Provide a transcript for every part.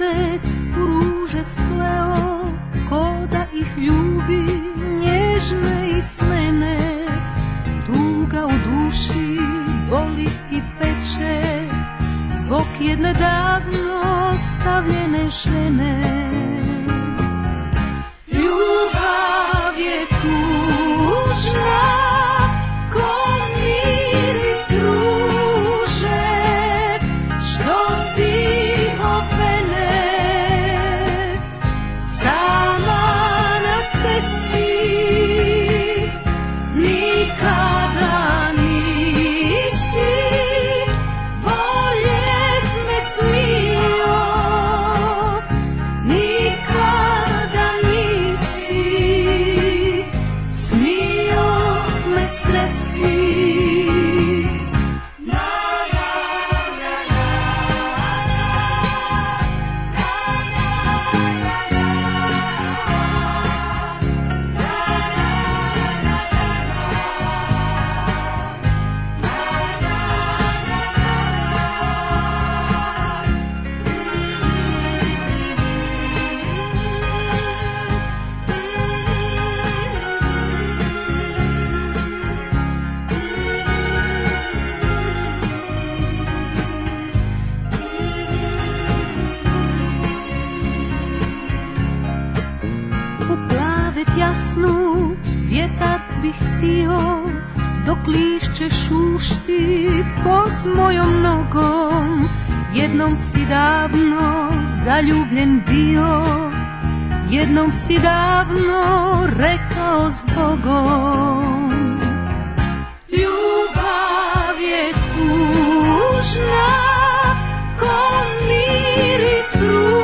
mjesec u ruže spleo, ko da ih ljubi nježne i snene. Tuga u duši boli i peče, zbog jedne davno stavljene žene. Ljubav je tužna, Jednom si davno zaljubljen bio Jednom si davno rekao s Bogom Ljubav je tužna Ko miris ruža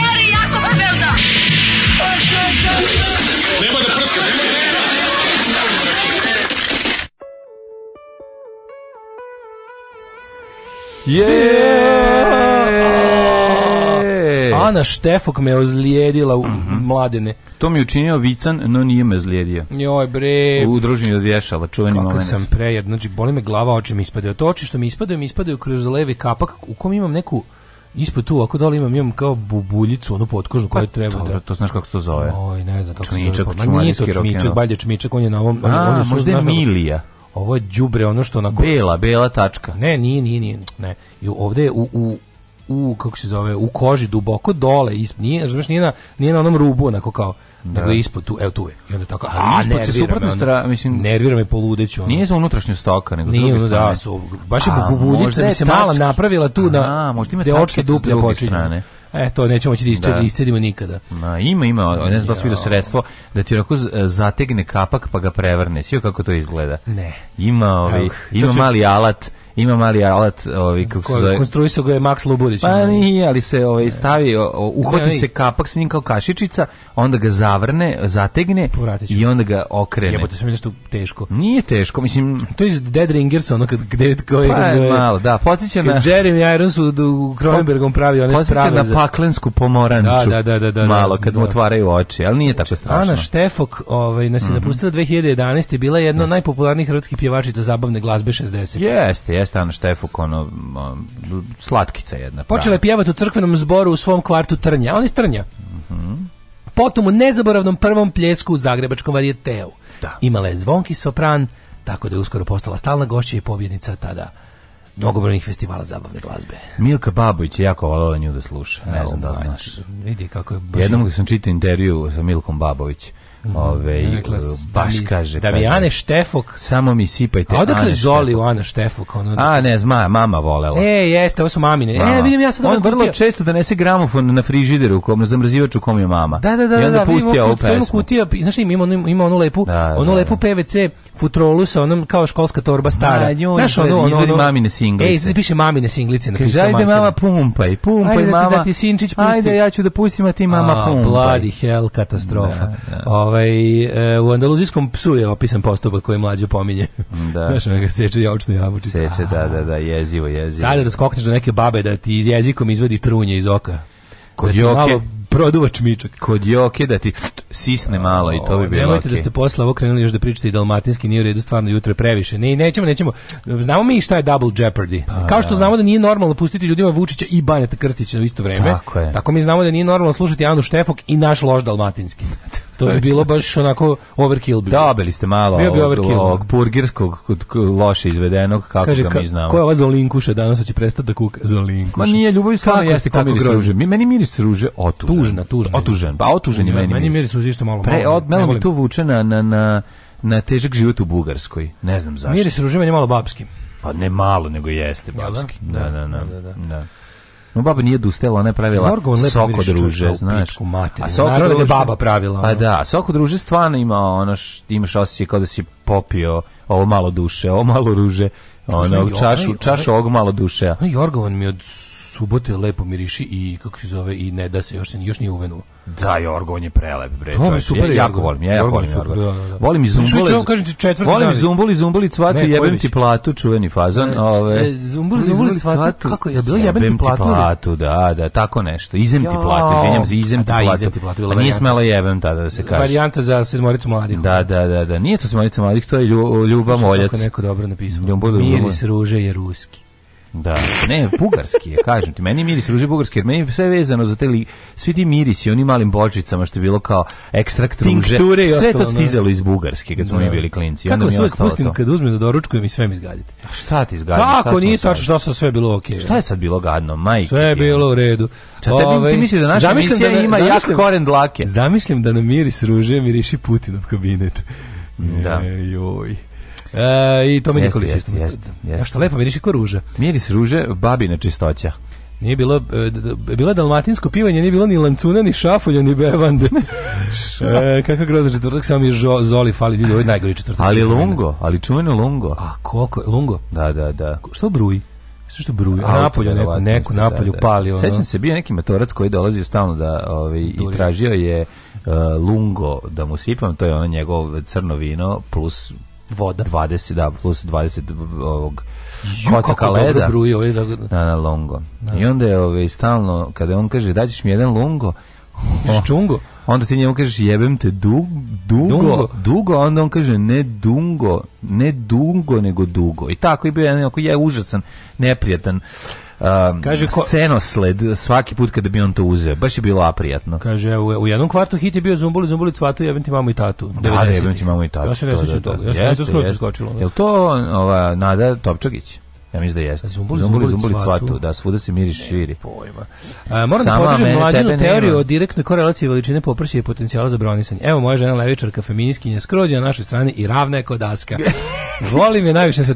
Je! Ana Štefok me ozlijedila u mhm. mladene. To mi je učinio Vican, no nije me zlijedio. Joj bre. U družini od vješala, čuveni Kako moment. sam prejed, znači boli me glava, oči mi ispadaju. To oči što mi ispadaju, mi ispadaju kroz levi kapak u kom imam neku ispod tu, ako dole imam, imam kao bubuljicu, onu potkožnu pa koju pa, treba to, da... To znaš kako se to zove? Oj, ne znam kako čmičak, se zove. Pa čmičak, čumarijski rokenol. Čmičak, balje čmičak, on je na ovom... A, on je možda je Milija ovo je đubre ono što na bela bela tačka ne nije nije nije ne i ovde je u, u u kako se zove u koži duboko dole isp, nije razumeš nije na nije na onom rubu onako kao da. nego ispod tu evo tu je i onda tako a, a ispod se suprotna strana mislim nervira me poludeću ono. nije za unutrašnju stoka nego nije, druge da, strane da, su, baš je bubuljica mi se mala napravila tu na možda ima tačke duplje počinje E, to nećemo moći da, iscedi, da. da nikada. Na, ima, ima, ne znam da se vidio sredstvo da ti onako zategne kapak pa ga prevrne. Sio kako to izgleda? Ne. Ima, ovi, ima mali alat ima mali alat, ovaj kako se zove. Konstruisao ga je Max Luburić. Pa nije, ali se ovaj stavi, uhvati se kapak s njim kao kašičica, onda ga zavrne, zategne i onda ga okrene. Jebote, sve nešto teško. Nije teško, mislim, to je Dead Ringers, ono kad gde koji pa, je malo, da, podsjeća na Jeremy Irons u, u pravi one strave. Podsjeća na paklensku pomoranču. Da, da, da, da, da, malo kad mu otvaraju oči, al nije tako strašno. Ana Štefok, ovaj nas je napustila 2011. bila jedna od najpopularnijih hrvatskih pjevačica zabavne glazbe 60. Jeste, jeste Ana Štefuk, ono, slatkica jedna. Prava. Počela je pjevati u crkvenom zboru u svom kvartu Trnja. On iz Trnja. Mm -hmm. Potom u nezaboravnom prvom pljesku u Zagrebačkom varijeteu. Da. Imala je zvonki sopran, tako da je uskoro postala stalna gošća i pobjednica tada mnogobrojnih festivala zabavne glazbe. Milka Babović je jako voljela nju da sluša. Ne znam da znaš. Vidi kako je baš... Jednom sam čitao intervju sa Milkom Babović Mhm. Ove, rekla, e, baš pa da mi, kaže. Da mi Ane Štefok... Samo mi sipajte A odakle Zoli u Ana Štefok? Ono, A ne, zma, mama volela. E, jeste, ovo su mamine. E, mama. E, vidim, ja sam On vrlo kupio. često donese gramofon na frižideru, u kom, na zamrzivaču u kom je mama. Da, da, da. I onda da, da pusti ovu pesmu. Kutija, znaš, ima, ima, ima onu lepu, da, da onu da, lepu PVC futrolu sa onom kao školska torba stara. Da, njoj, znaš, ono, ono, ono, mamine singlice. E, piše mamine singlice. Kaže, ajde mama pumpaj, pumpaj da mama. Ajde da ti sinčić pusti. Ajde, ja ću da pustim, a ti mama pumpaj. Bloody hell, katastrofa. Ovaj, e, u andaluzijskom psu je opisan postupak koji mlađe pominje. Da. Znaš, ono seče javučne jabučice. Seče, da, da, da, jezivo, jezivo. Sada da skokneš do neke babe da ti jezikom izvadi trunje iz oka. Kod da joke, malo produva čmičak. Kod joke da ti sisne malo i to bi bilo Nemojte okay. da ste posle ovo krenuli još da pričate i dalmatinski nije u redu, stvarno jutro previše. Ne, nećemo, nećemo. Znamo mi šta je double jeopardy. Pa, Kao da. što znamo da nije normalno pustiti ljudima Vučića i Baneta Krstića u isto vreme. Tako, je. tako mi znamo da nije normalno slušati Anu Štefok i naš lož dalmatinski. To bi znači. bilo baš onako overkill. Bi Dobili ste malo bio bi overkill. Da. ovog purgirskog loše izvedenog, kako Kaže, ga mi znamo. Koja ova zolinkuša danas hoće prestati da kuka zolinkuša? Ma nije ljubav stvarno jeste tako miris ruže. Meni miris ruže otužen. Tužna, tužna. Otužen, pa otužen je meni. Meni miris ruže isto malo. Pre, od, malo mi tu vuče na, na, na, na težak život u Bugarskoj. Ne znam zašto. Miris ruže meni malo babski. Pa ne malo, nego jeste da? babski. Da, da, da. da, da. da. da. No baba nije dustela, ona je pravila Morgovan soko druže, znaš. Mater, a soko da druže, je baba pravila. Pa da, a soko druže stvarno ima ono što imaš osećaj kao da si popio ovo malo duše, ovo malo ruže, ono čašu, čašu ovog malo duše. No Jorgovan mi od subote lepo miriši i kako se zove i ne da se još se još nije uvenuo. Da, Jorgon je prelep, bre. To mi super, ja, jako volim, ja jako volim Jorgon. Da, da, da. Volim i zumbole. Ću kažem četvrti. Volim i zumboli, zumboli cvatu, ne, jebem ti platu, čuveni fazon, ove. Zumboli, zumboli cvatu. Kako je bilo jebem ti platu? platu, da, da, tako nešto. Izem ti platu, izvinjam se, izem ti da, platu. Izem ti Nije smela jebem tada da se kaže. Varijanta za sedmoricu mladih. Da, da, da, da. Nije to sedmorica mladih, to je ljubav moljac. Kako neko dobro napisao. Miris ruže je ruski. Da, ne, bugarski je, kažem ti, meni miris ruže bugarski, jer meni je sve vezano za te li, svi ti mirisi, oni malim bočicama što je bilo kao ekstrakt ruže, Tinkture i sve to da. stizalo iz bugarske kad smo mi da. bili klinci. Kako onda mi se da je uvijek ostalo pustim to. kad uzmem da doručkujem i sve mi zgadite. A Šta ti zgadite? Kako nije tačno što sam sve bilo okej. Šta je sad bilo gadno, majke? Sve je bilo u redu. Ča, tebi- ti Ovaj, misliš da naša zamislim emisija me- ima jak zamislim- koren dlake? Zamislim da na miris ruže miriši Putinov kabinet. Da. E, joj. E, I to mi Nikolić isto. Jeste, jeste. Što lepo miriši kao ruža. Miris ruže, babina čistoća. Nije bilo, e, bilo dalmatinsko pivanje, nije bilo ni lancuna, ni šafulja, ni bevande. e, kakav grozan četvrtak, samo mi žo, Zoli fali, ljudi, ovo je najgori četvrtak. Ali lungo, ali čuveno lungo. A koliko, lungo? Da, da, da. Što bruji? Sve što bruju, a napolju neko, neko da, napolju da, da. pali. Ono. Sećam se, bio neki matorac koji dolazio stalno da, ovaj, i tražio je uh, lungo da mu sipam, to je ono njegovo crno vino plus voda. 20, da, plus 20 ovog Ju, koca kaleda. bruji ovaj, da, da. Na, na longo. Da. I onda je ovaj, stalno, kada on kaže, daćeš mi jedan longo, Ješ čungo? Onda ti njemu kažeš jebem te du, dugo, dungo. dugo, onda on kaže ne dungo, ne dungo nego dugo. I tako je bio jedan je užasan, neprijatan um, kaže, ko... scenosled svaki put kada bi on to uzeo. Baš je bilo aprijatno. Kaže, u, u jednom kvartu hit je bio Zumbuli, Zumbuli cvatu, jebem ti mamu i tatu. Da, jebem ti mamu i tatu. Ja se ne sjećam da, da. toga. Ja sam to skroz preskočilo. Jel to ova Nada Topčagić? Ja mislim da jeste. Da, zumbuli, zumbuli, zumbuli cvatu. cvatu. Da, svuda se miriš širi. Pojma. A, e, moram da Sama da podržim mlađenu teoriju o direktnoj korelaciji veličine popršije i potencijala za bronisanje. Evo moja žena levičarka, feminiskinja, skroz je na našoj strani i ravna je kodaska. Volim je najviše sve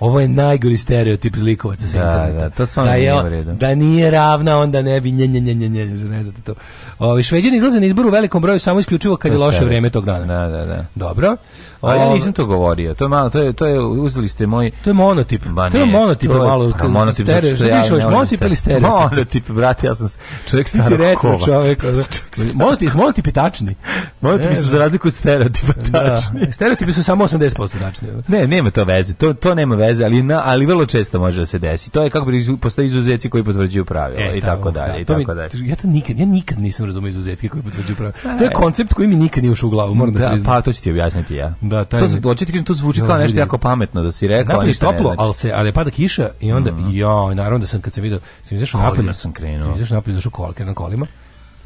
Ovo je najgori stereotip zlikovaca sa da, da, to da, je, nije da nije ravna, onda ne bi nje, nje, nje, nje, nje, ne znate to. Ovi, šveđani izlaze na izbor u velikom broju samo isključivo kad to je loše vreme tog dana. Da, da, da. Dobro. A ja ovaj, nisam to govorio. To je malo, to je to je uzeli ste moj To je monotip. Ba, to je monotip to je, malo kao monotip stereo. Što ja ne monotip ili stereo? Monotip, brate, ja sam čovjek starog retro čovjek. monotip, monotip je tačni. Monotipi su za razliku od stereotipa da. tačni. Da. Stereotipi su samo 80% tačni. Ne, nema to veze. To to nema veze, ali na, ali vrlo često može da se desi. To je kako bi postoje izuzeci koji potvrđuju pravila e, i tako da, dalje i tako dalje. Ja to nikad ja nikad nisam razumeo izuzetke koji potvrđuju pravila. To je e. koncept koji mi nikad nije ušao u glavu, moram da, da priznam. Pa to ću ti objasniti ja. Da, taj. To se doći to zvuči da, kao nešto jako pametno da si rekao, znači. ali toplo, al se ali pada kiša i onda mhm. jo, -hmm. naravno da sam kad sam video, sam izašao napolje, sam krenuo. Sam izašao napolje, došao kolke na kolima.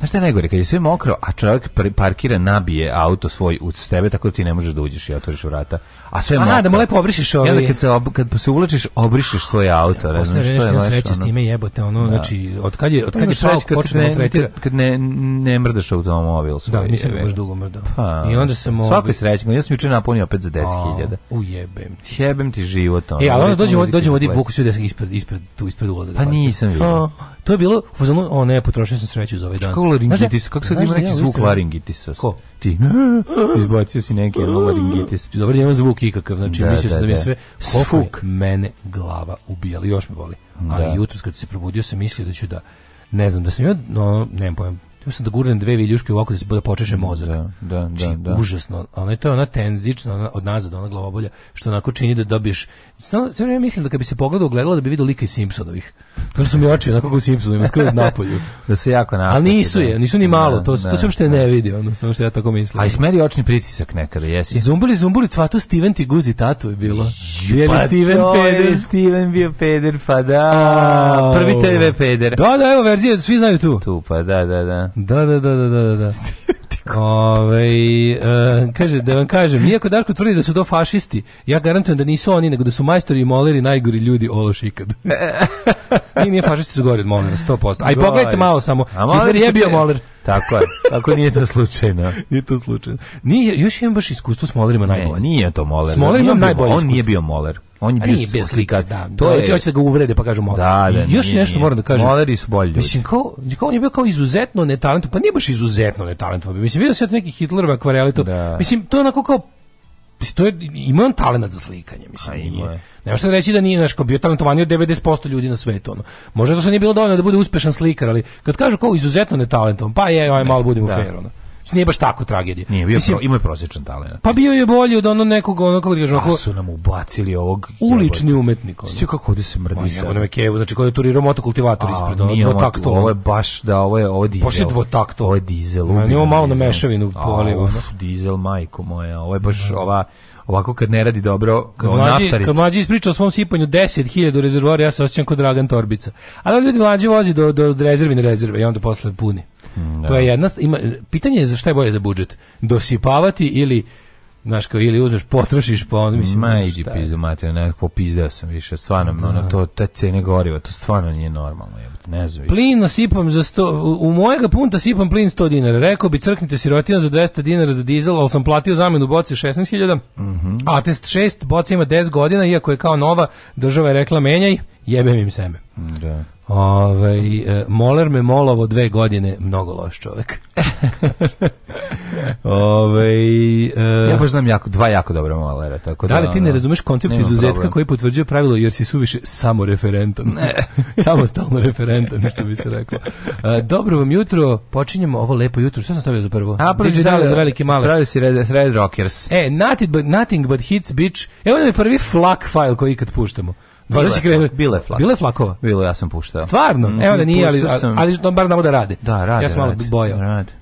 Znaš šta je najgore, kad je sve mokro, a čovjek parkira, nabije auto svoj u tebe, tako da ti ne možeš da uđeš i otvoriš vrata. A sve Aha, mokro. da mu lepo obrišeš ovaj. Jel, kad, se ob, kad se ulačiš, obrišeš svoj auto. Ne znam što je nešto sreće ono... s time jebote, ono, da. znači, od kad je, od pa kad je pravo počne da ne, tretira. Kad, kad ne, ne mrdaš automobil da, svoj. Da, mislim da baš dugo mrdao. Pa, I onda sam... Svako je srećno, ja sam juče napunio opet za 10.000. Ujebem Jebem ti život. Ono. E, ali onda dođe, dođe vodi buku svi ispred, ispred, tu ispred ulaza. Da pa nisam vidio. To je bilo, ono, ne, potrošio sam sreću za ovaj dan laringitis, kako se ima neki ja, zvuk laringitisa? Ko? Ti. Izbacio si neki ono laringitis. Dobro, imam zvuk ikakav, znači da, mislio sam da, da mi da. sve... Svuk. mene glava ubijala, još me boli. Da. Ali jutros kad se probudio sam mislio da ću da ne znam da sam ja, no, nemam pojma, Htio sam da gurnem dve viljuške u oko da se bude da počeše da, mozak. Da, da, da, Či, da. Užasno. Ono je to ona tenzična ona, od nazad, ona glavobolja, što onako čini da dobiješ... Stano, sve vrijeme mislim da kad bi se pogledao gledala da bi vidio lika iz Simpsonovih. To su mi oči onako kao Simpsonovima, skroz napolju. da se jako napolju. Ali nisu da. je, nisu ni malo, to, da, to se uopšte ne vidi, ono, samo što ja tako mislim. A ismeri očni pritisak nekada, jesi? Zumbuli, zumbuli, cvatu Steven ti guzi tatu je bilo. Je pa Steven to peder? Je Steven bio peder, pa da. Prvi TV peder. Da, da, evo verzija, svi znaju tu. Tu, pa da, da, da. Da, da, da, da, da, da. Ove, e, kaže, da vam kažem, iako Darko tvrdi da su to fašisti, ja garantujem da nisu oni, nego da su majstori i moleri najgori ljudi ološ ikad. I nije fašisti su gori od molera, 100%. Aj, pogledajte malo samo. A Hitler je bio moler. Tako je. Tako nije to slučajno. nije to slučajno. Nije, još imam baš iskustvo s molerima najbolje. Ne, nije to moler. S molerima najbolje On nije bio moler. On je bio bez slika. Da, da, to da, je hoće da ga uvrede pa kažu Da, da, još nije, nešto nije. moram da kažem. Molari su bolji. Mislim kao, kao on je bio kao izuzetno netalentovan, pa nije baš izuzetno netalentovan. Mislim vidio se neki Hitlerov akvareli to. Da. Mislim to je onako kao to je, ima on talenat za slikanje, mislim, A, nije. Ne možete reći da nije, znaš, bio talentovaniji od 90% ljudi na svetu, ono. Možda to se nije bilo dovoljno da bude uspešan slikar, ali kad kažu kao izuzetno netalentovan, pa je, ovaj malo budemo da. fair, ono. Znači, nije baš tako tragedija. Nije, bio Mislim, pro, imao je prosječan talent. Pa bio je bolji od onog nekog, onog kako da kažem, kako su nam ubacili ovog ulični umetnik. Ono. Svi kako ovde se mrdi sa. Ono Kevu, znači kod je turirao motokultivator ispred, ono dvotakto. Ovo je baš da, ovo je ovo dizel. Baš je dvotakto, ovo je dizel. Ma, malo na mešavinu povalio. Dizel majko moja, ovo je baš da. ova ovako kad ne radi dobro kao mlađi, naftarica. Kad mlađi ispriča o svom sipanju 10.000 rezervora, ja se osjećam kod Dragan Torbica. Ali ljudi mlađi vozi do, do rezervine rezerve i onda posle puni. Mm, to je da. jedna, ima, pitanje je za šta je bolje za budžet. Dosipavati ili Znaš, kao ili uzmeš, potrošiš, pa onda mislim... Ma, idi pizdu, mater, ne, popizdeo sam više, stvarno, da. ono, to, ta cene goriva, to stvarno nije normalno, jebate, ne znam. Plin nasipam za sto, u mojega punta sipam plin 100 dinara, rekao bi crknite sirotina za 200 dinara za dizel, ali sam platio zamenu boci 16.000, mm -hmm. a test 6 boca ima 10 godina, iako je kao nova, država je rekla menjaj, jebem im seme. Da. Ove, ovaj, moler me molovo dve godine, mnogo loš čovek. Ove, ovaj, e, ja baš znam jako, dva jako dobre molera. Tako da, da li ti ne razumeš koncept izuzetka problem. koji potvrđuje pravilo jer si suviše samo referentan. Ne. Samostalno referentan, što bi se reklo. E, dobro vam jutro, počinjemo ovo lepo jutro. Šta sam stavio za prvo? A, prvi si za veliki male. Pravi si Red, red Rockers. E, nothing but, nothing but hits, bitch. Evo nam je prvi flak file koji ikad puštamo. Pa bila, krenu... bila je flakova. Bila je flakova. Bilo, ja sam puštao. Stvarno? Mm, Evo da nije, ali, ali, ali bar znamo da rade. Da, rade, Ja sam malo bojao. Rade.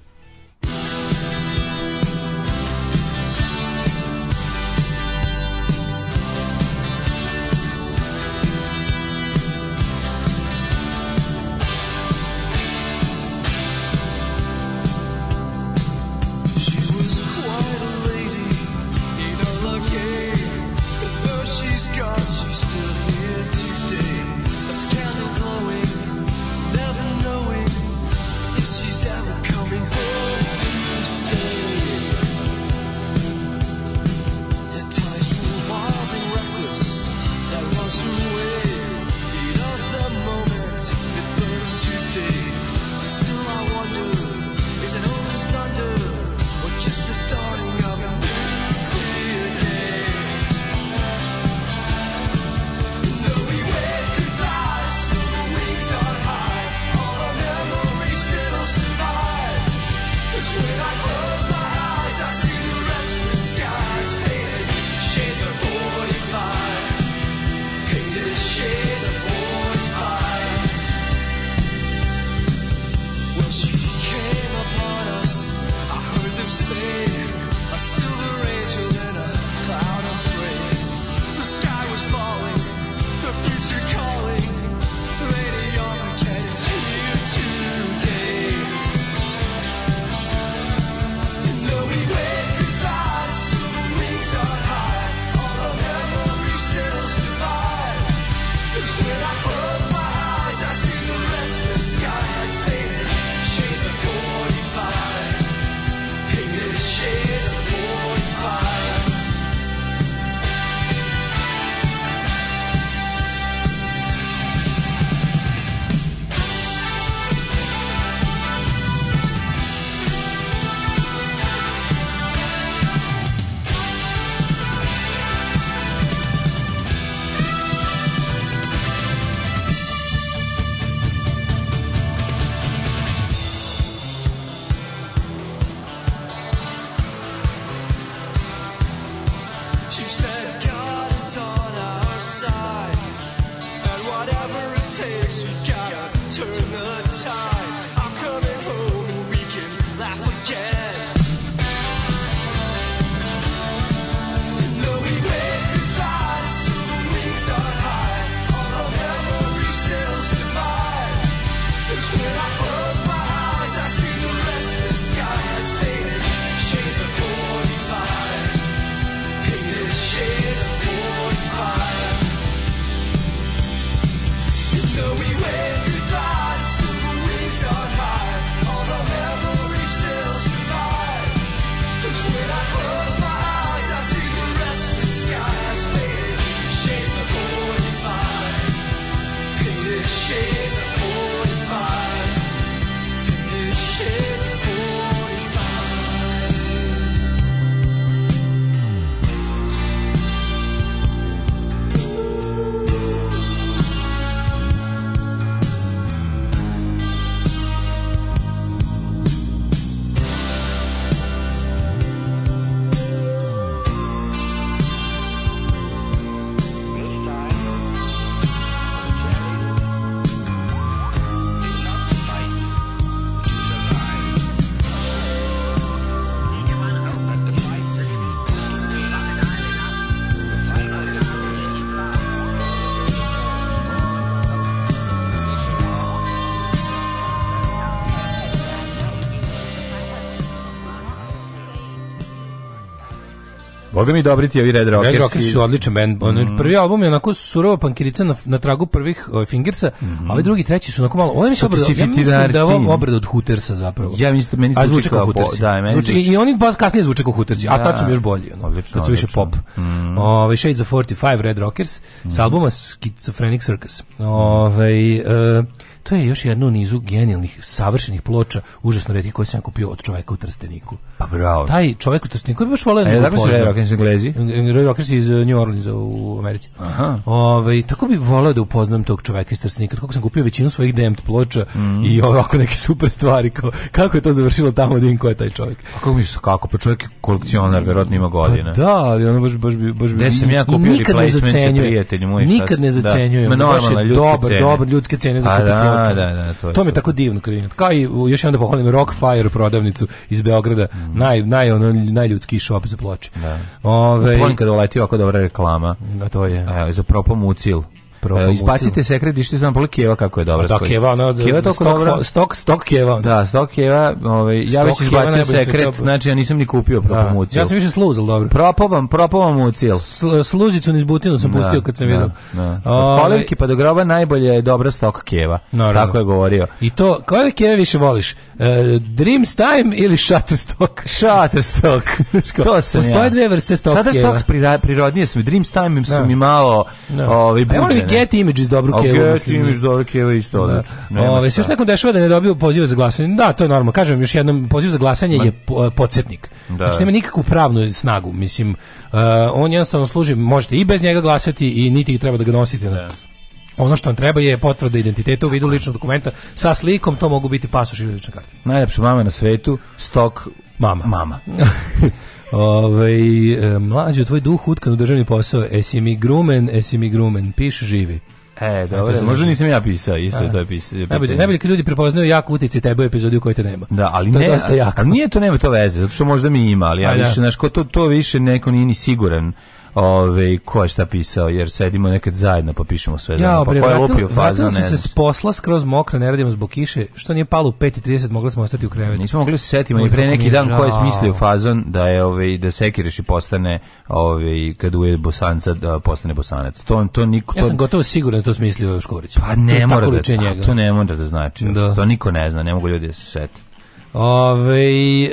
Boga mi dobri ti ovi Red Rockers. Red Rockers su odličan band. Mm. Prvi album je onako surova pankirica na, na tragu prvih uh, Fingersa, mm. a mhm. ovi drugi, treći su onako malo... Ovo je nešto obrada, ja mislim da je ovo obrada od Hootersa zapravo. Ja mislim da meni zvuči kao Hootersi. Da, meni zvuči. I, oni baš kasnije zvuče kao Hootersi, a tad su da, još bolji. Ono, odlično, kad su više pop. Mm. Mm. Ovaj Shades of 45 Red Rockers mm -hmm. s albuma Schizophrenic Circus. Ove, ovaj, e, to je još jedno u nizu genijalnih, savršenih ploča, užasno redkih koje sam ja kupio od čoveka u Trsteniku. Pa bravo. Taj čovek u Trsteniku je baš voleo e, da pozna. Red Rockers Englezi? Red Rockers iz uh, New Orleans u Americi. Aha. Ove, ovaj, tako bi voleo da upoznam tog čoveka iz Trstenika, kako sam kupio većinu svojih Damned ploča mm -hmm. i ovako neke super stvari, kao, kako je to završilo tamo da im ko je taj čovek. A kako misliš, kako? Pa čovek je kolekcionar, verovatno ima pa godine. Pa da, ali ono baš, baš, baš službi. Gde sam ja kupio replacement prijatelj moj. Nikad ne zacenjujem. Da. Normalno, ljudske dobar, cene. Dobar, ljudske cene za pa da, da, da, to, to mi je tako divno kabinet. Kao i još jedan da pohvalim Rockfire prodavnicu iz Beograda, mm. naj, naj, ono, najljudski shop za ploče. Da. Ove, Spolim kada uleti ovako dobra reklama. Da, to je. A, za propomucil. Propamuciju. E, izbacite sekret dište znam pol keva kako je dobro. Pa da, keva, ona, keva stok, dobra. Stok, stok keva. Da, stok keva. Ovaj, ja već izbacio sekret, znači ja nisam ni kupio promociju. Da, ja sam više sluzal, dobro. Propobam, propobam mucijel. Sluzicu niz butinu sam da, pustio kad sam da, vidio. Da. Od kolivki pa do groba najbolje je dobra stok keva. Naravno. Tako je govorio. I to, koje keve više voliš? Uh, e, Dreams Time ili Shutterstock? Shutterstock. to sam Postoje ja. dve vrste stok keva. Shutterstock prirodnije su mi. Dreams Time su da. mi malo no. Da. ovaj, e, buđene. Get Image iz Dobrog Kijeva. Get Image iz Dobrog Kijeva isto, da. Ove, se još nekom dešava da ne dobio poziv za glasanje. Da, to je normalno. Kažem još jednom, poziv za glasanje je e, podsjetnik. Da. Znači, nema nikakvu pravnu snagu. Mislim, e, on jednostavno služi, možete i bez njega glasati i niti treba da ga nosite na, da. ono što vam treba je potvrda identiteta u vidu ličnog dokumenta sa slikom, to mogu biti pasoš ili lična karta. Najlepša mama na svetu, stok mama. Mama. Ove, ovaj, mlađe, tvoj duh utkan u državni posao. Esi mi grumen, esi mi grumen. Piš živi. E, dobro, znači, možda nisam ja pisao, isto je to je pisao. Najbolje, najbolje kad ljudi prepoznaju jako utice tebe u epizodi u kojoj te nema. Da, ali to ne, dosta jako. nije to nema to veze, zato što možda mi ima, ali ja da. više, znaš, ko to, to više neko nije ni siguran ove, ko je šta pisao, jer sedimo nekad zajedno pa pišemo sve. Pa ja, pa ko je lupio fazan, se s posla skroz mokra, ne radimo zbog kiše, što nije palo u 5.30, mogli smo ostati u krevetu. Nismo mogli da se setimo, i pre neki dan ko je smislio fazon da je ovaj da sekireš i postane ove, kad uje bosanca da postane bosanac. To to niko to... Ja sam gotovo siguran da to smislio Škorić. Pa ne mora da, to ne mora da znači. Da. To niko ne zna, ne mogu ljudi da se setiti. Ove,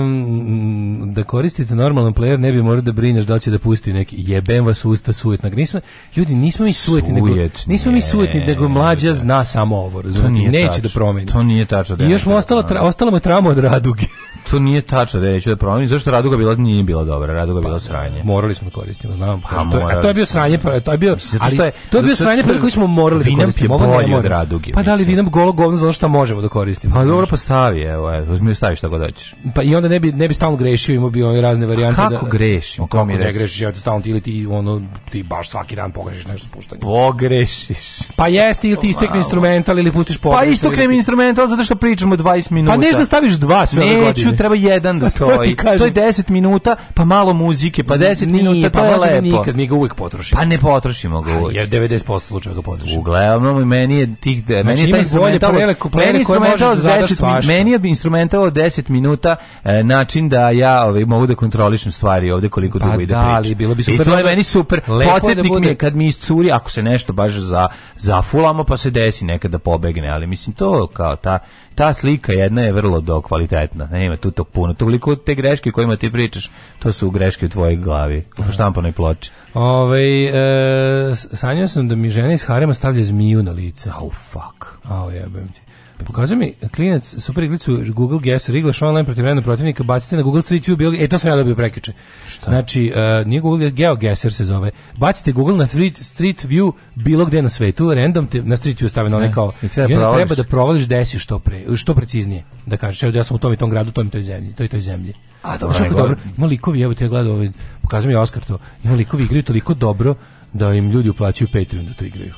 um, da koristite normalan player ne bi morao da brineš da će da pusti neki jebem vas usta sujetnog. Nismo, ljudi, nismo mi sujetni, nego, nismo mi sujetni, nego mlađa zna samo ovo, razumijete, neće tačno, da promeni. To nije tačno. da I još mu ostala, tra, ostala mu trauma od raduge. To nije tačno da reći da problem. Zašto Raduga bila nije bila dobra? Raduga bila pa, sranje. Morali smo da koristiti, znam. Ha, pa, to, a to je bio sranje, to je bio, ali je, to je bio sranje pre koji smo morali da koristimo. Vinam je bolje od Raduge. Pa da li vinam golo govno za šta možemo da koristimo? Pa dobro, pa stavi, evo, evo uzmi stavi šta god hoćeš. Pa i onda ne bi ne bi stalno grešio, imao bi one razne varijante kako da grešim, kako mi ne grešiš, ja stalno ti ili ti ono ti baš svaki dan pogrešiš nešto spuštanje. Pogrešiš. Pa jeste ili ti istekne instrumental ili pustiš pogreš. Pa istekne instrumental zato što pričamo 20 minuta. Pa da staviš dva sve godine treba jedan da pa stoji. To je 10 minuta, pa malo muzike, pa 10 minuta, pa to Nikad mi ga uvek potrošimo. Pa ne potrošimo ga uvek. Ja 90% slučajeva ga potrošim. Uglavnom meni je tih meni znači, taj instrumental preleko, preleko meni instrumental 10 da meni je instrumental 10 minuta e, način da ja ovaj mogu da kontrolišem stvari ovde koliko pa dugo ide da, priča. Ali bilo bi super. I to je da- meni super. Podsetnik mi je kad mi iscuri ako se nešto baš za za fulamo pa se desi nekada pobegne, ali mislim to kao ta ta slika jedna je vrlo do kvalitetna. Nema tu tog puno. Toliko te greške kojima ti pričaš, to su greške u tvojoj glavi, u da. štampanoj ploči. Ove, e, sanjao sam da mi žena iz harema stavlja zmiju na lice. Oh, fuck. Oh, jebem ti. Pokazuje mi klinac super iglicu Google Guess, riglaš online protiv random protivnika, bacite na Google Street View, bio, e to sam ja dobio prekiče. Šta? Znači, uh, nije Google GeoGuessr se zove. Bacite Google na Street, street View bilo gde na svetu, random te na Street View stave na one e, kao. I, treba, i treba da provališ desi da što pre, što preciznije. Da kažeš, evo ja sam u tom i tom gradu, tom i toj zemlji, toj i toj zemlji. A dobro, znači, dobro. Ima likovi, evo te ja gledao, pokazujem mi Oskar to. Ima likovi igraju toliko dobro da im ljudi uplaćuju Patreon da to igraju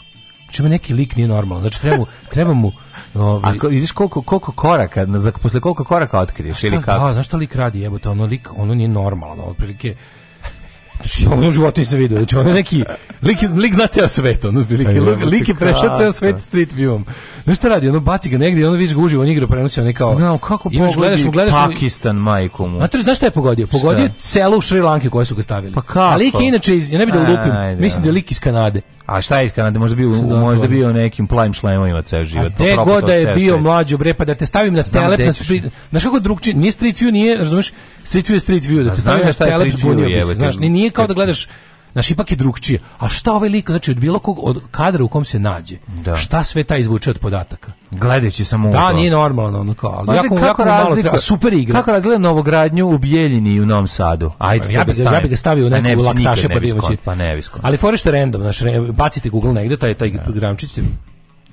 čemu neki lik nije normalan. Znači treba mu, treba mu Ovaj... Ako vidiš koliko, koliko koraka, za, posle koliko koraka otkriješ šta, ili da, kako? Da, zašto lik radi, jebote, ono lik, ono nije normalno, otprilike, Znači, ono u životu nisam vidio. Znači, on je neki... Lik, lik zna ceo svet, ono, prilike. Pa lik, lik je prešao ceo svet street viewom. Znaš šta radi? Ono, baci ga negdje, ono vidiš ga uživo, on igra prenosi, on je kao... Znao, kako imaš, pogodi gledaš, gledaš, Pakistan, majku mu. Znate, znaš šta je pogodio? Pogodio je celu Šri Lanke koje su ga stavili. Pa kako? A lik je inače, iz, ja ne bi da lupim, mislim da je da. lik iz Kanade. A šta je iz Kanade? Možda bio, da možda bio nekim plavim šlemovima ceo život. A pa gde god da je bio mlađu, bre, pa da te stavim na telep, na street... Znaš kako drugči, nije street view, nije, razumiješ, street view je da street view, da te stavim na telep, zbunio bi se, znaš, nije kao da gledaš Znaš, ipak je drugčije. A šta ovaj lik, znači, od bilo kog od kadra u kom se nađe, da. šta sve ta izvuče od podataka? Gledajući samo Da, nije normalno, ono kao, ali pa jako, jako malo treba, super igra. Kako razgleda novogradnju u Bijeljini i u Novom Sadu? Ajde, ja, bih ja bi ga stavio u pa neku ne laktaše, pa bi Pa ne bi Ali forešte random, znači, bacite Google negde, taj, taj ja. Da. programčić,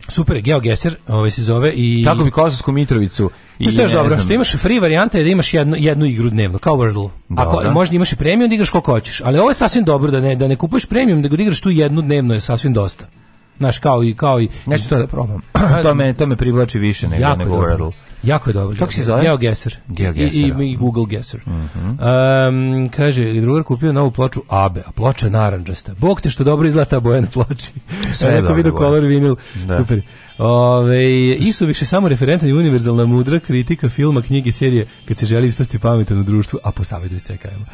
Super, GeoGesser, ovaj se zove i Tako mi Kosovsku Mitrovicu. I što je dobro, znam. što imaš free varijanta je da imaš jednu, jednu igru dnevno, kao Wordle. Ako da. možda imaš i premium da igraš koliko hoćeš, ali ovo je sasvim dobro da ne da ne kupuješ premium, da igraš tu jednu dnevno je sasvim dosta. Naš kao i kao i Neću to da probam. to me to me privlači više nego nego Wordle. Jako je dobro. Kako se zove? GeoGuessr. I, i, da. Google Guesser. Mm -hmm. um, kaže, drugar kupio novu ploču Abe, a ploča je naranđasta. Bog te što dobro izgleda ta boja na ploči. Sve je dobro. vidio kolor vinil. Da. Super. Ove, Isu više samo referentna i univerzalna mudra kritika filma, knjige, serije kad se želi ispasti pametan u društvu, a po savjetu iscekajemo.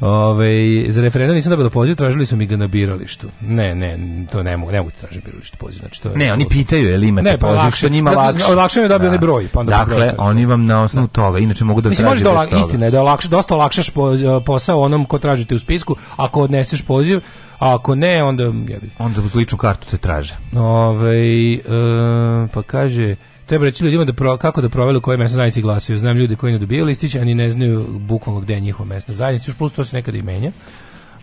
Ove, za referendum nisam da poziv, tražili su mi ga na biralištu. Ne, ne, to ne mogu, ne mogu da tražiti biralištu poziv. Znači, to je ne, oni pitaju je li imate ne, pa poziv, lakše, što njima lakše. Lakše je dobio da, da. broj. Pa onda dakle, broj. Znači. oni vam na osnovu da. toga, inače mogu da Mislim, traži da, Istina je da lakše, dosta olakšaš posao onom ko tražite u spisku, ako odneseš poziv, a ako ne, onda... Jebi. Onda uz ličnu kartu te traže. Ovaj e, pa kaže... Treba reći ljudima da pro, kako da provele koje mesne zajednice glasaju. Znam ljude koji ne dobijaju listiće, a ni ne znaju bukvalno gde je njihova mesna zajednica. Još plus to se nekada i menja.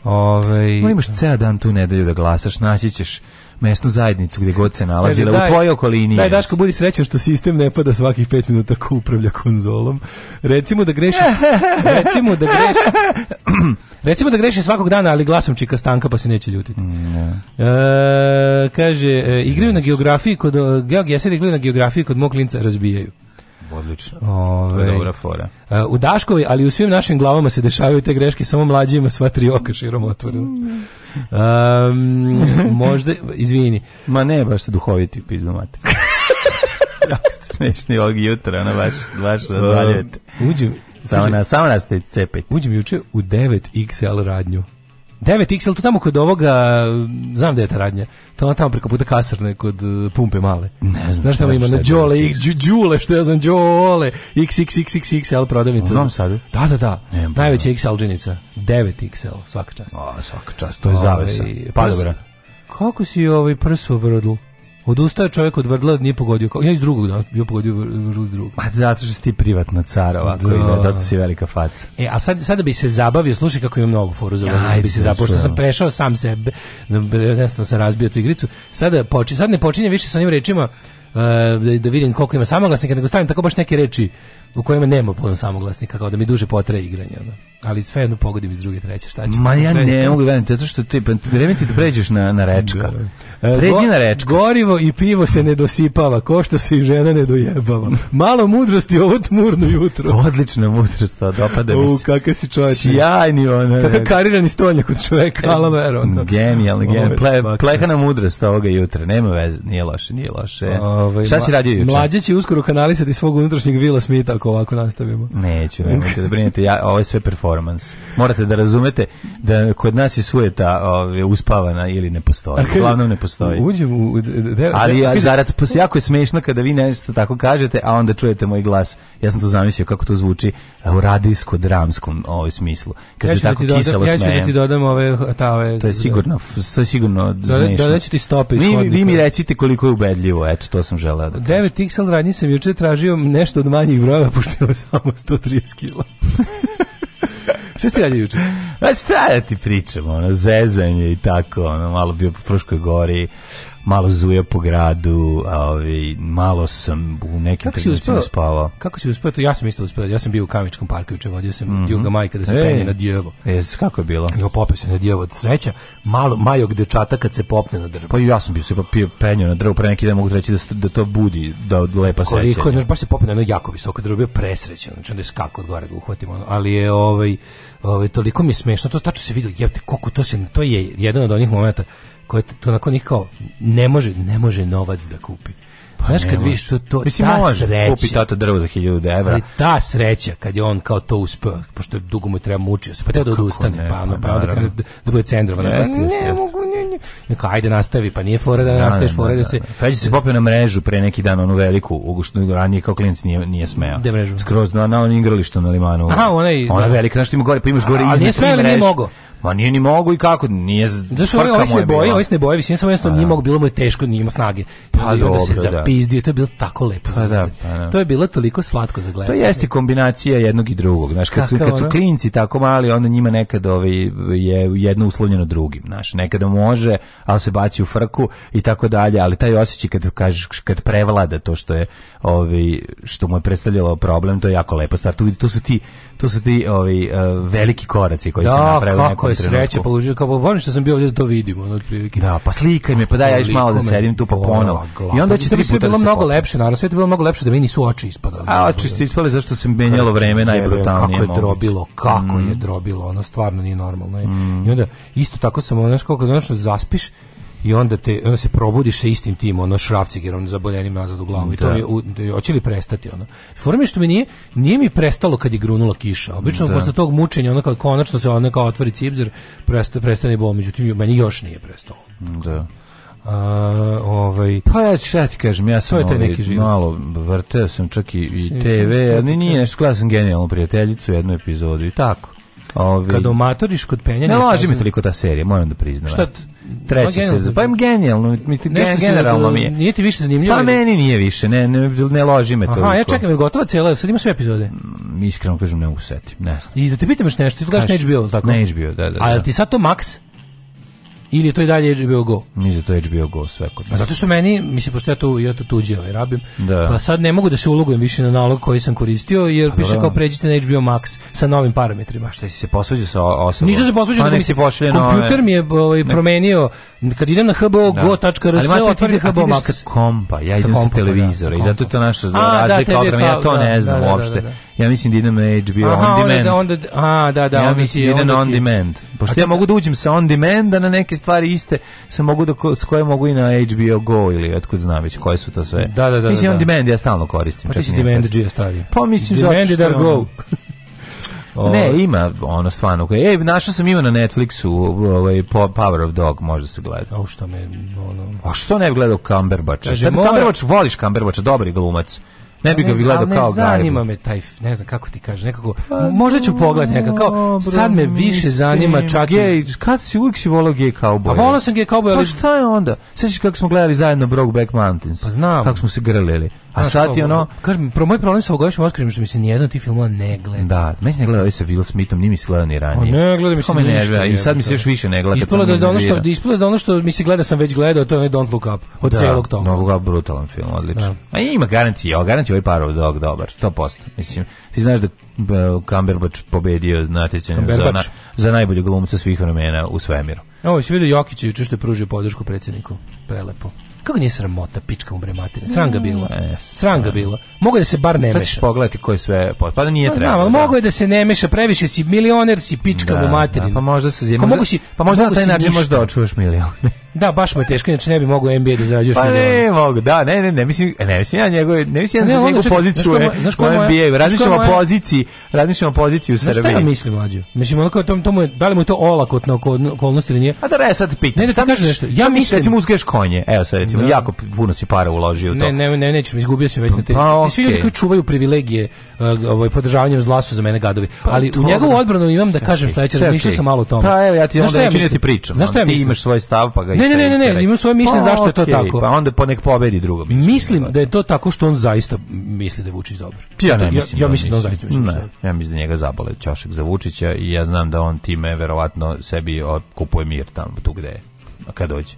Ove, ovaj, no, imaš ceo dan tu nedelju da glasaš, naći ćeš mesnu zajednicu gdje god se nalazila, daj, u tvojoj okolini. Daj, Daško, budi srećan što sistem ne pada svakih pet minuta ko upravlja konzolom. Recimo da greši, recimo da greši, recimo da greši svakog dana, ali glasom čika stanka pa se neće ljutiti. Mm, yeah. e, kaže, e, igraju na geografiji kod, geog, ja se igraju na geografiji kod mog razbijaju. Odlično. Ove, to je dobra fora. E, u Daškovi, ali u svim našim glavama se dešavaju te greške, samo mlađima sva tri oka širom otvoreno. Um, možda, izvini. Ma ne, baš se duhoviti pizdu mater. ste smešni ovog jutra, ono baš, baš razvaljujete. E, um, uđu, samo, na, samo nas te cepajte. Uđem juče u 9XL radnju. 9XL, to tamo kod ovoga, znam da je ta radnja, to ona tamo preko puta kasarne kod e, pumpe male. Ne znam. Znaš tamo ima na Đole, i Đule, što ja znam, Đole, XXXXXL prodavnica. Znam sad. Da, da, da. Najveća XL džinica. 9XL, svaka čast. O, svaka čast, to je zavesa. Ovaj pa dobro. Kako si ovaj prsu vrdlu? Odustao čovjek od vrdla, nije pogodio. kao Ja iz drugog, da, bio pogodio vrdla iz drugog. Pa zato što si ti carova, cara, ovako da. dosta si velika faca. E, a sad, sada da bi se zabavio, slušaj kako imam novu foru za ja, bi se zabavio, sam prešao sam sebe, jednostavno da, da, sam razbio tu igricu. Sada poči, sad ne počinje više sa onim rečima, Uh, da, da vidim koliko ima samoglasnika, nego stavim tako baš neke reči u kojima nema puno samoglasnika, kao da mi duže potraje igranje. Ono. Ali sve jedno pogodim iz druge, treće, šta će Ma ja ne mogu gledati, zato što ti, pa, vreme ti da pređeš na, na rečka. E, pređi Go, na rečka. Gorivo i pivo se ne dosipava, ko što se i žena ne dojebava. Malo mudrosti ovo tmurno jutro. Odlična mudrost, da, dopada mi se. U, kakav si čovjek. Sjajni ono. Kakav karirani stoljak od čoveka, e, ala vero. Ono. Genijalno, Ple, plehana mudrost ovoga jutra, nema veze, nije loše, nije loše. Ove, ovaj, Šta si radio juče? Mlađe će uskoro kanalisati svog unutrašnjeg Vila Smitha ako ovako nastavimo. Neću, nemojte da brinete, ja, ovo je sve performans. Morate da razumete da kod nas je sujeta ove, ovaj, uspavana ili ne postoji. Uglavnom ne postoji. Uđem u... De, Ali ja, zarad, jako je smešno kada vi nešto tako kažete, a onda čujete moj glas. Ja sam to zamislio kako to zvuči u radijsko-dramskom ovaj smislu. Kad ja se da tako da kiselo smejem. Ja ću da ti dodam ove... Ta, ove to je sigurno, to je sigurno smešno. Dodat ću ti stope. Vi, vi mi recite koliko je ubedljivo, eto, to sam želeo da kažem. 9 XL radnji sam juče tražio nešto od manjih brojeva napuštila samo 130 kila. Šta ti radili juče? A šta da ti pričam, ono, zezanje i tako, ono, malo bio po Fruškoj gori, malo zuja po gradu, ovaj, malo sam u nekim trenucima spavao. Kako si uspeo? Ja sam isto uspeo. Ja sam bio u Kamičkom parku juče, vodio sam mm -hmm. Juga Majka da se e, penje na Djevo. E, kako je bilo? Jo, popio se na Djevo od sreća. Malo, majog dečata kad se popne na drvo. Pa i ja sam bio se pa penio na drvo, pre neki dan mogu reći da, da to budi, da lepa sreća. Koliko, znaš, baš se popne na jako visoko drvo, bio presrećan, znači onda je skako od gore da ga uhvatimo. ali je ovaj, ovaj, toliko mi je smešno, to tačno se vidi, jebate, koliko to se, to je jedan od onih momenta koje to onako njih kao ne može, ne može novac da kupi. Pa Znaš kad vidiš to, to Mislim, ta može sreća. Kupi tata drvo za 1000 evra. Ali ta sreća kad je on kao to uspeo, pošto je dugo mu treba mučio se, pa teo da odustane, ne, pa, pa, ono, pa, onda kada da bude centrovan. Ne, ne, mogu, ne, ne. Neka, ajde nastavi, pa nije fora da, da nastaviš, da, fora da, da se... Feđi se popio na mrežu pre neki dan, onu veliku, što ranije kao klinic nije, nije smeo. De mrežu? Skroz na, na onom igralištu na limanu. Aha, onaj... Ona velika, znaš što ima gore, pa imaš gore iznad. Ali nije smeo ili nije mogo? Ma nije ni mogu i kako, nije Zašto ovaj ovaj se boji, ovaj se ne boji, visina samo jednostavno pa nije da. mogu, bilo mu je teško, nije imao snage. Pa onda, dobro, se da. zapizdio, to je bilo tako lepo. Pa da, pa da. To je bilo toliko slatko za gledanje. To jeste kombinacija jednog i drugog, znaš, kad, su, kad su klinci tako mali, onda njima nekad ovaj, je jedno uslovljeno drugim, znaš, nekada može, ali se baci u frku i tako dalje, ali taj osjećaj kad kažeš, kad prevlada to što je, ovaj, što mu je predstavljalo problem, to je jako lepo stvar, tu, to su ti, to su ti ovaj, eh, veliki koraci koji da, se napravili kako Kako je sreće, pa uživo, kao volim što sam bio ovdje da to vidimo, ono, prilike. Da, pa slikaj me, pa daj, ja još malo da sedim tu pa ponovo. I onda pa će tri puta da bilo mnogo lepše, naravno, sve je bilo mnogo lepše da meni nisu oči ispadale. A oči su ispale zašto se menjalo vreme najbrutalnije. Kako je drobilo, kako je mm. drobilo, ono stvarno nije normalno. Mm. I onda isto tako sam, znaš, kako znaš, zaspiš i onda te onda se probudiš sa istim tim ono šrafcigerom zaboljenim nazad u glavu da. i to da. je u, da, hoće li prestati ono forme što mi nije nije mi prestalo kad je grunula kiša obično da. posle tog mučenja ono kad konačno se ono kao otvori cipzer prestane prestane bol međutim meni još nije prestalo da a, ovaj pa ja šta ti kažem ja sam to ovaj, neki život. malo vrteo sam čak i, i TV ali da nije nešto gledao sam genijalnu prijateljicu jednu epizodu i tako Ovi... Kad omatoriš kod penjanja... Ne laži mi toliko ta serija, moram da priznam. Šta? Da. Treći sezon. Pa im genijalno, mi ti generalno mi je. Nije ti više zanimljivo? Pa meni nije više, ne, ne, ne loži me toliko. Aha, ja čekam, je gotova cijela, sad ima sve epizode. Mm, iskreno kažem, ne usetim, ne znam. I da te pitam još nešto, ti gledaš na HBO, tako? Na HBO, da, da. da. A je da. ti sad to maks? Ili je to i dalje HBO Go? Mislim da to HBO Go sve kod nas. Zato što meni, mislim, pošto ja to, ja to tuđi ovaj rabim, da. pa sad ne mogu da se ulogujem više na nalog koji sam koristio, jer A, pa piše da. kao pređite na HBO Max sa novim parametrima. Šta si se posvađao sa osobom? Nisam se posvađao, pa nego mi se kompjuter mi je ovaj, promenio, kad idem na da. hbogo.rs, otvori HBO Max. kompa, ja idem sa, kompa, pa da, sa televizora da, sa i zato je to naš razlika da, program, ja to ne znam uopšte. Ja mislim da idem na HBO Aha, on demand. Onda, onda, a, da, da, ja mislim da idem na on demand. Pošto ja mogu da uđem sa on demand da na neke stvari iste se mogu da s koje mogu i na HBO Go ili otkud znam već koje su to sve. Da, da, da. da mislim da, da. on Demand ja stalno koristim. Pa ti Demand G stari. Pa mislim Demand Go. O, ne, ima ono stvarno. Ej, našao sam ima na Netflixu ovaj Power of Dog, možda se gleda. A što me ono. A što ne gledao Kamberbača? Kaže, mora... voliš Kamberbača, dobar glumac. Ne bi ga gledao kao gajbu. Ne zanima me taj, ne znam kako ti kažeš, nekako, pa možda ću pogledati nekako, kao, sad me više zanima čak... Gej, kad si, uvijek si volao gej cowboy. A volao sam gej cowboy, pa ali... Pa šta je onda? Sjećaš kako smo gledali zajedno Brokeback Mountains? Pa znam. Kako smo se grlili. A sad je ono... Kažem, pro moj problem sa ovogodišnjim Oskarim, što mi se nijedan ti filmova ne gleda. Da, meni se ne gleda ovaj sa Will Smithom, nije mi se gleda ni ranije. O, ne gleda mi se ne gleda. I sad mi se još više ne gleda. Ispalo da, da, ono što, ispalo da ono što mi se gleda sam već gledao, to je onaj Don't Look Up od da, celog toga. Da, Don't Look Up brutalan film, odlično. Da. A ima garanti, ja, garanti ovaj Power Dog dobar, 100%. Mislim, ti znaš da e, Kamberbač pobedio natjecanje za, na, za najbolju glumca svih vremena u svemiru. Ovo si vidio Jokić i što je pružio podršku predsjedniku. Prelepo. Kako nije sramota, pička umbre materina sranga ga mm. bilo. E, Sram ga e. bilo. Mogu da se bar ne meša. pogledati koji sve potpada, pa da nije pa, treba. ali da, da. mogu je da se ne meša, previše si milioner, si pička da, u materinu. Da, pa možda se... Pa možda, pa možda na taj način možda očuvaš milion. Da, baš mu je teško, znači ne bi mogao NBA da zarađuješ pa ne, mogu, da, ne, ne, ne, mislim, ne mislim ja njegove, ne mislim ja pa ne, za njegovu poziciju u NBA, razmišljamo o poziciji, razmišljamo o poziciji u Srbiji. Šta ja mislim, mlađo? Mislim, ono kao tom, tomu je, da li mu je to olakotna okolnosti ili nije? A da re, sad pitam. Ne, ne, ti kažeš nešto. Ja mislim... Recimo uzgaješ konje, evo sad, recimo, da. jako puno si para uložio u to. Ne, ne, ne, neću, izgubio sam već na te. Pa, ti svi ljudi koji čuvaju privilegije uh, ovaj, podržavanjem zlasu za mene gadovi. Pa, Ali u njegovu odbranu imam da kažem sledeće, razmišljao sam malo o tome. Pa evo, ja ti onda neću da ti pričam. Znaš šta ja mislim? Ti imaš svoj stav, pa ga ne, ne, ne, ne, ima svoje mišljenje pa zašto je to tako. Pa onda po nek pobedi drugo Mislim da. da je to tako što on zaista misli da je Vučić dobar. Ja ne mislim. Ja da mislim da on zaista misli. Da ja mislim da njega zabole čašak za Vučića i ja znam da on time verovatno sebi kupuje mir tamo tu gde je. Kad dođe.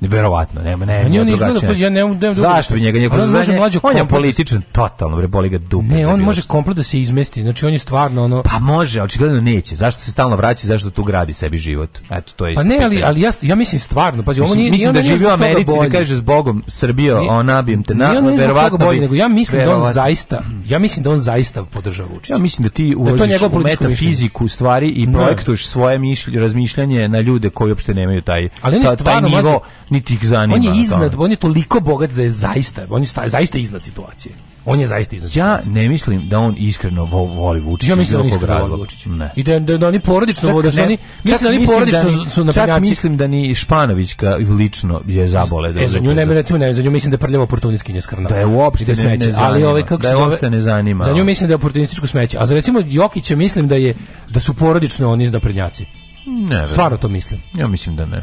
Verovatno, nema, ne, ne, on izgleda, pa ja ne, ne, Zašto bi njega njega on, on je političan, totalno, bre, boli ga dupe. Ne, on može kompleto da se izmesti, znači on je stvarno ono... Pa može, očigledno neće, zašto se stalno vraća, zašto tu gradi sebi život, eto, to je Pa ne, ali, ali ja, ja mislim stvarno, pazi, on ovo nije... Mislim da živi u Americi, da kaže s Bogom, Srbijo, on nabijem te, na, verovatno bi... Nego, ja mislim da on zaista, ja mislim da on zaista podržava Vučića. Ja mislim da ti da u metafiziku stvari i da. projektuješ svoje mišljenje, razmišljanje na ljude koji uopšte nemaju taj, ali taj nivo niti ih zanima. On je da. iznad, on je toliko bogat da je zaista, on je zaista iznad situacije. On je zaista iznad. Ja situacije. ne mislim da on iskreno voli Vučića. Ja mislim da on iskreno voli Vučića. I da, da, da oni porodično vode, da, da oni, mislim da oni porodično da ni, su na Čak mislim da ni Španovićka lično je zabole. Da e, za nju ne, recimo, ne, za nju mislim da je prljava oportunistkinja skrna. Da je uopšte da ne, ne zanima. Ali ovaj, kako da je uopšte ne zanima. Za nju mislim da je oportunističko smeće. A za recimo Jokića mislim da je da su porodično oni iznaprednjaci. Ne, stvarno to mislim. Ja mislim da ne.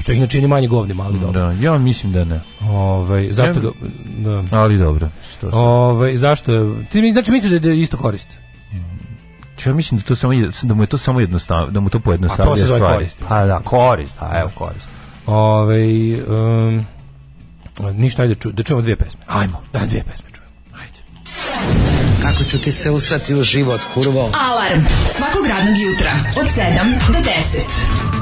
Što ih ne čini manje govnima, ali da, dobro. Da, ja mislim da ne. Ovaj zašto ja, ga, da. Ali dobro. Što Ovaj zašto? Ti znači misliš da je da isto koristi? ja mislim da to samo da mu je to samo jednostavno, da mu to pojednostavlja stvar. A to se zove korist. Pa da, korist, a evo korist. Ove, ovaj, um, ništa, ajde ču, da čujemo dvije pesme. Ajmo, da dvije pesme čujemo. Ajde. Kako ću ti se usrati u život, kurvo? Alarm svakog radnog jutra od 7 do 10.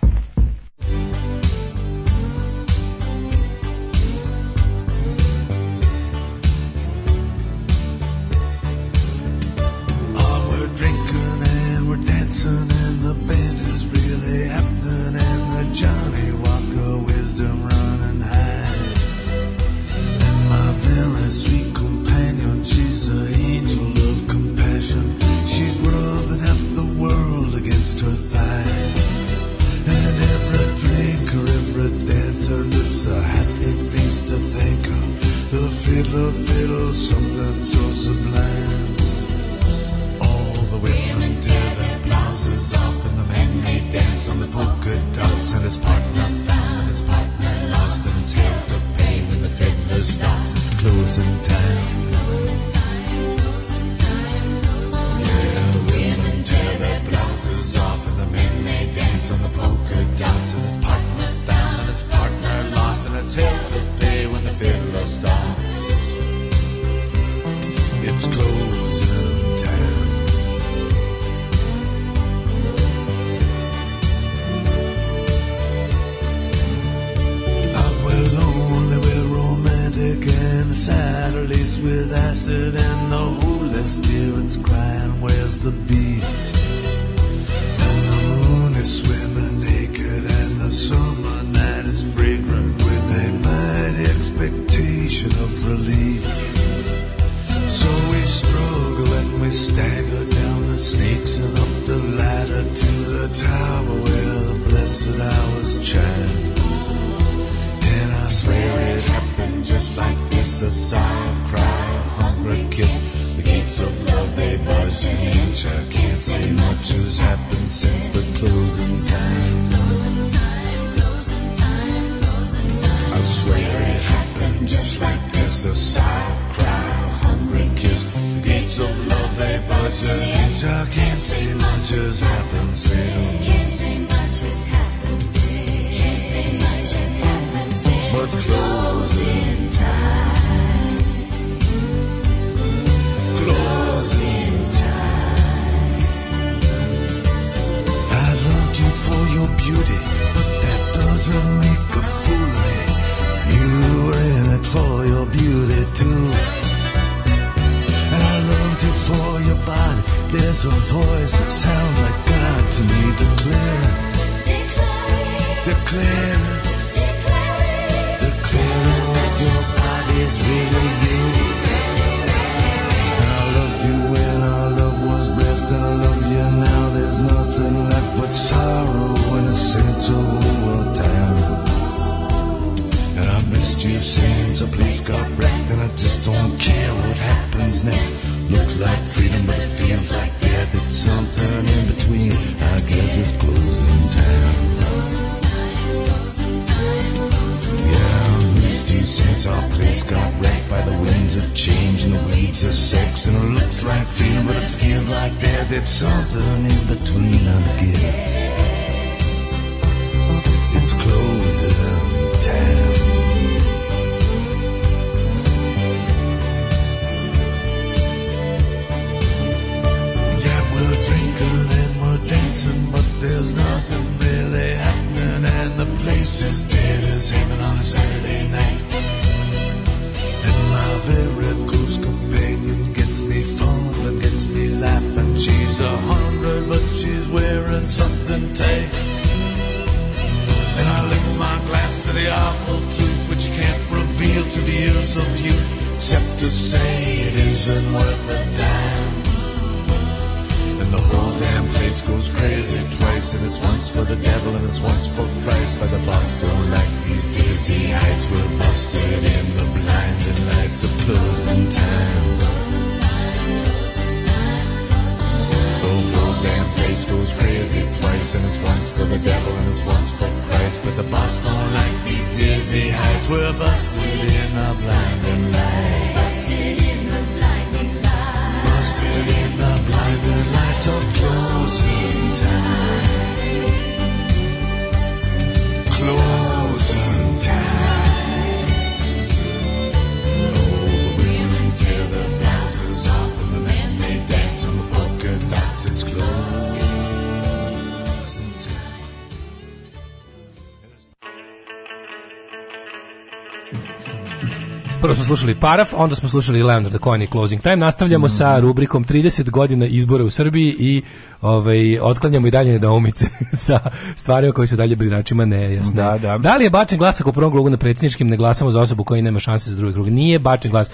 Prvo smo slušali Paraf, onda smo slušali Leonard Cohen i Closing Time. Nastavljamo mm. sa mhm. rubrikom 30 godina izbora u Srbiji i ovaj, otklanjamo i dalje nedoumice sa stvarima koje se dalje biračima nejasne. Da, da. da li je bačen glasak u prvom krugu na predsjedničkim, ne glasamo za osobu koja nema šanse za drugi krug? Nije bačen glas.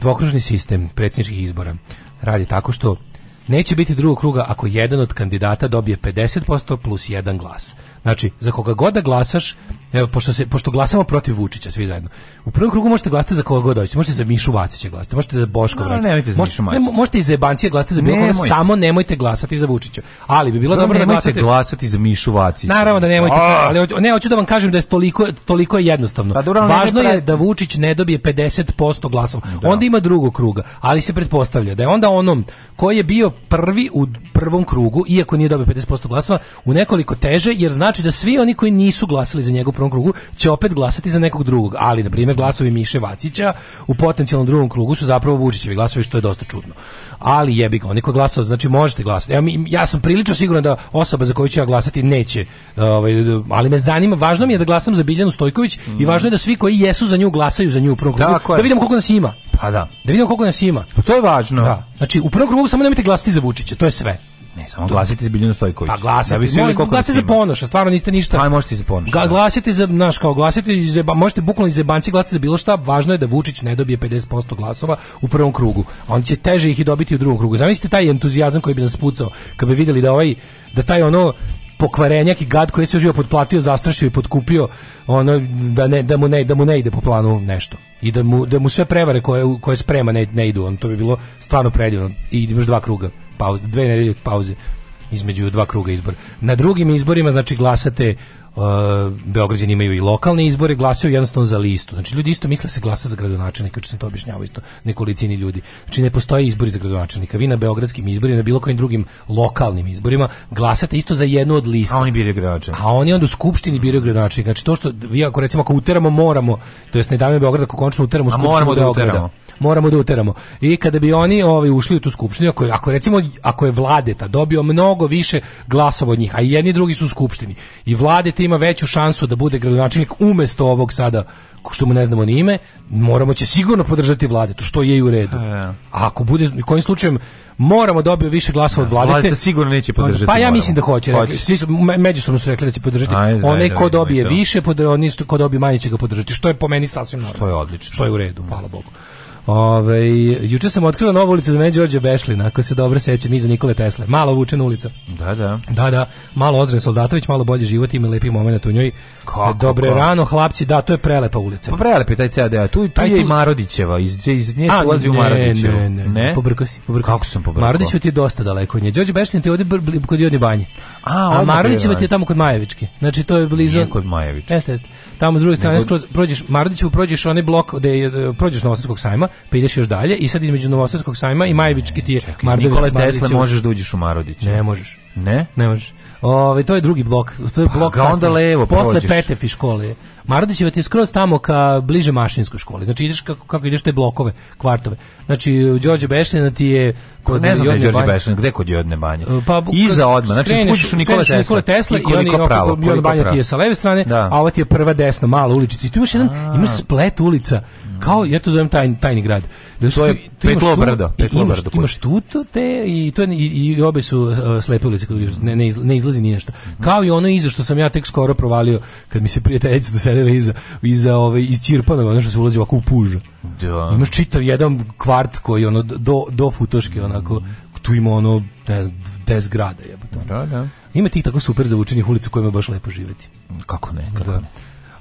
Dvokružni sistem predsjedničkih izbora radi tako što neće biti drugog kruga ako jedan od kandidata dobije 50% plus jedan glas. Znači, za koga god da glasaš, Evo, pošto, se, pošto glasamo protiv Vučića svi zajedno. U prvom krugu možete glasati za koga god hoćete. Možete za Mišu Vacića glasati, možete za Boško Vraća. No, za možete, ne, možete i za Jebancija glasati za bilo koga, samo nemojte glasati za Vučića. Ali bi bilo dobro, da dobro da glasate... glasati za Mišu Vacića. Naravno da nemojte, A! Ah! ali ne, hoću da vam kažem da je toliko, toliko je jednostavno. Pa, dobro, Važno je da Vučić ne dobije 50% glasova. Da. Onda ima drugog kruga, ali se pretpostavlja da je onda onom koji je bio prvi u prvom krugu, iako nije dobio 50% glasova, u nekoliko teže, jer znači da svi oni koji nisu glasali za njegov prvom krugu će opet glasati za nekog drugog, ali na primjer glasovi Miše Vacića u potencijalnom drugom krugu su zapravo Vučićevi glasovi što je dosta čudno. Ali jebi ga, niko glasao, znači možete glasati. Evo, ja sam prilično siguran da osoba za koju ću ja glasati neće, ovaj, ali me zanima, važno mi je da glasam za Biljanu Stojković mm. i mhm. važno je da svi koji jesu za nju glasaju za nju u prvom krugu. Da, da vidimo koliko nas ima. Pa da. Da vidim koliko nas ima. Pa to je važno. Da. Znači u prvom krugu samo nemojte glasati za Vučića, to je sve. Ne, samo to... glasite za Biljanu Stojković. Pa glasite, da bi svi moj, glasite za ponoša, stvarno niste ništa. Aj, možete za ponoša. Ga, da. glasite za, znaš, kao glasite, za, možete bukvalno iz jebanci glasiti za bilo šta, važno je da Vučić ne dobije 50% glasova u prvom krugu. On će teže ih i dobiti u drugom krugu. Zamislite taj entuzijazam koji bi nas pucao, kad bi videli da ovaj, da taj ono, pokvarenjak i gad koji se uživo potplatio, zastrašio i potkupio ono da ne da mu ne da mu ne ide po planu nešto i da mu da mu sve prevare koje koje sprema ne, ne idu on to bi bilo stvarno predivno i imaš dva kruga pauze, dve nedelje pauze između dva kruga izbora. Na drugim izborima znači glasate uh, Beograđani imaju i lokalne izbore, glasaju jednostavno za listu. Znači ljudi isto misle da se glasa za gradonačelnika, što sam to objašnjavao isto nekolicini ljudi. Znači ne postoje izbori za gradonačelnika. Vi na beogradskim izborima, na bilo kojim drugim lokalnim izborima glasate isto za jednu od lista. A oni biraju gradonačelnika. A oni onda u skupštini biraju gradonačelnika. Znači to što vi ako recimo ako uteramo moramo, to jest ne damo Beograd ako končno uteramo A skupštinu moramo da Beograda. Uteramo moramo da uteramo. I kada bi oni ovaj ušli u tu skupštinu, ako, ako recimo ako je Vladeta dobio mnogo više glasova od njih, a jedni i drugi su u skupštini i Vladeta ima veću šansu da bude gradonačelnik umesto ovog sada što mu ne znamo ni ime, moramo će sigurno podržati vladetu, što je i u redu. E. A ako bude, u kojim slučajem moramo da dobio više glasova od vladete. Vlade sigurno neće podržati. Pa ja moramo. mislim da hoće. hoće. Svi su, međusobno su rekli da će podržati. Ajde, Onaj ko dobije više, podr, ko dobije manje će ga podržati. Što je po meni sasvim normalno. Što je odlično. Što je u redu, hvala Bogu. Ove, juče sam otkrila novu ulicu za mene Đorđe Bešlina, ako se dobro sećam, iza Nikole Tesle. Malo vučena ulica. Da, da. Da, da. Malo Ozren Soldatović, malo bolje život, ima lepi momenat u njoj. Kako, Dobre kako? rano, hlapci, da, to je prelepa ulica. Pa prelepi taj ceo deo. Tu, tu taj, je tu... i Marodićeva, iz, iz nje se ulazi u Marodićevu. Ne, ne, ne, ne. Pobrko si, pobrko Kako sam pobrko? Marodićev ti je dosta daleko od nje. Đorđe Bešlin ti je ovdje kod Jodne banje. A, a Marodićeva ti je tamo kod Majevičke. Znači, to je blizu... Nije kod Majevičke. Jeste, jeste. Tamo s druge strane Nego... skroz prođeš Mardiću, prođeš onaj blok gde je e, prođeš Novosadskog sajma, pa ideš još dalje i sad između Novosadskog sajma i Majevički ti je Mardović. Nikola Tesla možeš da uđeš u Marodić. Ne možeš. Ne? Ne možeš. Ovaj to je drugi blok. To je pa blok ga onda levo Posle prođeš. Petefi škole. Marodićeva ti je skroz tamo ka bliže mašinskoj školi. Znači ideš kako, kako ideš te blokove, kvartove. Znači Đorđe Bešljena ti je pa kod ne znam da je Đorđe Bešljena, gde kod Jodne banje? Pa, Iza odma, znači kućiš u Nikola Tesla. Nikola Tesla i oni pravo, Jodne banja ti je sa leve strane, da. a ova ti je prva desno, mala uličica. I tu imaš jedan, imaš splet ulica, kao, ja to zovem tajni, tajni grad. Znači, to je petlo brdo, petlo brdo. Ti imaš tu te, i, to, i, i obe su uh, slepe ulice, ne, ne, izlazi ni nešto. Mhm. Kao i ono iza što sam ja tek skoro provalio, kad mi se prijateljica isterili da iza, iza ove, iz Čirpanova, ono se ulazi ovako u puž. Da. Imaš čitav jedan kvart koji ono, do, do futoške, onako, tu ima ono, ne znam, 10 grada jebote. Da, da. Ima tih tako super zavučenih ulica kojima je baš lepo živeti. Kako ne, da. kako da. ne.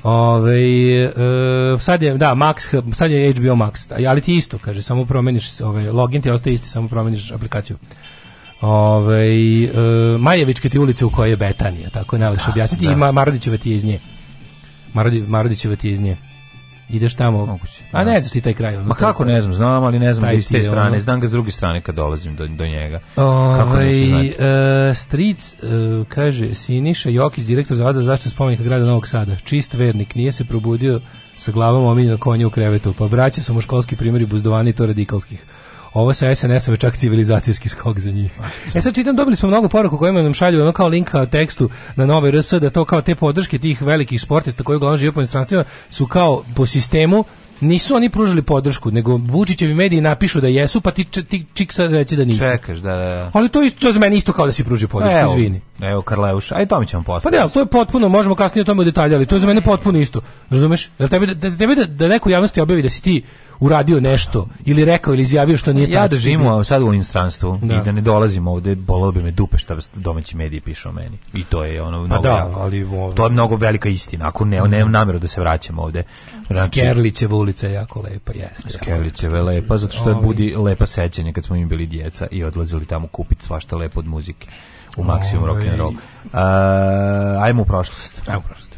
Ove, e, sad je, da, Max, sad je HBO Max, ali ti isto, kaže, samo promeniš, ove, login ti ostaje isti, samo promeniš aplikaciju. Ove, e, Majevičke ti ulice u kojoj je Betanija, tako je najlakše da, objasniti, da. i Marodićeva ti je iz nje. Marodićeva ti je iz nje. Ideš tamo. Moguće. A ne da. znaš ti taj kraj. Ma kako ne znam, znam, ali ne znam iz te strane. Ono... Znam ga s druge strane kad dolazim do, do njega. Ove, kako ovaj, neću E, stric, e, kaže, Siniša Jokić, direktor Zavoda za zaštitu spomenika grada Novog Sada. Čist vernik, nije se probudio sa glavom omiljenog konja u krevetu. Pa braća su mu školski primjeri buzdovani to radikalskih ovo sa SNS-ove čak civilizacijski skok za njih. E sad čitam, dobili smo mnogo poruka kojima nam šalju ono kao linka tekstu na nove RS, da to kao te podrške tih velikih sportista koji uglavnom žive po instranstvima su kao po sistemu nisu oni pružili podršku, nego Vučićevi mediji napišu da jesu, pa ti, ti čik sad reći da nisi. Čekaš, da, da, da. Ali to, isto, to za mene isto kao da si pružio podršku, evo, izvini. Evo, Karleuš, aj tome ćemo pa postaviti. Pa da, to je potpuno, možemo kasnije o tome u detalje, ali to je za mene potpuno isto. Razumeš? Da tebe, da, tebe da, da neko javnosti objavi da si ti uradio nešto ili rekao ili izjavio što nije ja tako. Ja da sad u inostranstvu da. i da, da ne dolazimo ovde, bolelo bi me dupe šta domaći mediji pišu o meni. I to je ono mnogo pa da, jako, ali ovdje... To je mnogo velika istina. Ako ne, nemam nameru da se vraćamo ovde. Znači, Skerlićeva ulica je jako lepa, jeste. Skerlićeva je lepa zato što je budi lepa sećanja kad smo im bili djeca i odlazili tamo kupiti svašta lepo od muzike u maksimum rock and roll. Uh, ajmo u prošlost. Ajmo u prošlost.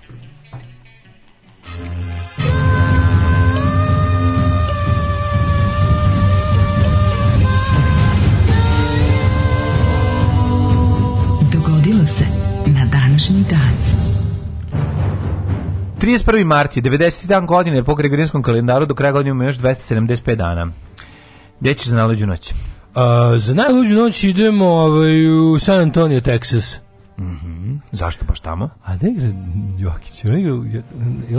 dogodilo se na današnji dan. 31. mart 90. dan godine po Gregorijanskom kalendaru, do kraja godine ima još 275 dana. Gde ćeš za najluđu noć? Uh, za najluđu noć idemo ovaj, u San Antonio, Texas. Mm -hmm. Zašto baš tamo? A da igra Đokić, on igra,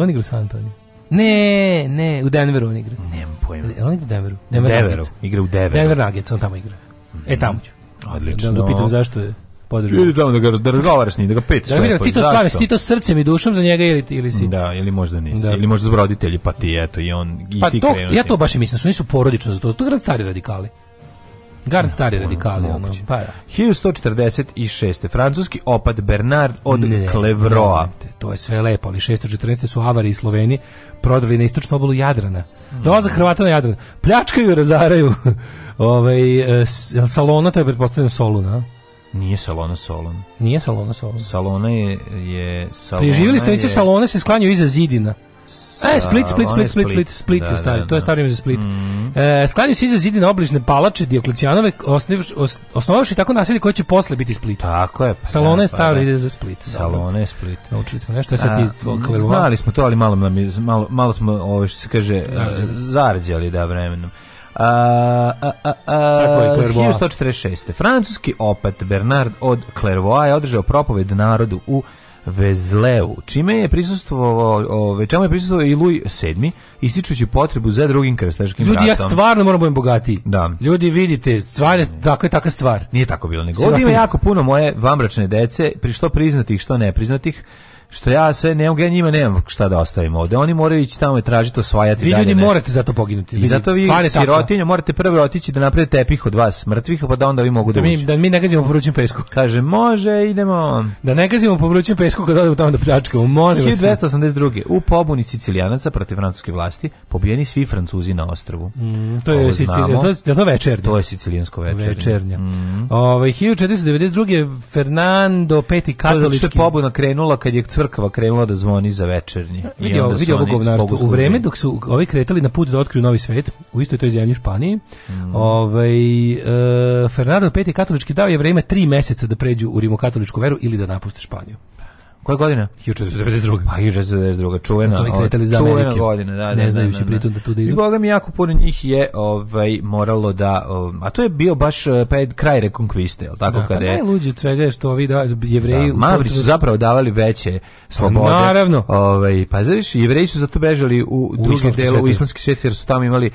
on igra u San Antonio. Ne, ne, u Denveru on igra. Nemam pojma. On igra u Denveru. Denver Deveru, igra u Denveru. Denver Nuggets, on tamo igra. Mm -hmm. E, tamo ću. Odlično. Da, da, da pitam da. zašto je podržavaš. Ili tamo da, da ga da razgovaraš da ga petiš. Da, vidim, ti to stvari, ti to srcem i dušom za njega ili, ili si. Da, ili možda nisi. Da. Ili možda zbog roditelji, pa ti eto i on i pa ti to, Ja to baš i mislim, su nisu porodično za to, to grad stari radikali. Garant da, stari radikali, ono, pa da. 1146. Francuski opad Bernard od ne, Klevroa. Ne, to je sve lepo, ali 614. su Avari i Sloveni prodali na istočnu obalu Jadrana. Mm. Dolaze Hrvata na Jadran. Pljačkaju i razaraju. Ove, ovaj, salona, to je pretpostavljeno Soluna. Nije Salona Solon. Nije Salona Solon. Salona je... je Salona Preživjeli stanovnici je... Salona se sklanjaju iza zidina. E, Split, Split, Split, Split, Split, Split da, stari, da, da, to je da. stari ime za Split. Mm. E, sklanju se iza zidina obližne palače Dioklecijanove, os, osnovavši tako naselje koje će posle biti Split. Tako je. Pa, Salona da, je pa staro, da. ide za Split. Salona je Split. Naučili smo nešto, je sad ti Znali smo to, ali malo, malo, malo smo, ovo što se kaže, zarađali, da, vremenom. 1146. Francuski opat Bernard od Clairvoa je održao propoved narodu u Vezleu, čime je prisustvovao, ove, ovaj, čemu je prisustvovao i Luj VII, ističući potrebu za drugim krstaškim Ljudi, ratom. ja stvarno moram da budem bogati. Da. Ljudi, vidite, stvar je, tako je taka stvar. Nije tako bilo, nego ovdje ima jako puno moje vamračne dece, pri što priznatih, što nepriznatih, što ja sve ne mogu, ja njima nemam šta da ostavim ovde. Oni moraju ići tamo i tražiti osvajati vi dalje. Vi ljudi nešto. morate zato poginuti. I zato vi sirotinja morate prvo otići da napravite tepih od vas mrtvih, pa da onda vi mogu da, da mi, Da mi ne gazimo po vrućem pesku. Kaže, može, idemo. Da ne gazimo po vrućem pesku kad odemo tamo da pljačkamo, može. 1282. U pobuni Sicilijanaca protiv francuske vlasti pobijeni svi Francuzi na ostrvu. Mm, to, je Sicilija, to, je, to večernje. To je sicilijansko večernje. večernje. Mm. Ove, 1492. Fernando V. Katolički. To je pobuna krenula kad je crkva krenula da zvoni za večernji. Vidio, vidio ovo govnarstvo. U vreme dok su ovi kretali na put da otkriju novi svet, u istoj toj zemlji Španiji, mm. ovaj, e, Fernando V. katolički dao je vreme tri meseca da pređu u rimokatoličku veru ili da napuste Španiju. Koja godine? 1992. Pa 1992. Čuvena, čuvena godina, da, ne da, da, znajući da, da, pritom da tu da idu. I boga mi jako puno njih je ovaj moralo da um, a to je bio baš eh, pa je kraj rekonkviste, al tako da, kada pa je. Najluđe od svega je što ovi da Jevreji da, Mavri su zapravo davali veće slobode. Naravno. Ovaj pa znaš, Jevreji su zato bežali u, u drugi delo u islamski svet jer su tamo imali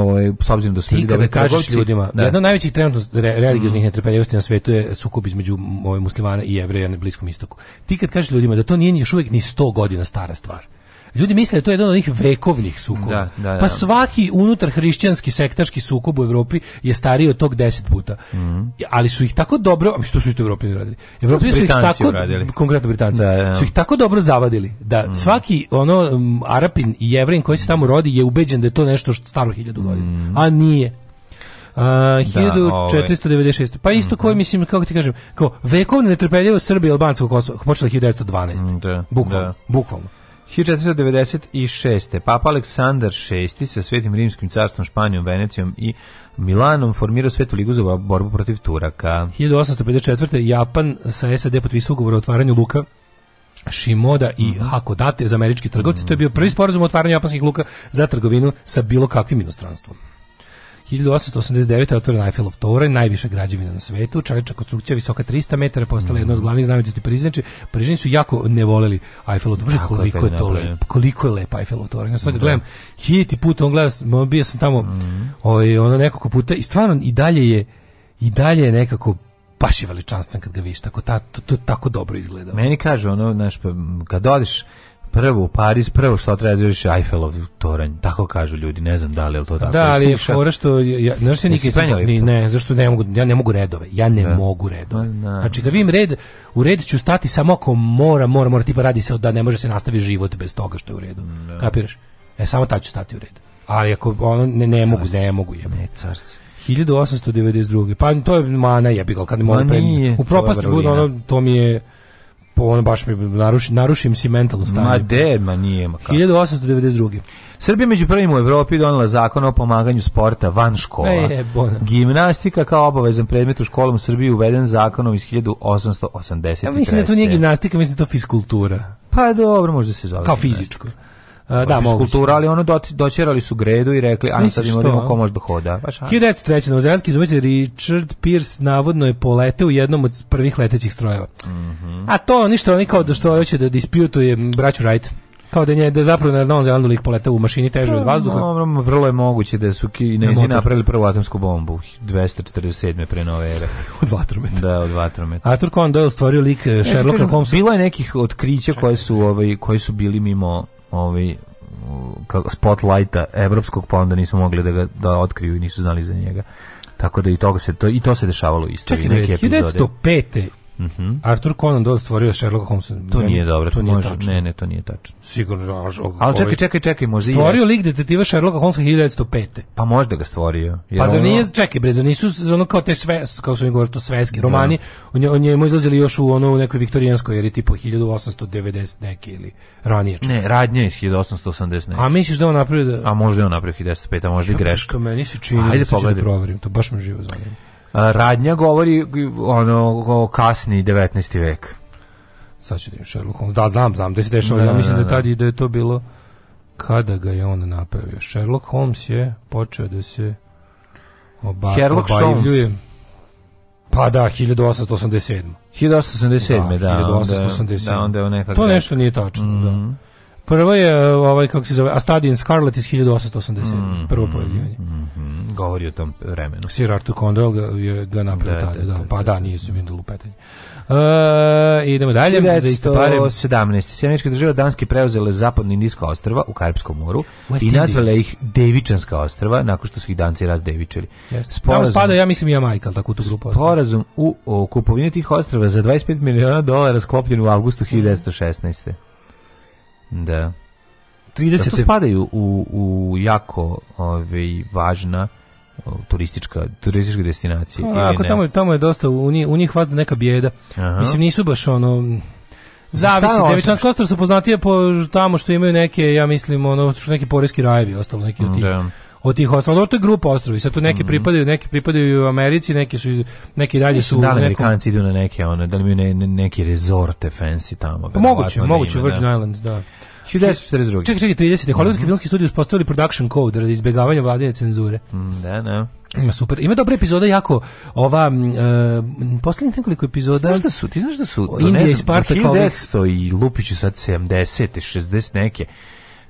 ovaj s obzirom da su ljudi dobri kažeš ljudima da. jedna od najvećih trenutno religioznih mm. netrpeljivosti na svetu je sukob između ovaj muslimana i jevreja na bliskom istoku ti kad kažeš ljudima da to nije još uvek ni 100 godina stara stvar Ljudi misle da to je jedan od onih vekovnih sukoba. Da, da, da. Pa svaki unutar hrišćanski sektaški sukob u Evropi je stariji od tog 10 puta. Mm -hmm. Ali su ih tako dobro, a što su što Evropljani radili? Evropi su ih tako radili. konkretno Britanci. Da, da. Su ih tako dobro zavadili da mm -hmm. svaki ono um, Arapin i Jevrejin koji se tamo rodi je ubeđen da je to nešto što staro 1000 mhm. godina. Mm -hmm. A nije. Da, uh, 1496. Pa ovaj. isto mhm. koji, mislim, kako ti kažem, kao vekovna netrpeljivo Srbije i Albanskog Kosova počela 1912. Da, bukvalno, da. bukvalno. 1496. Papa Aleksandar VI sa Svetim Rimskim carstvom Španijom, Venecijom i Milanom formirao Svetu ligu za borbu protiv Turaka. 1854. Japan sa SAD potpisao ugovor o otvaranju luka Shimoda i mm Hakodate za američki trgovci. Mm To je mhm. bio prvi sporazum o otvaranju japanskih luka za trgovinu sa bilo kakvim inostranstvom. 1889. otvoren Eiffelov toranj, najviša građevina na svetu, čeliča konstrukcija visoka 300 metara, postala mm. jedna od mhm. glavnih znamenitosti Pariznači. Parižani su jako ne voleli Eiffelov toranj, koliko je, to lep, koliko je lepa Eiffelov toranj. Ja sad da. gledam, hiljiti put, on gleda, bio sam tamo mm. ovaj, ono nekoliko puta i stvarno i dalje je i dalje je nekako baš je veličanstven kad ga vidiš, tako ta, to, to tako dobro izgleda. Meni kaže ono, znaš, pa, kad odeš prvo u Pariz, prvo što treba da vidiš Eiffelov toranj, tako kažu ljudi, ne znam da li je to tako. Da, ali je fora što ja znaš se nikad ni, ne, zašto ne mogu, ja ne mogu redove, ja ne da. mogu redove. Da. Znači kad vidim red, u red ću stati samo ako mora, mora, mora, tipa radi se da ne može se nastavi život bez toga što je u redu. Da. Kapiraš? E samo tad ću stati u red. Ali ako ono ne, ne mogu, ne mogu, je. Ne, carci. 1892. Pa to je mana jebigal kad ne mogu pre. U propasti ono to mi je po ono baš mi naruši, narušim si mentalno stanje. Ma de, ma nije, ma kako. 1892. Srbija među prvim u Evropi donela zakon o pomaganju sporta van škola. E, gimnastika kao obavezan predmet u školom Srbiji uveden zakonom iz 1883. Ja mislim da to nije gimnastika, mislim da to fiskultura. Pa dobro, možda se zove. Kao fizičko. Gimnastika. Uh, da, kultura, ali ono doćerali su gredu i rekli, da a sad im odimo ko može dohoda. Baš, 1903. novozelandski izumitelj Richard Pierce navodno je poleteo u jednom od prvih letećih strojeva. Mm -hmm. A to ništa, oni kao da što hoće da disputuje braću Wright kao da je da zapravo na Novom Zelandu lik poleta u mašini teže od pa, vazduha. No, vrlo je moguće da su Kinezi da napravili prvu atomsku bombu 247. pre nove ere. od vatrometa. Da, od vatrometa. Arthur Conan Doyle stvorio lik e, Sherlocka Holmesa. Bilo je nekih otkrića koje su ovaj koji su bili mimo ovi ovaj spotlighta evropskog pa onda nisu mogli da ga da otkriju i nisu znali za njega. Tako da i to se to i to se dešavalo isto Čekaj, i neke epizode. 1905. Mm Arthur Conan Doyle stvorio Sherlock Holmes. To ne, nije dobro, to nije može, tačno. Ne, ne, to nije tačno. Sigurno. Ali čekaj, čekaj, čekaj, možda Stvorio lik detektiva Sherlocka Holmesa 1905. Pa možda ga stvorio. Jer pa zar ono... čekaj bre, zar nisu ono kao te sve, kao su mi govorili, to sveski da. romani, on, je, on je njemu izlazili još u ono u nekoj viktorijanskoj, jer je tipo 1890 neke ili ranije. Čak. Ne, radnje iz 1880 neki. A misliš da on napravio da... A možda je on napravio 1905, a možda i greška. Što meni se čini, Ajde, da, da pogledaj. da proverim, to baš me živo zanima radnja govori ono o kasni 19. vek. Sad ću da Sherlock Holmes. Da, znam, znam da se dešava. Ne, ja da, mislim ne, da ne. Da, da tad da je to bilo kada ga je on napravio. Sherlock Holmes je počeo da se oba, Holmes. Pa da, 1887. 1887, da. 1887. Da, onda, da, onda je on nekako... To nešto nije tačno, mm -hmm. da. Mhm. Prvo je e, ovaj kako se zove A Study Scarlet iz 1880. Mm, mm-hmm, prvo pojavljivanje. Mm, mm, govori o tom vremenu. Sir Arthur Condell ga je ga napravio da, da, tada, da, da, da, pa da, da nije se vidio lupetanje. Uh, idemo dalje 1917. za istopare 17. Sjemeničke države Danske preuzele zapadno indijska ostrva u Karpskom moru West i nazvale ih Devičanska ostrva nakon što su ih Danci razdevičili. Yes. Sporazum, spada, ja mislim, i Jamajka, tako tu grupu. Sporazum u o kupovini tih ostrva za 25 miliona dolara sklopljen u avgustu 1916. Da. 30 Zato spadaju u, u jako ovaj, važna turistička turistička destinacija A, ako ne? tamo tamo je dosta u njih, u njih vazda neka bijeda Aha. mislim nisu baš ono Zavisi, Devičanski ostrov su poznati po tamo što imaju neke, ja mislim, ono, što neki poreski rajevi, ostalo neki od da. tih. Da od tih ostalih, to je grupa ostrovi, sad tu neki mm -hmm. pripadaju, neki pripadaju u Americi, neki su neki dalje su da li nekom... Amerikanci idu na neke one, da li mi ne, ne, neki rezorte fancy tamo. Pa moguće, moguće u Virgin da. Islands, da. 1942. Čekaj, čekaj, 30. Mhm. Hollywoodski mm -hmm. filmski studij uspostavili production code radi izbegavanja vladine cenzure. Mm, da, da. Ima super. Ima dobre epizode jako. Ova uh, poslednjih nekoliko epizoda. Znaš da su, ti znaš da su. Indija i Spartak. 1900 i Lupiću sad 70, 60 neke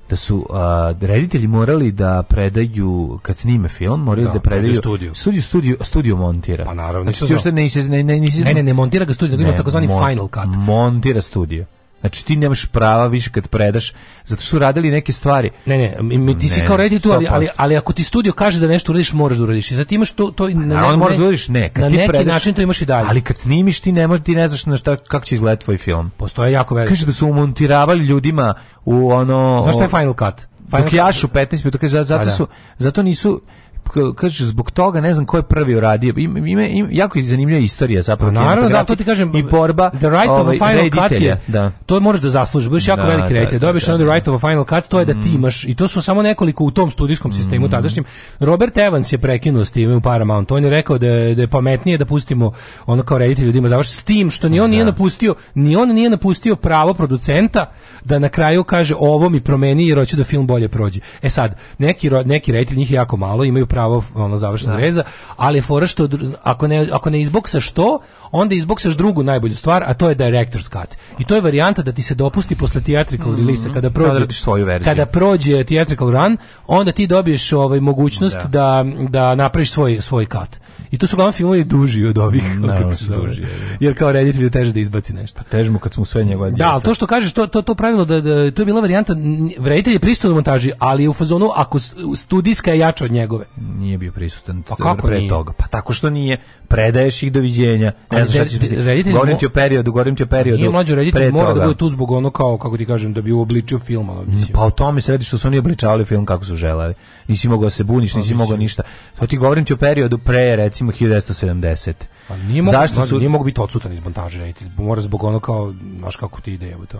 da su a, reditelji morali da predaju kad snime film, morali da, da predaju studiju. Studiju, studiju, studiju montira. Pa naravno. Znači, ti još ne, ne, ne, ne, ne, ne, ne montira ga studiju, nego ima takozvani mon, final cut. Montira studiju. Znači ti nemaš prava više kad predaš, zato su radili neke stvari. Ne, ne, mi ti ne, si kao redi tu, ali, ali, ali, ako ti studio kaže da nešto uradiš, možeš da uradiš. zato imaš to, to na, ne, moraš da uradiš, ne, kad na ti neki predaš, način to imaš i dalje. Ali kad snimiš ti ne možeš, ti ne znaš na šta kako će izgledati tvoj film. Postoje jako veliki. Kaže da su umontiravali ljudima u ono Znaš šta je Final Cut? Final dok jašu 15 minuta, kaže zato pa da. su zato nisu kaže zbog toga ne znam ko je prvi uradio ime ima im, jako je zanimljiva istorija zapravo pa naravno da to ti kažem i borba the right ovaj, of a ovaj, final cut je da. to možeš da zaslužiš budeš jako da, veliki da, reditelj da, dobiješ da, da, right of a final cut to je da ti mm. imaš i to su samo nekoliko u tom studijskom mm. sistemu mm. tadašnjem Robert Evans je prekinuo s tim u Paramount on je rekao da je, da je pametnije da pustimo ono kao reditelj ljudima da završi s tim što ni on nije da. napustio ni on nije napustio pravo producenta da na kraju kaže ovo mi promeni jer hoću da film bolje prođe e sad neki neki reditelji njih jako malo imaju pravo ono završna da. reza, ali fora što ako ne ako ne izboksaš to, onda izboksaš drugu najbolju stvar, a to je director's da cut. I to je varijanta da ti se dopusti posle theatrical mm -hmm. release kada da, prođe svoju verziju. Kada prođe theatrical run, onda ti dobiješ ovaj mogućnost da da, da napraviš svoj svoj cut. I to su uglavnom filmovi duži od ovih, no, mm, kako se zove. Duži, Jer kao reditelju teže da izbaci nešto. Težmo kad smo sve njegova da, djeca. Da, ali to što kažeš, to, to, to pravilo, da, da, to je bila varijanta, reditelj je pristao u montaži, ali je u fazonu, ako studijska je jača od njegove. Nije bio prisutan pa kako pre nije? toga. Pa tako što nije, predaješ ih doviđenja. Ne znaš šta reditelj govorim ti o periodu, govorim ti o periodu. Nije mlađo reditelj, mora da bude tu zbog ono kao, kako ti kažem, da bi uobličio film. Ono, pa o tome se radi što su oni obličavali film kako su želeli. Nisi mogao da se buniš, nisi pa mogao ništa. To ti govorim ti o periodu pre, recimo, recimo 1970. Pa nije mogu, Zašto su... nije mogu biti odsutan iz montaže, raditi. Mora zbog ono kao, znaš kako ti ide, evo to.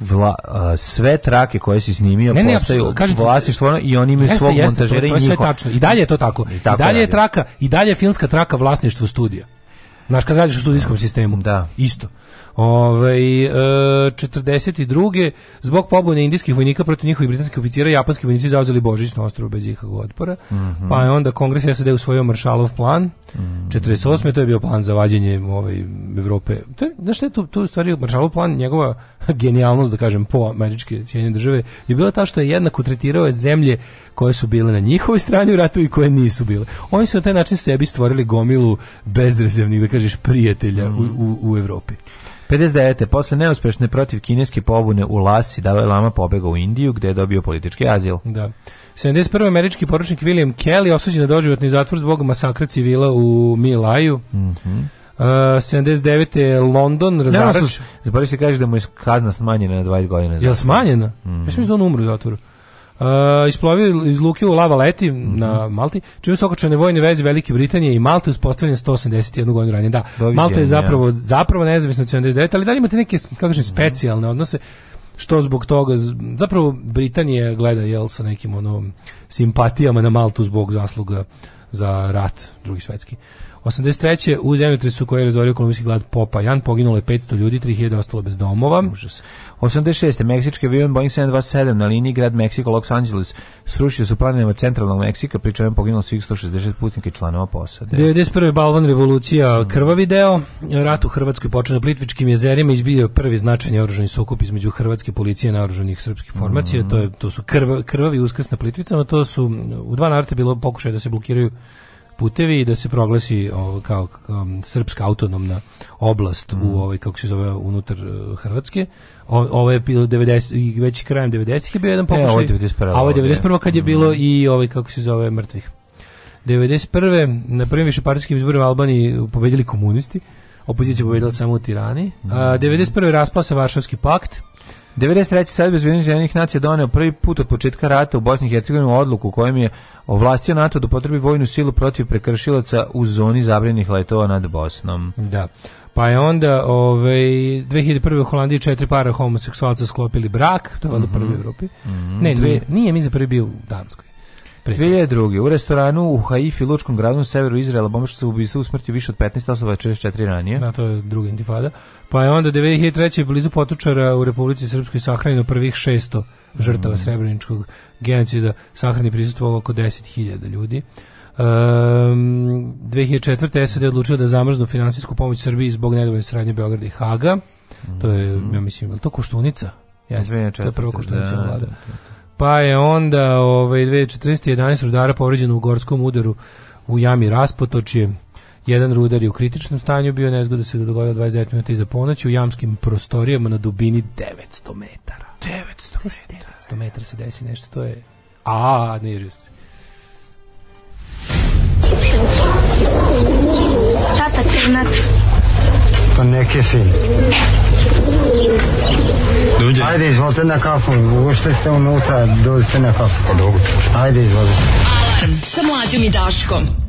Vla, uh, sve trake koje si snimio ne, ne, postaju kažete, vlasništvo ono, i oni imaju jeste, svog jeste, montažera to, to i njihova. I dalje je to tako. I, tako I dalje je traka, i dalje je filmska traka vlasništvo studija. Znaš kad radiš u studijskom da. sistemu? Da. Isto. Ove, ovaj, e, 42. Zbog pobune indijskih vojnika protiv njihovih britanskih oficira, japanski vojnici zauzeli Božić na ostrovu bez ikakog otpora. Mm -hmm. Pa je onda kongres SAD usvojio Maršalov plan. Mm -hmm. 48. to je bio plan za vađenje ovaj, Evrope. To je, znaš šta je tu, tu stvari Maršalov plan, njegova genijalnost, da kažem, po američke cijenje države, je bila ta što je jednako tretirao zemlje koje su bile na njihovoj strani u ratu i koje nisu bile. Oni su na taj način sebi stvorili gomilu bezrezervnih, da kažeš, prijatelja mm. u, mhm. u, u Evropi. 59. posle neuspešne protiv kineske pobune u Lasi, Dalai Lama pobega u Indiju gde je dobio politički azil. Da. 71. američki poručnik William Kelly osuđen na doživotni zatvor zbog masakra civila u Milaju. Mm -hmm. Uh, 79. London razarač. Zaboravio se da kaže da mu je kazna smanjena na 20 godina. Je li smanjena? Mm. Mislim da on umru u zatvoru. Uh, isplovio iz luke u Lava Leti mm -hmm. na Malti, čime su okočene vojne veze Velike Britanije i Malte uspostavljene 181 godinu ranije. Da, Doviđenja. Malta je zapravo, zapravo nezavisno od 79, ali da li imate neke, kako kažem, mhm. specijalne odnose što zbog toga zapravo Britanija gleda jel sa nekim ono simpatijama na Maltu zbog zasluga za rat drugi svetski. 83. u zemljotresu koji je razvorio kolumbijski glad Jan, poginulo je 500 ljudi, 3000 ostalo bez domova. Užas. 86. Meksički avion Boeing 727 na liniji grad Meksiko Los Angeles srušio su planinama centralnog Meksika, pri čemu poginulo svih 160 putnika i članova posade. 91. Balvan revolucija, krvavi deo, rat u Hrvatskoj počeo na Plitvičkim jezerima, izbio prvi značajni oružani sukob između hrvatske policije i naoružanih srpskih formacija, mm to je to su krv, krvavi uskrs na Plitvicama, to su u dva narata bilo pokušaj da se blokiraju putevi i da se proglasi o, kao, kao um, srpska autonomna oblast mm. u ovaj kako se zove unutar uh, Hrvatske. ovo je bilo 90 već krajem 90-ih je bio jedan pokušaj. E, ovo je 91. A ovo je 91. kad je mm. bilo i ovaj kako se zove mrtvih. 91. na prvim višepartijskim izborima Albaniji pobedili komunisti. Opozicija pobedila samo u Tirani. A, 91. Mm. raspala se Varšavski pakt. 93. sad bezbjednih nacija doneo prvi put od početka rata u Bosni i Hercegovini odluku kojom je ovlastio NATO da potrebi vojnu silu protiv prekršilaca u zoni zabranjenih letova nad Bosnom. Da. Pa je onda ovaj 2001. u Holandiji četiri para homoseksualca sklopili brak, to je valjda mm -hmm. prvi u mhm. Evropi. Mm -hmm. Ne, nije, nije mi za prvi bio u Danskoj. 2002. U restoranu u Haifi, Lučkom gradu severu Izraela, bombašta se ubistva u smrti više od 15 osoba, 44 ranije. Da, to je druga intifada. Pa je onda 2003. blizu Potučara u Republici Srpskoj sahranjeno prvih 600 žrtava mm. srebreničkog genocida. Sahrani prisutvovalo oko 10.000 ljudi. Um, 2004. SED je odlučio da zamrznu finansijsku pomoć Srbiji zbog nedovoljne sradnje Beograda i Haga. Mm. To je, mm. ja mislim, je to Koštunica? Jeste, to je prva Koštunica da, vlada. Da, pa je onda ovaj, 2014. 11 rudara povređeno u gorskom udaru u jami Raspotočije Jedan rudar je u kritičnom stanju bio nezgoda se da dogodila 29 minuta iza ponoći u jamskim prostorijama na dubini 900 metara. 900 metara. 900 metara se desi nešto, to je... A, ne ježio sam se. Tata crnac. Pa neke sin. Duđe. Ajde, izvolite na kafu. Ušli ste unutra, dođite na kafu. Pa dobro. Ajde, izvolite. Alarm sa mlađom i Daškom.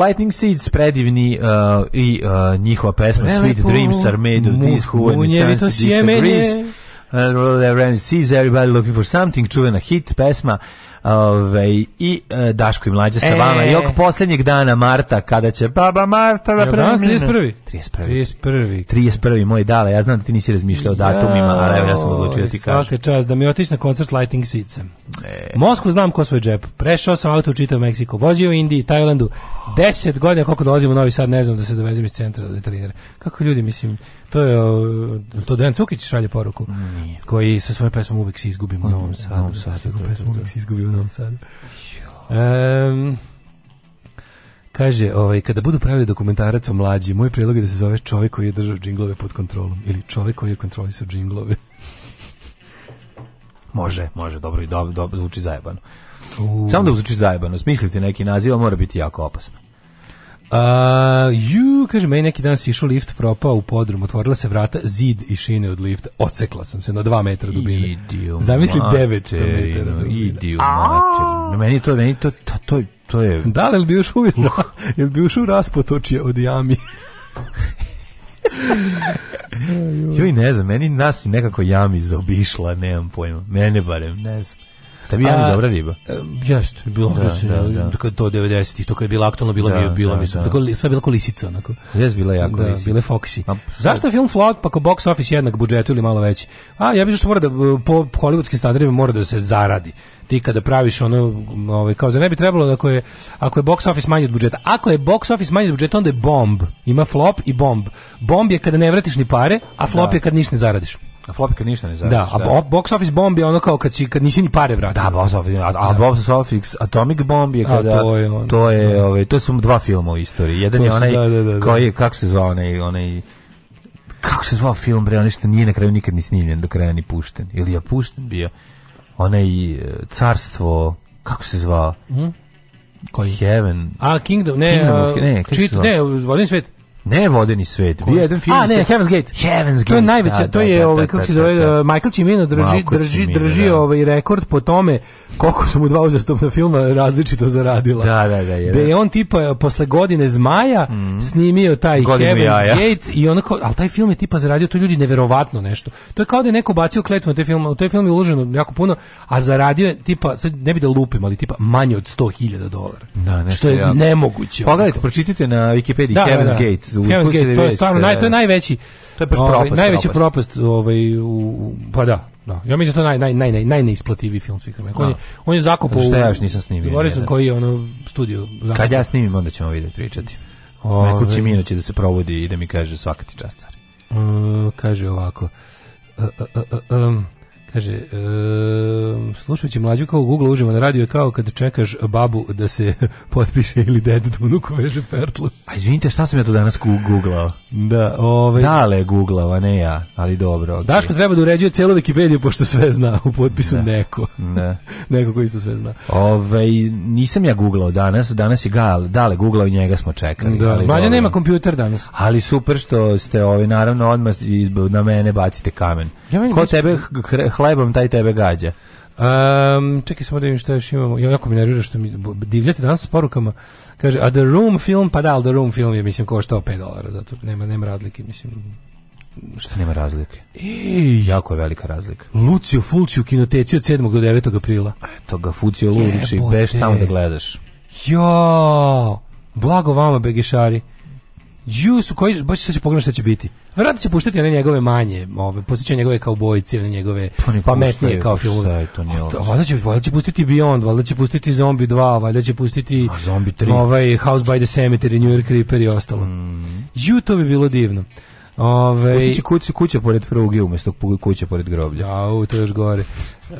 Lightning Seeds predivni uh, i uh, njihova pesma Sweet Dreams are made of this who and the sun disagrees. Uh, Sees Everybody Looking for Something, čuvena hit pesma Ove, i e, Daško i Mlađa sa e. vama. I oko posljednjeg dana Marta, kada će baba Marta da prvi... Danas 31. 31. 31. 31. Moj dale, ja znam da ti nisi razmišljao o datumima, ali evo ja sam odlučio da ti kažem. svaki čas da mi otiš na koncert Lighting Seeds. E. Mosku znam ko svoj džep. Prešao sam auto u čitav Meksiko. Vozio u Indiji, Tajlandu. 10 godina koliko dolazim u Novi Sad, ne znam da se dovezem iz centra do da veterinara. Kako ljudi, mislim to je to Dejan Cukić šalje poruku. Nije. Koji sa svojom pesmom uvek se izgubi u Novom Sadu. Novom Sadu, Sadu pesmom uvek se izgubi u Novom Sadu. Ehm kaže, ovaj, kada budu pravili dokumentarac o mlađi, moj prijedlog je da se zove čovjek koji je držao džinglove pod kontrolom ili čovjek koji je kontrolisao džinglove. može, može, dobro i dobro, dobro zvuči zajebano. Uh. Samo da zvuči zajebano, smisliti neki naziv, mora biti jako opasno. A, ju, kaže, meni neki dan si išao lift, propao u podrum, otvorila se vrata, zid i šine od lift, ocekla sam se na dva metra dubine. Idio Zamisli 900 metara dubine. Idio mater. Meni to, meni to, to, to, to je... Da, li bi još uvijek, uh. li bi još u raspotočio od jami? Joj, ne znam, meni nas nekako jami zaobišla, nemam pojma. Mene barem, ne znam bi je dobra riba. E, jeste, bilo da, se, da, da. to 90-ih, to kad je bilo aktualno, bilo da, mi je bilo, da, mislim, da. Tako, sve bilo ko lisica, onako. Jeste bila jako da, lisica. Bile foksi. Zašto je film flop, pa ko box office jednak budžetu ili malo veći? A, ja bih što mora da, po hollywoodskim standardima mora da se zaradi ti kada praviš ono ovaj kao za ne bi trebalo da ako je ako je box office manji od budžeta. Ako je box office manji od budžeta onda je bomb. Ima flop i bomb. Bomb je kada ne vratiš ni pare, a flop da. je kad ništa ne zaradiš. A floppy kad ništa ne zaradiš. Da, da, a box office bomb je ono kao kad, si, kad nisi ni pare vratio. Da, box office, a, a da. box office Atomic Bomb je kada... A to je, on, to, je da. ovaj, to su dva filma u istoriji. Jedan to je onaj, da da, da, da, koji je, kako se zvao onaj, onaj kako se zvao film, bre, onaj što nije na kraju nikad ni snimljen, do kraja ni pušten. Ili je pušten bio onaj e, carstvo, kako se zvao? Mm? Koji? Heaven. A, Kingdom, ne, Kingdom, uh, ne, čit, ne, Vodin svet. Ne vodeni svet. Bi jedan film. A ne, Heaven's Gate. Heaven's Gate. To je najveća, da, to da, je da, ovaj da, kako se da, zove da, e, Michael Cimino drži drži drži ovaj rekord po tome koliko su mu dva uzastopna filma različito zaradila. Da, da, da, je. Da je on tipa e, posle godine zmaja mm. snimio taj Godinu Heaven's jaja. Gate i onako, al taj film je tipa zaradio to ljudi neverovatno nešto. To je kao da je neko bacio kletvu na taj film, u taj film je uloženo jako puno, a zaradio je tipa sad ne bi da lupim, ali tipa manje od 100.000 dolara. Da, nešto što je jako. nemoguće. Pogledajte, pročitajte na Wikipediji Heaven's Gate Heaven's Gate, to je stvarno, naj, to je da. najveći to je baš ovaj, propast, najveći propast, ovaj, u, pa da, da. Ja mislim da to naj naj naj naj najneisplativiji film svih vremena. On je da. on je zakopao. Šta ja još nisam snimio. Govorio sam koji je ono studio zakopao. Kad ja snimim onda ćemo videti pričati. Ove... Ovaj- Michael Cimino će da se provodi i da mi kaže svaka ti čast stvari. Um, e, kaže ovako. Uh, uh, uh, um, Kaže, e, slušajući mlađu kao Google uživo na radio kao kad čekaš babu da se potpiše ili dedu da unuku veže pertlu. A izvinite, šta sam ja to danas googlao? Da, ovaj... Dale googlao, a ne ja, ali dobro. Okay. Daško treba da uređuje cijelu Wikipediju pošto sve zna u potpisu ne. Da. neko. Da. neko koji isto sve zna. Ove, ovaj, nisam ja googlao danas, danas je Gal, Dale googlao i njega smo čekali. Da, ali Mlađa nema kompjuter danas. Ali super što ste, ovaj, naravno, odmah na mene bacite kamen. Ja Ko tebe hlebom, taj tebe gađa. Um, čekaj samo da vidim šta još imamo. Ja jako mi nervira što mi divljate danas s porukama. Kaže, a The Room film, pa da, The Room film je, mislim, koštao 5 dolara, zato nema, nema razlike, mislim. Šta nema razlike? Ej, jako je velika razlika. Lucio Fulci u kinoteci od 7. do 9. aprila. Eto ga, Fucio Luci, beš tamo da gledaš. Jo, blago vama, Begešari. Ju su koji baš sad ću pogledati šta će biti. Verovatno će puštati one njegove manje, ove pustiće njegove kaubojci, one njegove pa pametnije kao film. Šta je to Valjda će valjda će pustiti Beyond, valjda će pustiti Zombie 2, valjda će pustiti A, Zombie 3. Ovaj House by the Cemetery, New York Creeper i ostalo. Mm. Ju to bi bilo divno. Ove, ovaj, Pustit će kuća, kuća pored pruge umjesto kuća pored groblja. Au, to je još gore.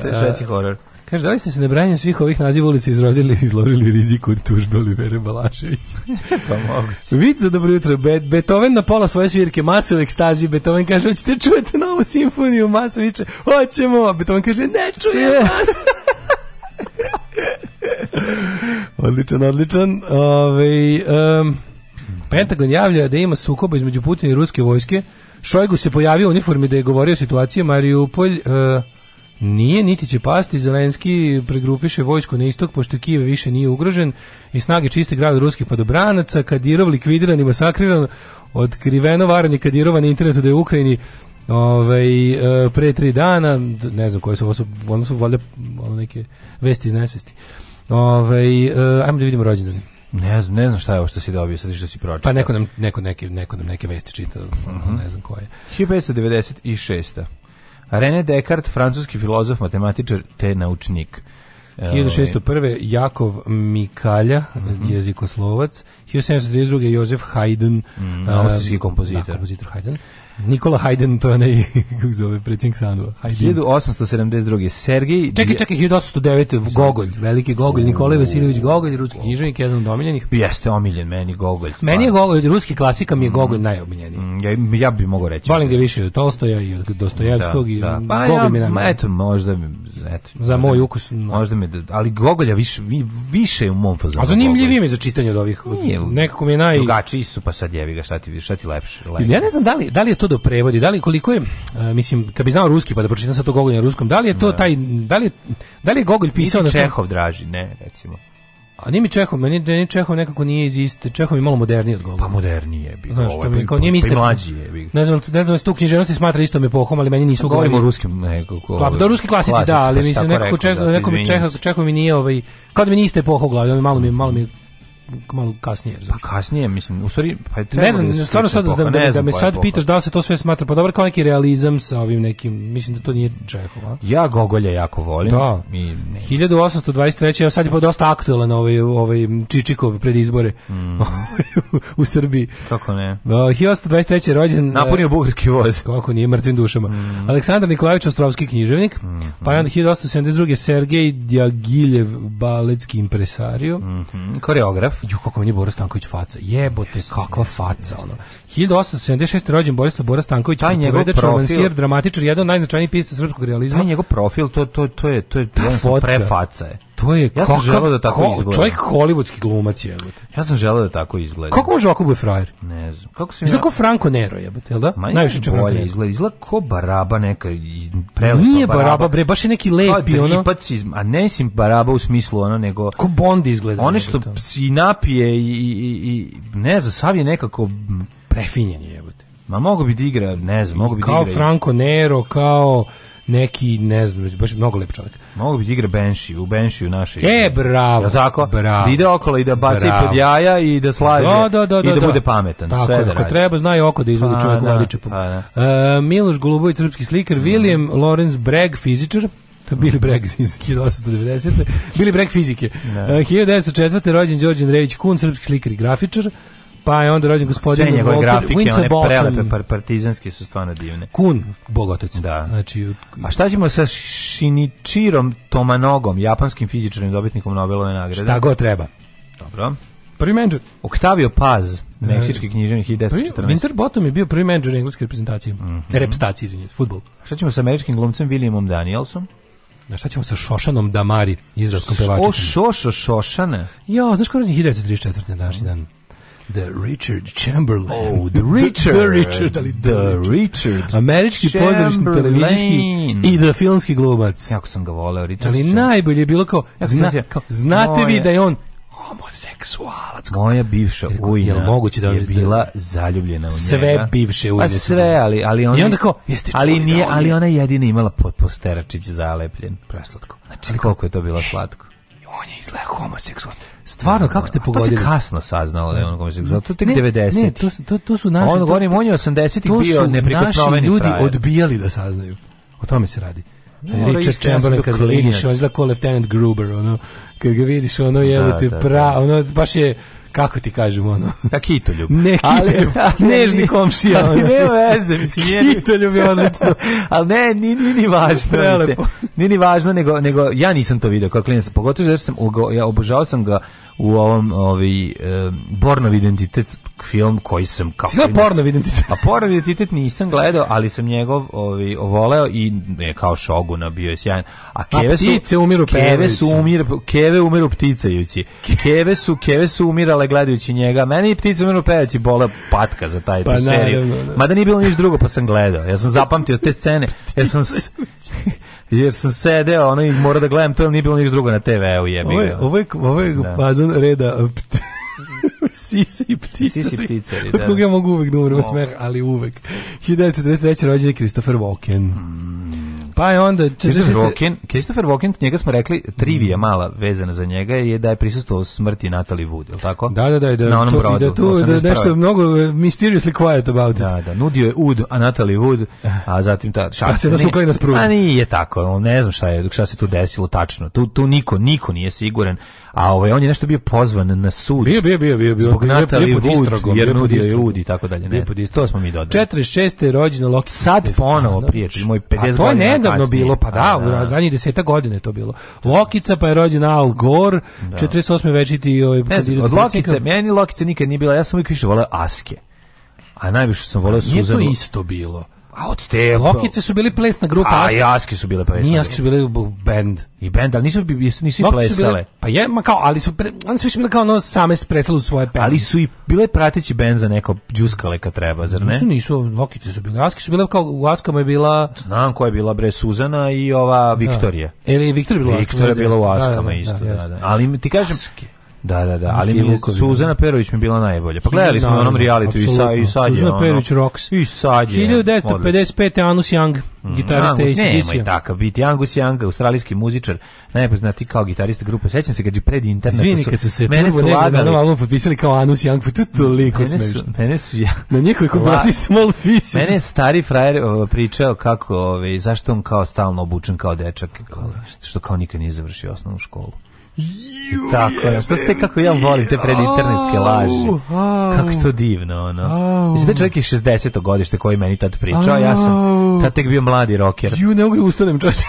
to je sveći horor. Kaže, da li ste se nebrajanjem svih ovih naziva ulica izrazili i izložili riziku od tužbe Olivera Balašević? pa moguće. Vid za dobro jutro. Be Beethoven na pola svoje svirke, masu ekstazije. ekstazi. Beethoven kaže, hoćete čujete novu simfoniju Masovića? Hoćemo! A Beethoven kaže, ne čuje vas! odličan, odličan. Ove, um, Pentagon javlja da ima sukoba između Putina i ruske vojske. Šojgu se pojavio u uniformi da je govorio o situaciji Mariupolj... Uh, Nije, niti će pasti, Zelenski pregrupiše vojsku na istok, pošto Kijev više nije ugrožen i snage čiste grad ruskih padobranaca, Kadirov likvidiran i masakriran, otkriveno varanje Kadirova na internetu da je u Ukrajini Ove, ovaj, pre tri dana, ne znam koje su, ovo su, ono su valjda neke vesti iz nesvesti. Ove, ovaj, ajmo da vidimo rođendan. Ne znam, ne znam šta je ovo što si dobio, sad što si pročitao. Pa neko nam, neko, neke, neko nam neke vesti čita, uh mhm. -huh. ne znam koje. 1596. René Descartes, francuski filozof, matematičar te naučnik. 1601. Eh, ovaj, Jakov Mikalja, mm -hmm. jezikoslovac. 1732. Jozef Haydn, mm, austrijski eh, kompozitor. Da, kompozitor Haydn. Nikola Hayden, to je onaj, kako zove, predsjednik Sanduva. 1872. Sergij... Čekaj, čekaj, 1809. Gogolj, veliki Gogolj, Nikolaj Vasiljević Gogolj, ruski književnik, jedan od omiljenih. Jeste omiljen, meni Gogolj. Stvarno. Meni je Gogolj, ruski klasika mi je Gogolj najomiljeniji. Mm, ja, ja bih mogao reći. Volim ga više od Tolstoja i od Dostojevskog da, i da. da. Pa Gogolj ja, mi najomiljeniji. Eto, možda mi... Eto, za moj ukus. Možda mi, ali Gogolja više, više je u mom fazonu. A zanimljiviji mi za čitanje od ovih. Nije, nekako mi je naj... Drugačiji su, pa sad jevi ga, šta ti, šta ti lepše. Lepš. Ja ne znam da li, da li je to do prevodi, da li koliko je, a, mislim, kad bi znao ruski, pa da pročitam sa to Gogolj na ruskom, da li je to da. taj, da li, da li je Gogolj pisao... Niti Čehov draži, ne, recimo. A nije mi Čehov, meni ni Čehov nekako nije iz iste. Čehov je malo moderniji od Gogolja. Pa moderniji je bio. Znaš, ovaj, kao, nije pa, pa mlađi je bio. Ne znam, ne znam, tu književnosti smatra istom epohom, ali meni nisu govorili. Pa govorimo ruskim nekako. Pa, da, ruski klasici, klasici da, pa ali mislim, pa nekako, rekao, čeh, da, nekako mi Čehov, Čehov mi nije ovaj, kao da mi niste epoha u glavi, malo mi, malo mi malo kasnije, razumiješ? Pa kasnije, mislim, u stvari, pa Ne znam, da stvarno sad, da, da, da me sad pitaš da li se to sve smatra, pa dobro kao neki realizam sa ovim nekim, mislim da to nije Čehova. Ja Gogolja jako volim. Da, I, 1823. Evo sad je pa dosta aktualan ovaj, ovaj Čičikov pred izbore mm. u Srbiji. Kako ne? Da, uh, 1823. rođen... Napunio e, bugarski voz. Kako nije, mrtvim dušama. Mm. Aleksandar Nikolajević, ostrovski književnik. Mm. Pa je onda 1872. Sergej Djagiljev, baletski impresario. Mm -hmm. Koreograf. Ju, kako meni Boris Stanković faca. Jebote, yes, kakva faca, yes, ono. 1876. rođen Borislav Boris Stanković, taj njegov romansijer, dramatičar, jedan od najznačajnijih pisaca srpskog realizma. Taj njegov profil, to, to, to je, to je, ta fotka. prefaca je to je ja sam želeo da tako ko, izgleda. Čovjek hollywoodski glumac je. jebote. Ja sam želeo da tako izgleda. Kako može ovako bude frajer? Ne znam. Kako se zove? ja... Franco Nero je, jel da? Ma Najviše čovjek bolje izgleda. Izgleda ko baraba neka prelepa Nije baraba, baraba bre, baš je neki lepi ono. Ipac iz, a ne mislim baraba u smislu ono nego ko Bond izgleda. One što i napije i, i, i ne znam, sav je nekako prefinjen je, jebote. Ma mogu bi da igra, ne znam, mogu bi da igra. Kao Franco Nero, kao neki, ne znam, baš mnogo lep čovjek. Mogu biti igra Benši, u Benši u našoj. E, bravo. Ja tako? Bravo. Da ide okolo i da baci bravo. pod jaja i da slaže do, da, do, da, do, da, i da bude pametan. Tako, sve da ako treba, zna i oko da izvodi pa čovjek vodiče. Uh, pa e, Miloš Golubović, srpski slikar, mm. William Lawrence Bragg, fizičar, Bili Breg iz 1890. Bili Breg fizike. Ne. Uh, 1904. rođen Đorđe Andrejević Kun, srpski slikar i grafičar. Pa je onda rođen gospodin Sve njegove grafike, Winter one Bolton. prelepe partizanske su stvarno divne. Kun, bogotec. Da. Znači, A šta ćemo sa Shinichirom Tomanogom, japanskim fizičarim dobitnikom Nobelove nagrade? Šta god treba. Dobro. Prvi menđer. Oktavio Paz, e, meksički književnik 1914. Winter Bottom je bio prvi menđer engleske reprezentacije. Mm -hmm. Repstacije, izvinite, futbol. Šta ćemo sa američkim glumcem Williamom Danielsom? Na šta ćemo sa Šošanom Damari, izraelskom pevačicom? O, Šošo, Šošane. Jo, znaš ko je 1934. današnji dan? The Richard Chamberlain. Oh, The Richard. the Richard, ali The, the Richard. Američki pozorišni televizijski i da filmski glumac. Jako sam ga voleo, Richard. Ali najbolje je bilo kao, ja zna, kao znate moje, vi da je on homoseksualac. Kao. Moja bivša ujna je, moguće da je bila zaljubljena u njega. Pa sve bivše ujne. Pa sve, ali, ali, ona... I onda kao, jeste ali, da nije, ali ona jedina imala posteračić zalepljen. Preslatko. Znači, ali koliko je to bilo slatko on je izgleda homoseksual. Stvarno, kako ste pogodili? To se kasno saznalo da je on homoseksual. To tek 90. Ne, to, to, to su naši... On, da govori on je 80-ih bio neprikosnoveni ljudi frajer. odbijali da saznaju. O tome se radi. Richard Chamberlain kad ga vidiš, on izgleda kao Lieutenant Gruber, ono, kad ga vidiš, ono, jebote, da, da, da. pra, ono, baš je kako ti kažem ono? A kitoljub. Ne kitoljub, ali, nežni komšija. Ali ono. ne veze, mislim. Kitoljub je odlično. ali ne, ni, ni, ni važno. Prelepo. Ni, ni važno, nego, nego ja nisam to video kao klinac, pogotovo jer sam, ja obožavao sam ga u ovom ovaj e, Bornov identitet film koji sam kao Sila Bornov identitet. A Bornov identitet nisam gledao, ali sam njegov ovaj voleo i je kao šoguna bio je sjajan. A keve a su ptice umiru keve su umir keve umiru pticajući. Keve su keve su umirale gledajući njega. Meni i ptice umiru pevaći bola patka za taj pa, tu Ma da nije bilo ništa drugo pa sam gledao. Ja sam zapamtio te scene. Ja sam jer sam sedeo, ono i mora da gledam to, nije bilo ništa drugo na TV-u, jebi ga. Ovo je, ovo je da. fazon reda e, Sisa i ptica. Sisa i ptica, da. Od koga ja mogu uvek da umrem od smeha, ali uvek. 1943. rođen je Christopher Walken. Mm. Pa je onda... Christopher Walken, Christopher Walken, njega smo rekli, trivija mm. mala vezana za njega je da je prisustuo smrti Natalie Wood, je li tako? Da, da, da. da na onom to, da brodu. Da, tu, da, nešto mnogo e, mysteriously quiet about it. Da, da, nudio je Wood, a Natalie Wood, a zatim ta šansa. Pa se nasukla i nas pruži. A nije tako, ne znam šta, je, šta se tu desilo tačno. Tu, tu niko, niko nije siguran, a ovaj on je nešto bio pozvan na sud. Bio bio bio bio bio zbog bio, bio, jer nudio je Udi tako dalje, ne. Bio to smo mi dodali. 46. je rođeno Loki. Sad ponovo prijatelj moj 50 godina. Pa a to je nedavno bilo, pa da, da. u zadnjih 10 godine to bilo. Lokica pa je rođena Al Gore, da. 48. večiti ovaj ne znam, od Lokice, meni Lokice nikad nije bila, ja sam uvijek više voleo Aske. A najviše sam voleo Suzanu. Nije to isto bilo. A od te Lokice su bili plesna grupa. A Jaski su bile plesna. Jaski su bile bend. I bend, ali nisu, nisu, nisu plesale. bile, pa je, ma kao, ali su, pre, oni su više bile kao ono same plesale u svoje pene. Ali su i bile prateći bend za neko džuskale kad treba, zar ne? Nisu, nisu, Lokice su bile. Jaske su bile kao, u Askama je bila... Znam koja je bila, bre, Suzana i ova da. Viktorija. Da. Ili Viktorija bila Viktorija bila u Askama da, isto, da, da, da, Ali ti kažem... Aske Da, da, da, ali mi da. Suzana Perović mi bila najbolja. Pa gledali smo na onom realitu i sa i sad je. Suzana Perović Rocks. I sad je. 1955. Anus Young, mm. gitarista i sidisija. Nemoj takav biti. Angus Young, australijski muzičar, najpoznati kao gitarista grupe. Sećam se kad je pred internet. Izvini, kad su se mene su lagali. Na album potpisali kao Anus Young, pa to toliko smešno. Mene su ja. Na njihovoj kompilaciji Small Fish. Mene stari frajer pričao kako, ovaj, zašto on kao stalno obučen kao dečak, što kao nikad nije završio osnovnu školu. Ju, tako je, što ste kako ja volim te predinternetske laži. Kako to divno, ono. Mislim da čovjek je 60. godište koji meni tad pričao, ja sam tad tek bio mladi roker. Ju, ne mogu da ustanem čovječe.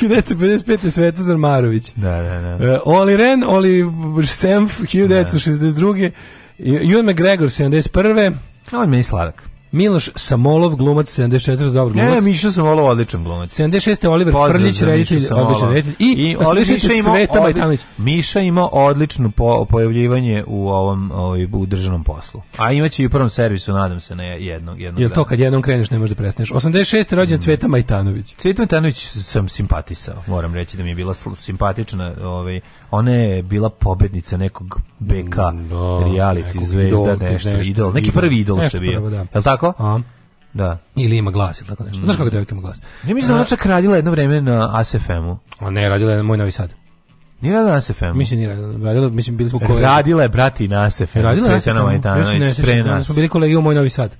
1955. Svetozar Marović. Da, da, da. E, Oli Ren, Oli Semf, 1962. Da. Ewan McGregor, 71. On meni sladak. Miloš Samolov, glumac 74, dobro glumac. Ne, Miša Samolov, odličan glumac. 76. Oliver Pozdrav Frlić, reditelj, odličan reditelj. I, I Miša imao, odli... Miša ima odlično po, pojavljivanje u ovom ovaj, u državnom poslu. A imaće i u prvom servisu, nadam se, na jednog. jednog Jel to kad jednom kreneš ne možeš da prestaneš. 86. rođen mm. Cveta Majtanović. Cveta Majtanović sam simpatisao, moram reći da mi je bila simpatična. Ovaj, ona je bila pobednica nekog BK, no, mm, da, reality, nekog zvezda, idol, nešto, idol, neki prvi idol što je bio. Da. Jel tako? tako? A. Da. Ili ima glas ili tako nešto. Znaš kako devojka ima glas? Ne mislim da ona čak radila jedno vreme na ASFM-u. A ne, radila je na Moj Novi Sad. Nije radila na ASFM-u? Mislim, nije radila, mislim, bili smo koje... Radila je, brati, na ASFM-u. Radila je na ASFM-u, pre nas. smo bili kolegi u Moj Novi Sad.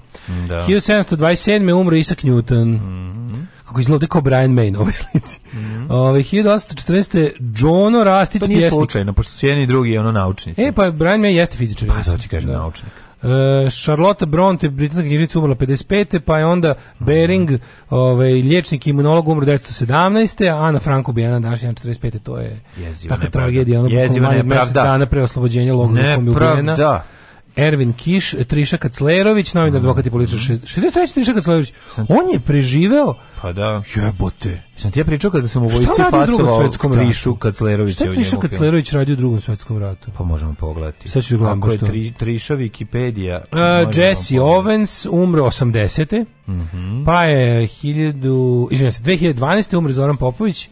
Da. 1727. umro Isak Newton. Mm. Kako izgleda kao Brian May na ovoj slici. Mm. Ove, 1840. Jono Rastić, pjesnik. Pa to nije pjesnik. slučajno, pošto su jedan i drugi ono naučnici. E, pa Brian May jeste fizičar. Pa, to ti kažem, naučnik. E, Charlotte Bronte, britanska knjižica, umrla 55. Pa je onda Bering, mm -hmm. ovaj, lječnik imunolog, umro 1917. A Ana Franko Bijana, današnja 45. To je jeziva taka nepravda. tragedija. Ono, jeziva nepravda. Mjesec dana pre oslobođenja logora kom je Nepravda. Ervin Kiš, Triša Kaclerović, novinar mm. advokat i političar, 63. Mm. Triša Kaclerović. Sam... On je preživeo... Pa da. Jebote. Sam ti ja pričao kada sam u vojsci fasovao Trišu Kaclerovića. Šta je Triša Kaclerović radio u drugom svetskom ratu? Pa možemo pogledati. Sad ću da gledam. Ako je tri, Triša Wikipedia... Uh, Jesse Owens umro 80. Mm -hmm. Pa je 1000, izvinjam se, 2012. umre Zoran Popović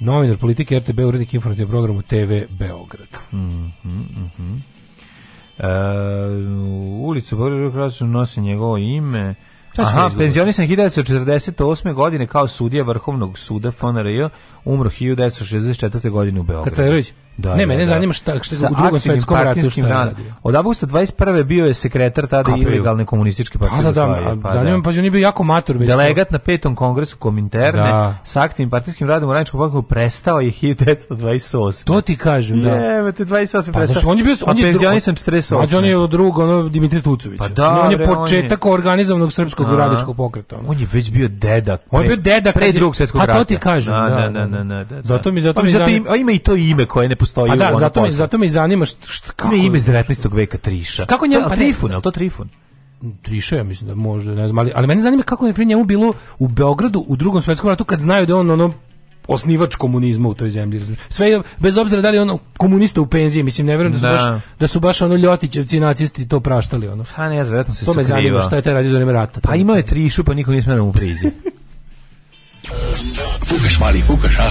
novinar politike RTB, urednik informativnog programa TV Beograd. Mm mhm. mm Uh, ulicu Boriru Krasu nosi njegovo ime. Aha, penzionisan 1948. godine kao sudija Vrhovnog suda FNRJ, umro 1964. godine u Beogradu. Katarović? Da, ne, mene da, da. zanima šta, šta sa u drugom svetskom ratu šta je Od avgusta 21. bio je sekretar tada ilegalne komunističke pa da, partije. Da, da, da, pa, zanima da. me, pa on je bio jako matur. Već Delegat na petom kongresu Kominterne da. sa aktivnim partijskim radom u Radničkom pokretu prestao je 1928. To ti kažem, da. Ne, te 28 pa, prestao. Znaš, on je bio, on je, pa, sam 48. Pa, on je od drug, ono, Dimitri Tucović. Pa da, on je početak organizovanog srpskog radničkog pokreta. On je već bio deda. On je bio deda pre drugog svetskog pa, rata. A to ti kažem, da. Zato mi, zato pa, mi. ima i to ime koje ne postoji A pa da, ono zato, me, zato me zanima šta, šta kako... ime iz 19. veka Triša. Kako njemu... Da, pa Trifun, je li to Trifun? Triša, ja mislim da može, ne znam, ali, ali meni zanima kako je pri njemu bilo u Beogradu u drugom svetskom ratu kad znaju da on ono osnivač komunizma u toj zemlji. Sve bez obzira da li ono komunista u penziji, mislim ne verujem da, da su baš da su baš ono ljotićevci nacisti to praštali ono. Ha ne, vjerojatno se To me zanima šta je taj radio za vreme rata. Pa imao je trišu, pa niko nije smeo da mu priđe. fukaš, mali, fukaš, a?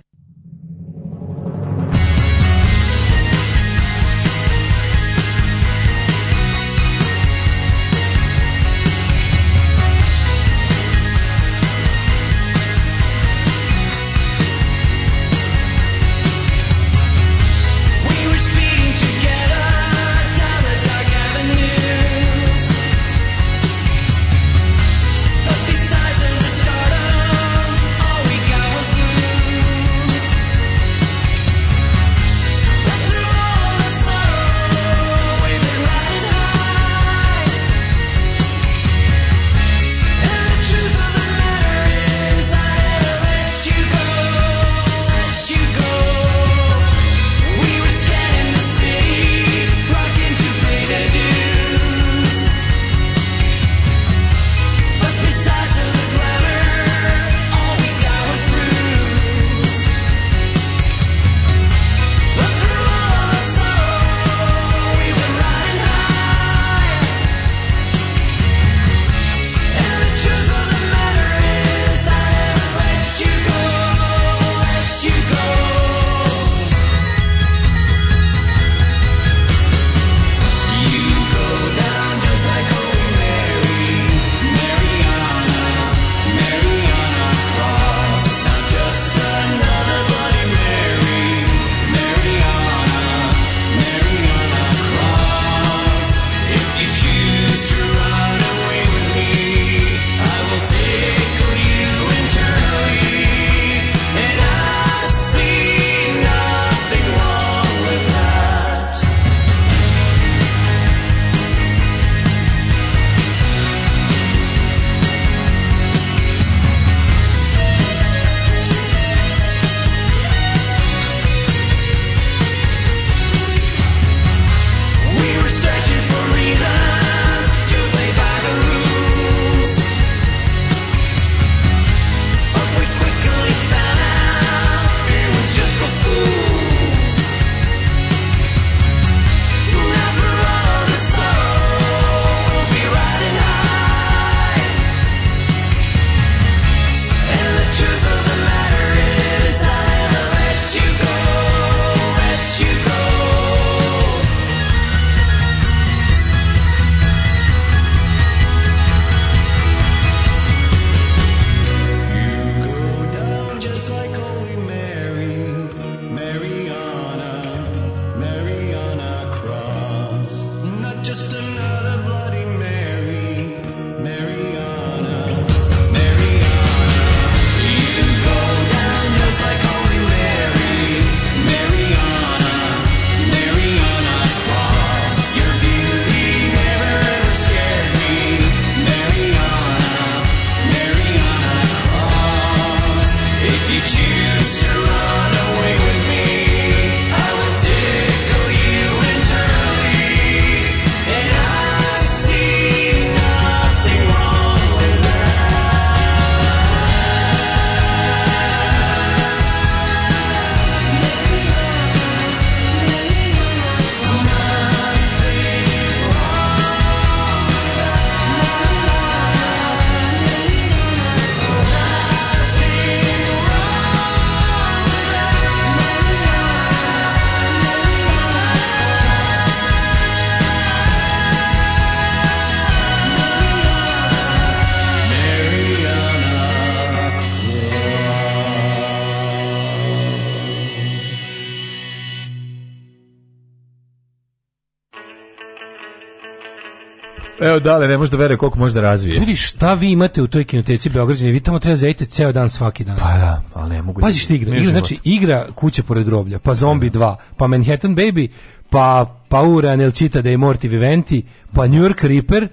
Evo dale, ne može da veruje koliko može da razvije. Ljudi, šta vi imate u toj kinoteci Beograđani? Vi tamo treba zaite ceo dan svaki dan. Pa da, ali ne mogu. Da Pazi što igra. Igra znači igra kuće pored groblja, pa da, Zombi 2, da. pa Manhattan Baby, pa Paura nel čita da Morti Viventi, pa New York Reaper,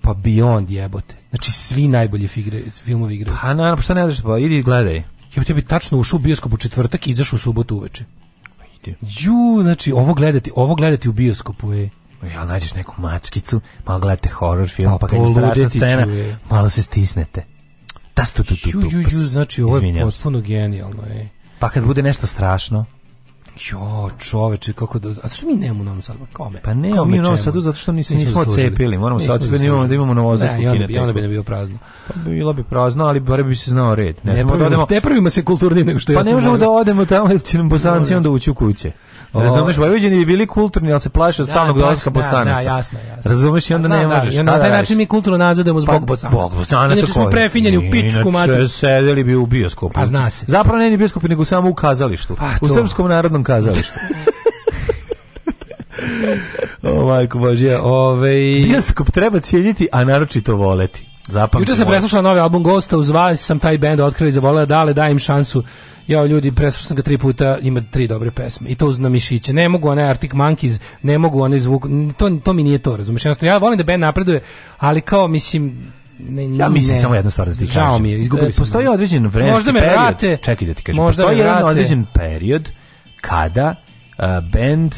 pa Beyond jebote. Znači svi najbolji igre, filmovi igraju. Pa naravno, pa šta ne znaš, pa idi gledaj. Ja bi bi tačno ušao u bioskop u četvrtak i izašao u subotu uveče. Pa Ju, znači ovo gledati, ovo gledati u bioskopu ej. Ja nađeš neku mačkicu, malo gledate horror film, pa, pa kad je strašna scena, čuje. malo se stisnete. Tas tu tu tu. tu. Znači, ovo je potpuno genijalno, ej. Pa kad bude nešto strašno, Jo, čoveče, kako da... A zašto mi nemamo u Novom Sadu? Kome? Pa ne, mi u Novom Sadu zato što nismo, nismo cepili. Moramo se odcepiti, imamo da imamo novozarsku kineteku. Ne, ona bi ne bio prazno. Pa bilo bi prazno, ali bar bi se znao red. Ne, ne, pravimo, da odemo, ne pravimo se kulturnim nego što je. Pa ne možemo da odemo tamo, jer će nam bosanci onda ući u kuće. Razumeš, Vojvođani bi bili kulturni, ali se plaše od da, stalnog da, dolaska da, Bosanaca. Da, jasno, jasno. Razumeš, i onda pa ne možeš. I onda na taj način mi kulturno nazademo zbog pa, Bosanaca. Zbog pa, Bosanaca Inače smo prefinjeni u pičku matu. Inače sedeli bi u bioskopu. A zna se. Zapravo ne ni bioskopu, nego samo u kazalištu. U Srpskom narodnom kazalištu. o, majko Božija, ove... Bioskop treba cijeniti, a naročito voleti. Zapamti. Juče sam preslušao novi album Ghosta, uz vas sam taj band otkrio i zavoleo, dale, dajem šansu. Ja, ljudi, preslušao sam ga tri puta, ima tri dobre pesme. I to uz namišiće. Ne mogu onaj Arctic Monkeys, ne mogu onaj zvuk, to, to mi nije to, razumiješ? Ja volim da band napreduje, ali kao, mislim, ne, ne, ja mislim ne. samo jednu stvar da ti kažem. Žao mi je, izgubili e, smo. Postoji određen vremenski period. Možda me vrate. Čekaj da ti kažem. postoji jedan određen period kada e, bend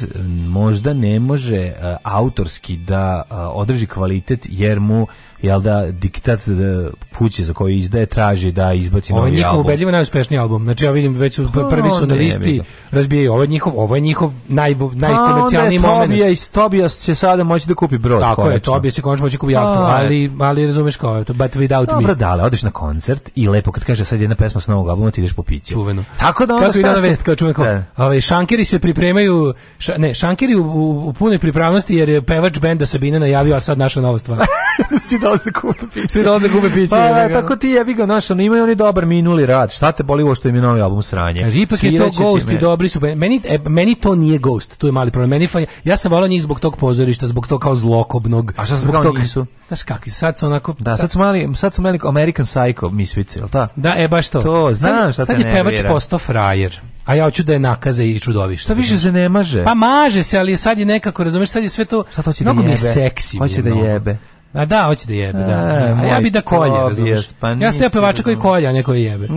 možda ne može e, autorski da e, održi kvalitet jer mu jel da diktat da kuće za koju izdaje traži da izbaci novi njihov album. Ovo je ubedljivo najuspešniji album. Znači ja vidim već su pa, prvi su na listi razbijaju. Ovo je njihov, ovo je njihov naj pa najkomercijalniji moment. Tobija i Tobijas će sada moći da kupi brod. Tako konečno. je, Tobijas će konačno moći da kupi jahtu, pa, ali ali razumeš kao je to, but without Dobro, me. Dobro, dale, odeš na koncert i lepo kad kaže sad jedna pesma sa novog albuma, ti ideš po piće. Čuveno. Tako da onda Kako ide na vest kao čuveno. Kao, da. ovaj šankiri se pripremaju, ša, ne, šankiri u, u, u punoj pripravnosti jer je pevač benda Sabina najavio a sad naša nova stvar. si do dolaze da kupe piće. Svi dolaze da kupe piće. Pa, da, da, da, tako ti jebi ga, znaš, ono, imaju oni dobar minuli rad. Šta te boli ovo što im je novi album sranje? Kaže, ipak Sviraće je to Ghost i dobri su. Meni, e, meni to nije Ghost, tu je mali problem. Meni, ja sam volao njih zbog tog pozorišta, zbog tog kao zlokobnog. A šta zbog, zbog tog, nisu? Znaš kakvi, sad su onako... Da, sad, sad su mali, sad su mali American Psycho misvici, jel ta? Da, e, baš to. To, znam šta sad, te Sad je pevač postao frajer. A ja hoću da je nakaze i čudovište. Šta više se ne maže? Pa maže se, ali sad je nekako, razumeš, sad je sve to... Šta to će da jebe? Mnogo mi je seksi. Hoće da jebe. A da, hoće da jebe, da. A, e, a ja bi da kolje, razumiješ. Ja sam pevača koji kolja, a ne jebe.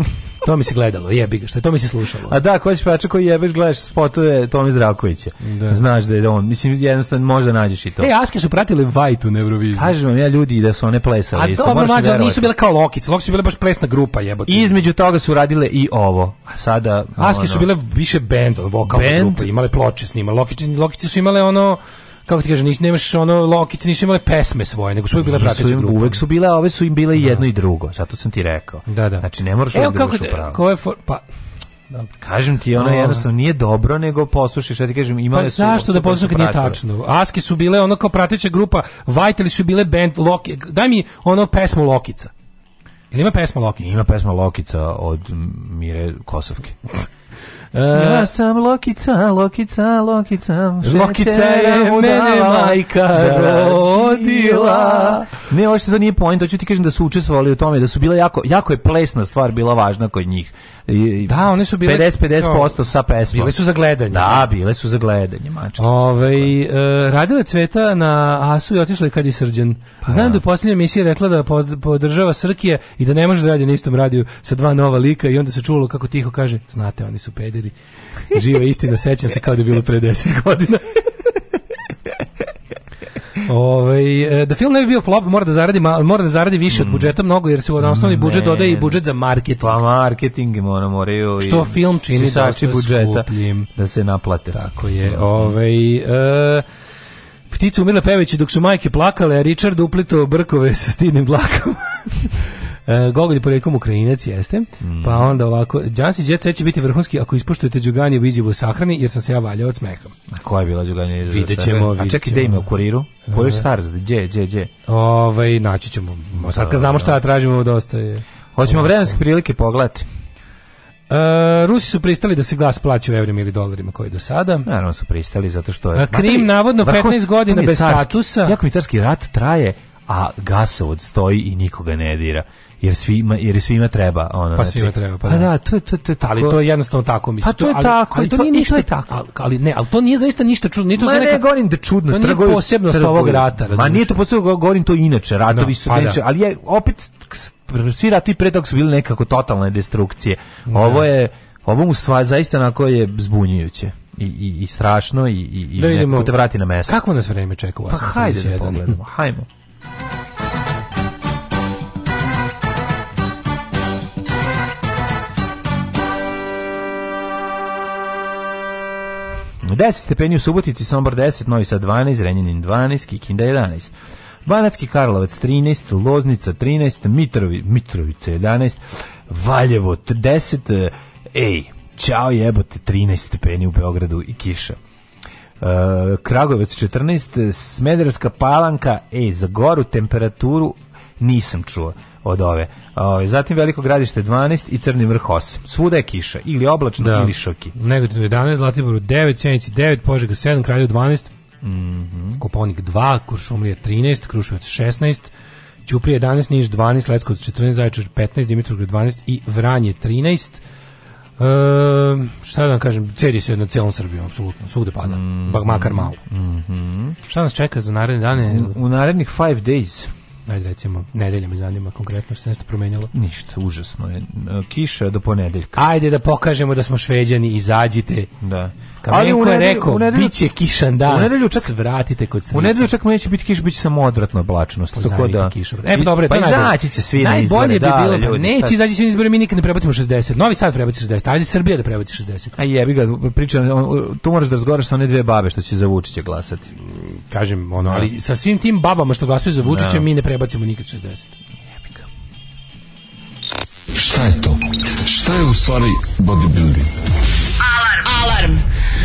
To mi se gledalo, jebi ga, šta to mi se slušalo. A da, koji pevača koji jebeš, gledaš spotove Tomi Zdravkovića. Da. Znaš da je da on, mislim, jednostavno možda nađeš i to. E, Aske su pratile Vajtu na Euroviziju. Kažem vam, ja ljudi da su one plesale. A isto, dobro, mađa, nisu bile kao Lokice, Lokice su bile baš plesna grupa, jebote. Između toga su radile i ovo. A sada... Aske ono, su bile više bend, vokalna band? grupa, imale ploče snima. Lokice, Lokice su imale ono kako ti kažem, nemaš ono lokice, nisu imale pesme svoje, nego su uvijek bile prateće grupe. Uvek su bile, a ove su im bile i da. jedno i drugo, zato sam ti rekao. Da, da. Znači, ne moraš Evo, da kako, upravo. Ko je for, pa, Da. Kažem ti, ono jednostavno nije dobro, nego poslušaj, šta ti kažem, imale pa, su... Pa zašto da poslušaj kad nije tačno? Aske su bile ono kao prateća grupa, Vajteli su bile band, Loki, daj mi ono pesmu Lokica. Ili ima pesma Lokica? Ima pesma Lokica od Mire Kosovke. E, ja sam Lokica, Lokica, Lokica. Lokica je mene majka da, da. rodila. Ne, ovo što to nije point, hoću ti kažem da su učestvovali u tome, da su bila jako, jako je plesna stvar bila važna kod njih. I, da, one su bile 50-50% sa pesmom. Bile su za gledanje. Da, bile su za gledanje, mačkice. Ovaj e, radila Cveta na Asu i otišla je kad je srđen. Pa Znam da, da u posljednjoj emisiji rekla da podržava Srkije i da ne može da radi na istom radiju sa dva nova lika i onda se čulo kako tiho kaže, znate, oni su pederi ljudi. Živa istina, sećam se kao da je bilo pre 10 godina. Ove, e, da film ne bi bio flop, mora da zaradi, mora da zaradi više od mm. budžeta mnogo, jer se u osnovni mm, budžet ne, dodaje i budžet za marketing. Pa marketing im ona moraju Što film čini da se budžeta skupljim. da se naplate. Tako je. Ove, e, ptice umrle peveći dok su majke plakale, a Richard uplitao brkove sa stidnim dlakom. E, Gogolj porekom Ukrajinac jeste. Mm. Pa onda ovako, Đansi Đet će biti vrhunski ako ispoštujete Đuganje u izjavu sahrani, jer sam se ja valjao od smeha. A koja je bila Đuganje izjavu Videćemo, A čekaj, gde ima u kuriru? Kurir e. Stars, gdje, gdje, gdje? Ovaj, naći ćemo. Sad kad znamo šta da. tražimo, dosta je. Hoćemo vremenske prilike pogledati. Uh, e, Rusi su pristali da se glas plaća u evrima ili dolarima koji do sada. Naravno su pristali zato što je... Krim navodno 15 godina bez statusa. Jako mi rat traje a gasovod stoji i nikoga ne dira jer svima jer svima treba ono pa znači- svima treba pa da. da to to to tako ali to je jednostavno tako mislim pa to je ali, tako ali, to, nije ništa to je tako ali, ne al to nije zaista ništa čudno niti to za neka ne govorim da čudno to nije posebno trgovi. ovog rata razumiješ? ma nije to posebno govorim to inače ratovi no, da, su pa neče, da. ali je opet svi ratovi pre toga su bili nekako totalne destrukcije da. ovo je ovo mu stvar zaista na koje je zbunjujuće i, i, i strašno i, i, da vidimo, te vrati na mesto. Kako nas vreme čeka u Pa hajde da pogledamo, hajmo. 10 stepeni u Subotici, Sombor 10, Novi Sad 12, Renjanin 12, Kikinda 11. Banatski Karlovac 13, Loznica 13, Mitrovi, Mitrovica 11, Valjevo 10, ej, e, čao jebote, 13 stepeni u Beogradu i kiša. E, Kragovec 14, Smederska palanka, ej, za goru temperaturu nisam čuo od ove. Ovaj, zatim Veliko gradište 12 i Crni vrh 8. Svuda je kiša, ili oblačno, da. ili šoki. Negotinu 11, Zlatiboru 9, Sjenici 9, Požega 7, Kralju 12, mm -hmm. Koponik 2, Kuršumlija 13, Kruševac 16, Ćuprije 11, Niš 12, Leskovac 14, Zaječar 15, Dimitrovgrad 12 i Vranje 13. Um, šta da vam kažem, cedi se na celom Srbiju, apsolutno, svugde pada, mm -hmm. makar malo. Mm -hmm. Šta nas čeka za naredne dane? U, u narednih five days. Ajde recimo, nedelja me zanima konkretno, se nešto promenjalo? Ništa, užasno je. Kiša do ponedeljka. Ajde da pokažemo da smo šveđani, izađite. Da. Kamenko ali je rekao, bit će kišan dan, u nedelju čak, vratite kod srice. U nedelju čak neće biti kiš, biće samo odvratno oblačnost. Tako pa da, kišu. E, pa dobro, pa izaći će svi na izbore. Najbolje bi da, bilo, da, ljudi, neće izaći svi na izbore, mi nikad ne prebacimo 60. Novi Sad prebaci 60, ajde Srbija da prebaci 60. A jebi ga, pričam, tu moraš da razgovaraš sa one dve babe što će za Vučića glasati. Mm, kažem, ono, da. ali sa svim tim babama što glasaju za Vučića, da. mi ne prebacimo nikad 60. Jebi ga. Šta je to? Šta je u stvari bodybuilding? Alarm! Alarm!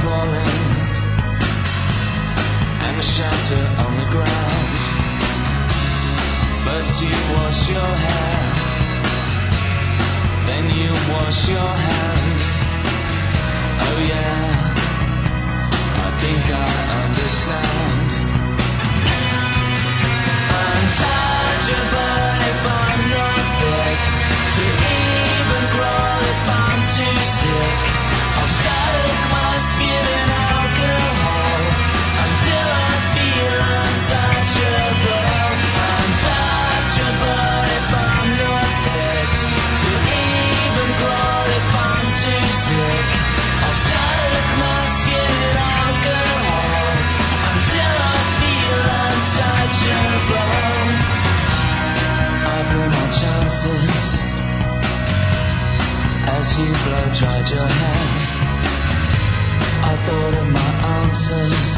pouring and the shatter on the ground. First you wash your hair, then you wash your hands. Oh yeah, I think I understand. Untouchable. kisses as you blow dried your hair. I thought of my answers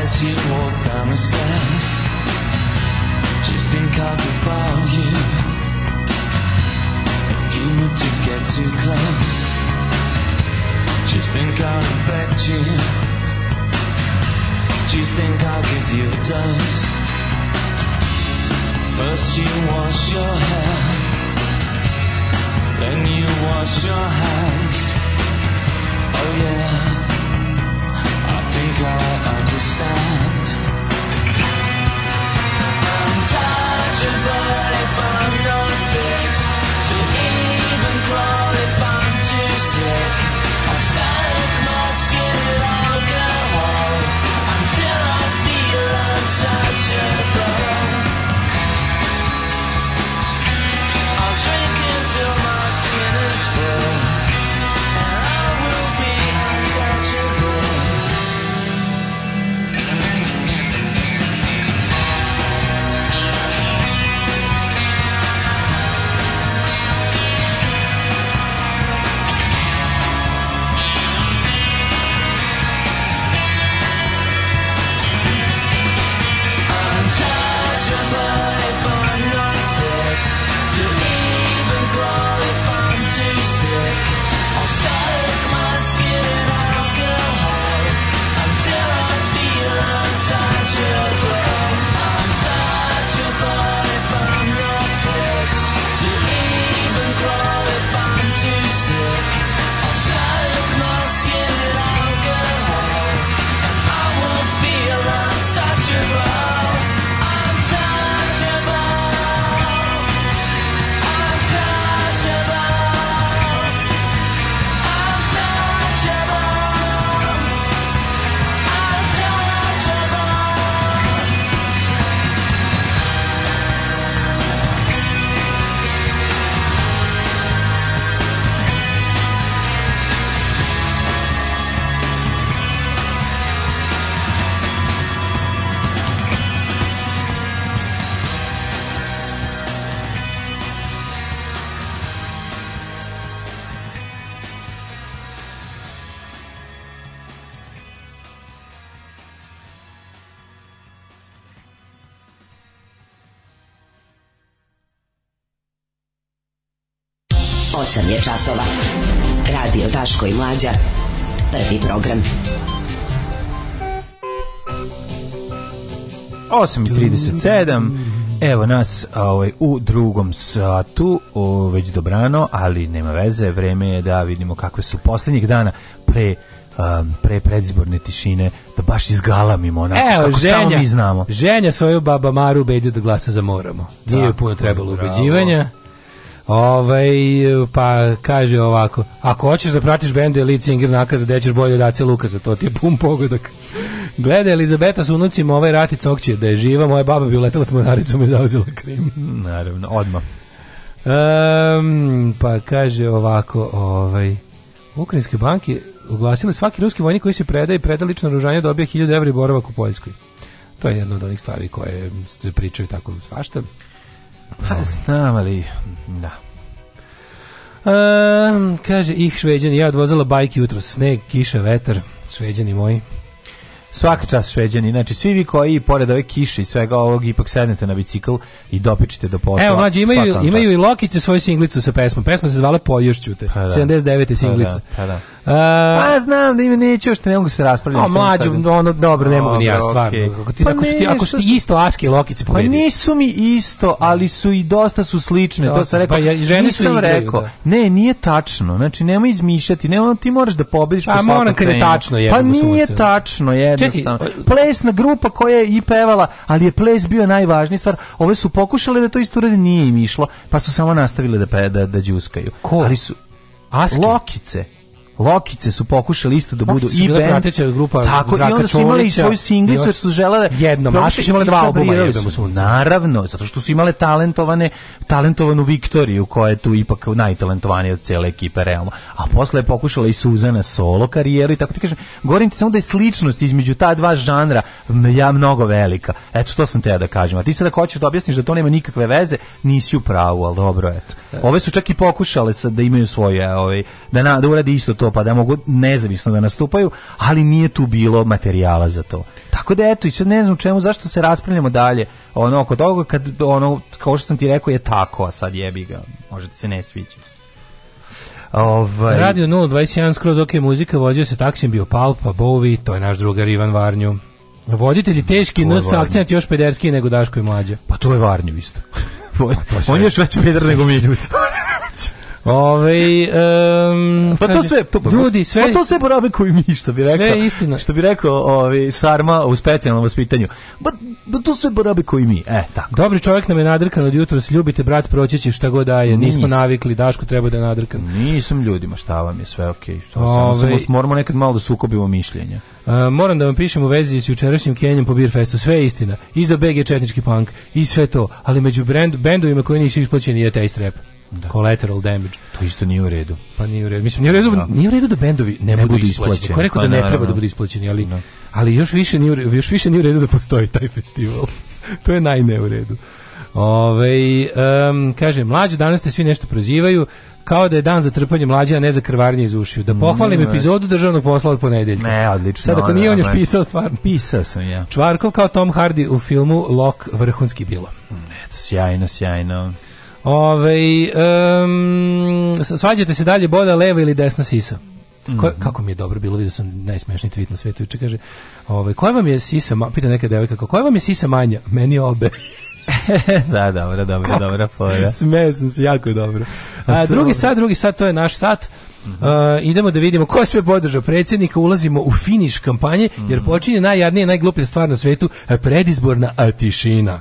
as you walk down the stairs. Do you think I'll defile you if you were to get too close? Do you think I'll infect you? Do you think I'll give you a dose? First you wash your hair, then you wash your hands. Oh yeah, I think I understand. I'm touchable if I'm not fit to even crawl if I'm too sick. I soak my skin. je časova. Radio Taško i Mlađa. Prvi program. 8.37 Evo nas ovaj, u drugom satu, o, već dobrano, ali nema veze, vreme je da vidimo kakve su poslednjih dana pre um, pre predizborne tišine da baš izgalamimo onako Evo, kako ženja, samo mi znamo. Ženja svoju baba Maru ubedio da glasa za Moramo. Nije da, puno trebalo ubeđivanja. Ovaj pa kaže ovako, ako hoćeš da pratiš bende Elite Singer nakaza, da ćeš bolje dace Lukasa, to ti je pun pogodak. Gleda Elizabeta s unucima ovaj ratic okće, da je živa, moja baba bi uletala s mornaricom i zauzela krim. Naravno, odmah. Um, pa kaže ovako, ovaj, Ukrajinske banke oglasile svaki ruski vojnik koji se predaje i preda lično naružanje dobija 1000 evri boravak u Poljskoj. To je jedna od onih stvari koje se pričaju tako svašta. Pa ovaj. znam, ali... Da. Um, kaže, ih šveđani, ja odvozila bajki jutro, sneg, kiša, vetar, šveđani moji. Svaka čast šveđani, znači svi vi koji pored ove kiše i svega ovog ipak sednete na bicikl i dopičite do posla. Evo mlađi, imaju, imaju i Lokice svoju singlicu sa pesmom. Pesma se zvala Pojušćute, pa da. 79. Pa da, singlica. Pa da, pa da pa znam da ima neću još, ne mogu se raspravljati. A mlađu, ono, dobro, ne mogu ni ja stvarno. Okay. Ako ti, pa ako, ne, ti, ako su ti isto aske lokice pobedi. Pa nisu mi isto, ali su i dosta su slične, to, to sam rekao. Pa ja, žene su Nisam rekao, da. ne, nije tačno, znači nemoj izmišljati, ne, ono, ti moraš da pobediš pa, po svakom cenu. Je tačno, pa nije sunce. tačno, jednostavno. Čekaj, plesna grupa koja je i pevala, ali je ples bio najvažnija stvar. Ove su pokušale da to isto urede, nije im išlo, pa su samo nastavile da, da, da, da džuskaju. Ko? Ali su, Aske? Lokice. Lokice su pokušali isto da budu i band. grupa Tako, Zraka i onda su imali i svoju singlicu jer su želele... Jedno, da Maške su imale dva albuma Jebemo sunce. Naravno, zato što su imale talentovane, talentovanu Viktoriju, koja je tu ipak najtalentovanija od cele ekipe Realma. A posle je pokušala i Suzana solo karijeru i tako ti kažem. Govorim ti samo da je sličnost između ta dva žanra ja mnogo velika. Eto, to sam te da kažem. A ti sad hoćeš da objasniš da to nema nikakve veze, nisi u pravu, ali dobro, eto. Ove su čak i pokušale sad da imaju svoje, ovaj, da, na, da uradi isto to, pa da mogu nezavisno da nastupaju, ali nije tu bilo materijala za to. Tako da eto, i sad ne znam čemu, zašto se raspravljamo dalje ono, oko toga, kad ono, kao što sam ti rekao, je tako, a sad jebi ga, možda se ne sviđa. Ovaj... Radio 021 skroz ok muzika, vozio se taksim bio Palpa, Bovi, to je naš drugar Ivan Varnju. Voditelji teški, no sa akcent još pederski nego Daško i Mlađa. Pa to je Varnju isto tvoj. Pa On je još veći peder nego mi ljudi. Ove, ovaj, um, pa to sve, to, ljudi, sve, pa to sve borabe koji mi, što bi rekao. Sve istina. Što bi rekao ove, ovaj, Sarma u specijalnom vaspitanju. Pa, ba, pa to sve borabe koji mi, e, tako. Dobri čovjek nam je nadrkan od jutros, ljubite brat, proći će šta god daje, nismo Nis. navikli, Daško treba da je nadrkan. Nisam ljudima, šta vam je, sve okej. Okay. Ove, samo, ovaj- moramo nekad malo da sukobimo mišljenja. A, moram da vam pišem u vezi s jučerašnjim Kenjem po Beerfestu, sve je istina. I za BG Četnički punk, i sve to, ali među brend, bendovima koji nisu isplaćeni je taj strep da. collateral damage. To isto nije u redu. Pa nije u redu. Mislim, nije u redu da, da. nije u redu da bendovi ne, ne budu isplaćeni. isplaćeni. Ko rekao pa, da ne, ne treba da budu isplaćeni, ali, no. Da. ali još, više nije, redu, još više nije u redu da postoji taj festival. to je najne u redu. Ove, um, kaže, mlađe danas te svi nešto prozivaju, kao da je dan za trpanje mlađe, a ne za krvarnje iz ušiju. Da pohvalim mm, epizodu državnog posla od ponedeljka. Ne, odlično. Sad ako nije on još da, pisao stvarno. Pisao sam ja. Čvarkov kao Tom Hardy u filmu Lok vrhunski bilo. Eto, sjajno, sjajno. Ove, um, svađate se dalje boda leva ili desna sisa. Mm -hmm. kako mi je dobro bilo, vidio sam najsmešniji tweet na svetu juče kaže, ovaj koja vam je sisa, pita neka devojka, koja vam je sisa manja? Meni obe. da, dobro, dobro, Kako? dobra fora. Smeo se, jako dobro. A, drugi sat, drugi sat, to je naš sat. Uh -huh. uh, idemo da vidimo ko je sve podržao predsjednika, ulazimo u finiš kampanje, jer mhm. počinje najjadnija, najgluplje stvar na svetu, predizborna tišina.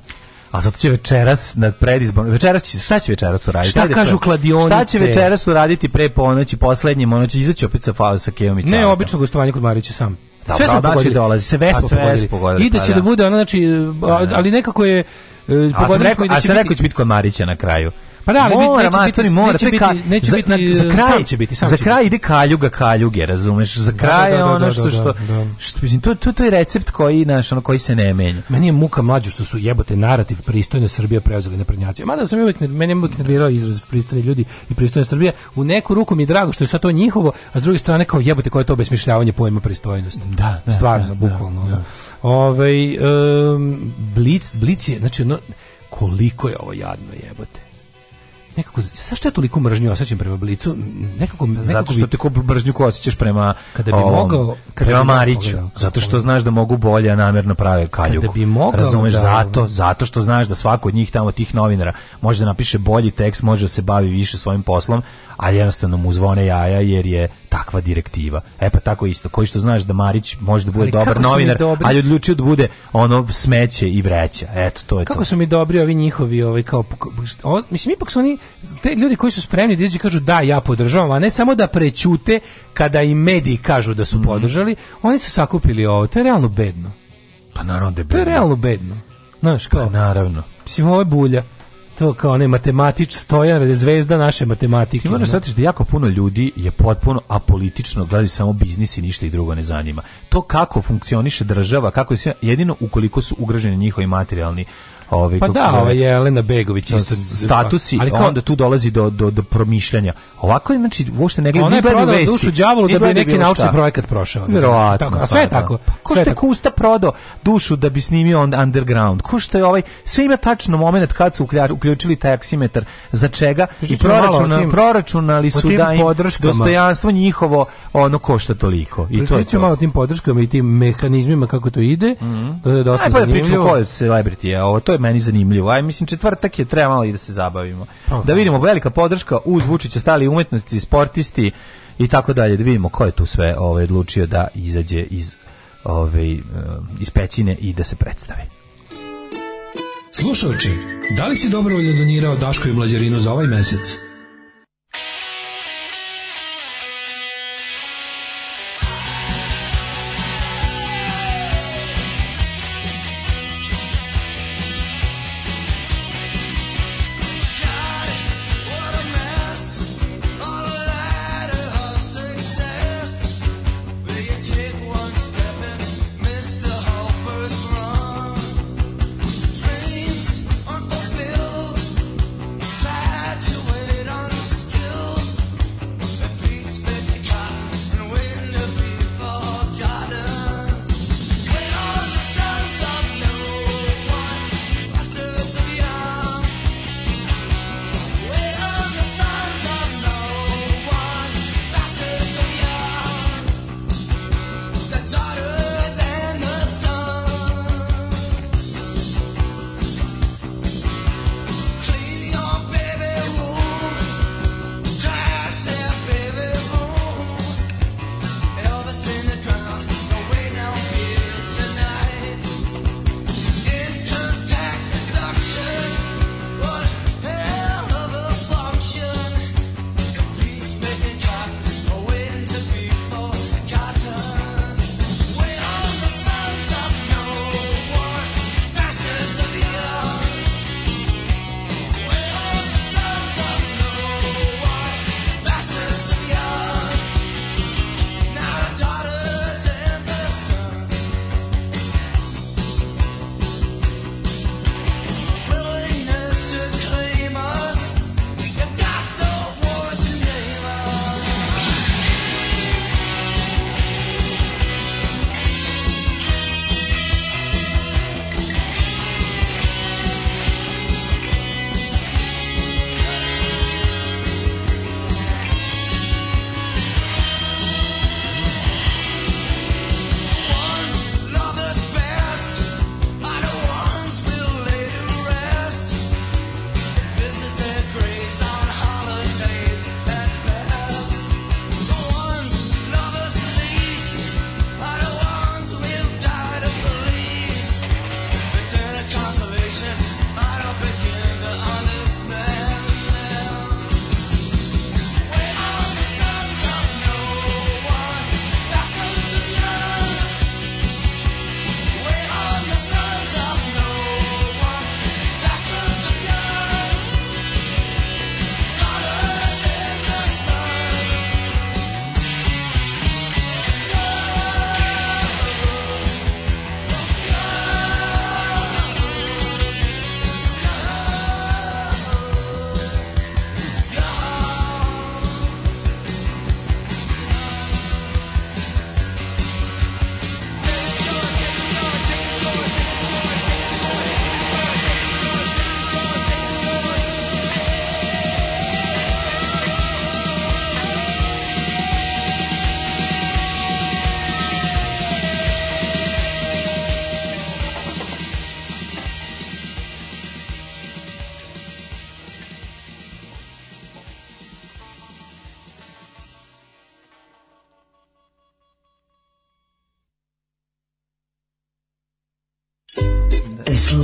A zato će večeras na predizborno večeras će šta će večeras uraditi? Šta kažu kladionice? Šta će večeras uraditi pre ponoći, poslednje, ono će izaći opet sa Fao sa Kejom i Ne, obično gostovanje kod Marića sam. Da, sve smo znači, dolazi. Sve smo pogodili. pogodili. Ide da pa će da, da bude ono znači da, ali nekako je Uh, a sam rekao, a sam rekao će biti kod Marića na kraju. Pa da, ali mora, neće matori, biti, mora, neće biti, ka, neće za, biti, za, kraj, sam će biti, sam za kraj biti. ide kaljuga, kaljuge, razumeš? Za da, da, kraj da, da, da, ono da, što, što, što, mislim, to, to, to je recept koji, naš, ono, koji se ne menja. Meni je muka mlađu što su jebote narativ pristojne Srbije preuzeli na prednjaci. Mada sam uvijek, meni je uvijek nervirao izraz pristojni ljudi i pristojne Srbije. U neku ruku mi je drago što je sad to njihovo, a s druge strane kao jebote koje je to obesmišljavanje pojma pristojnosti. Da, da, Stvarno, bukvalno. Da, Ovaj um, Blic, Blic je, znači ono, koliko je ovo jadno jebote nekako zašto ja toliko mržnju osjećam prema Blicu? Nekako, nekako zato što bi... tako mržnju ko osjećaš prema kada bi ovom, mogao kada prema Mariću, da- zato što znaš da mogu bolje a namerno prave kaljuku. Kada bi mogao, razumeš da, zato, zato što znaš da svako od njih tamo tih novinara može da napiše bolji tekst, može da se bavi više svojim poslom, a jednostavno mu zvone jaja jer je takva direktiva. E pa tako isto, koji što znaš da Marić može da bude ali dobar novinar, dobri... ali odlučio da bude ono smeće i vreća. Eto, to je kako to. Kako su mi dobri ovi njihovi, ovaj kao o, mislim ipak su oni te ljudi koji su spremni da kažu da ja podržavam, a ne samo da prećute kada i mediji kažu da su mm podržali, oni su sakupili ovo, to je realno bedno. Pa naravno da je bedno. To je realno bedno. Znaš, pa kao, pa naravno. Mislim, ovo je bulja to kao onaj matematič Stojan, zvezda naše matematike. Ti moraš shvatiti da jako puno ljudi je potpuno apolitično, gledaju samo biznis i ništa i drugo ne zanima. To kako funkcioniše država, kako je jedino ukoliko su ugraženi njihovi materijalni Pa da, ovaj pa da, ova Jelena Begović isto da- statusi, ali kao, onda tu dolazi do do do promišljanja. Ovako znači uopšte ne gleda ni gleda vesti. dušu đavolu da bi neki naučni projekat prošao. Da Verovatno. Znači, tako, a sve je pa tako. Pa ko što je usta prodo dušu da bi snimio on underground. Ko što je ovaj sve ima tačno momenat kad su uključili taj aksimetar za čega i proračuna, proračunali su da im dostojanstvo njihovo ono košta toliko. I to je malo tim podrškama i tim mehanizmima kako to ide. Mhm. To je dosta zanimljivo. Ajde pa pričamo ko celebrity, a ovo to je meni zanimljivo. Aj mislim četvrtak je treba malo i da se zabavimo. Okay. Pa, da vidimo velika podrška uz Vučića stali umetnici, sportisti i tako dalje. Da vidimo ko je tu sve ovaj odlučio da izađe iz ovaj eh, iz pećine i da se predstavi. Slušajući, da li si dobrovoljno donirao Daško i Mlađarinu za ovaj mesec?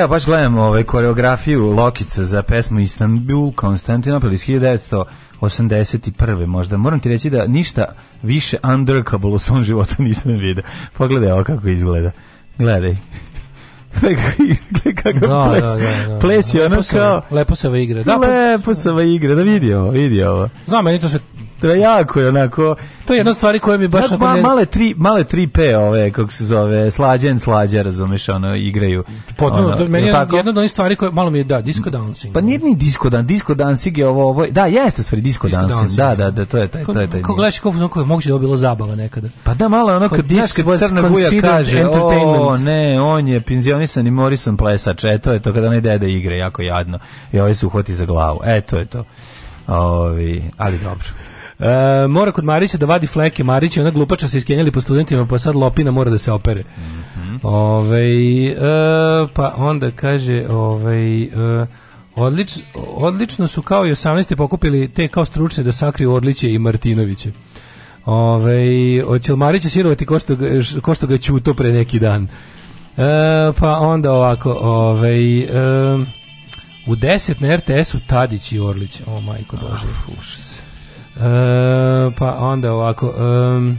Evo, baš gledam ovaj, koreografiju Lokica za pesmu Istanbul, Konstantinopel iz 1981. možda. Moram ti reći da ništa više undrkable u svom životu nisam vidio. Pogledaj ovo kako izgleda. Gledaj. kako da, ples, da, da, da. da. ples je ono kao... Lepo se ovo igra. Da, pa- lepo se ovo igra, da vidi ovo, vidi ovo. Znam, meni to sve to je jako onako... To je jedna stvari koja mi baš... Tako, ma, male, tri, male 3P ove, kako se zove, slađen, slađa, razumeš, ono, igraju. Potpuno, ono, meni je tako? jedna od onih stvari koja, malo mi je, da, disco dancing. Pa nije ni disco dan, disco dancing je ovo, ovo da, jeste stvari, disco, disco dancing, dancing, da, da, da, da, to je taj, to je taj. Ko gledaš kako kako možda je da bilo zabava nekada. Pa da, malo ono kad disk crna guja kaže, o, ne, on je penzionisan i Morrison plesač, e, to je to kada ne dede igre, jako jadno. I ovaj se uhvati za glavu, e, to je to. Ovi, ali dobro. E, mora kod Marića da vadi fleke. Marić ona glupača se iskenjali po studentima, pa sad Lopina mora da se opere. Mm -hmm. Ove, e, pa onda kaže, ovaj e, odlič, odlično su kao i 18. pokupili te kao stručne da sakriju Orliće i Martinoviće. Ove, oće Marića sirovati ko što, ga, ko što ga ćuto pre neki dan. E, pa onda ovako, ovaj e, u 10 na RTS-u Tadić i Orlić. O majko ah, bože. Uf, E, pa onda ovako... Um,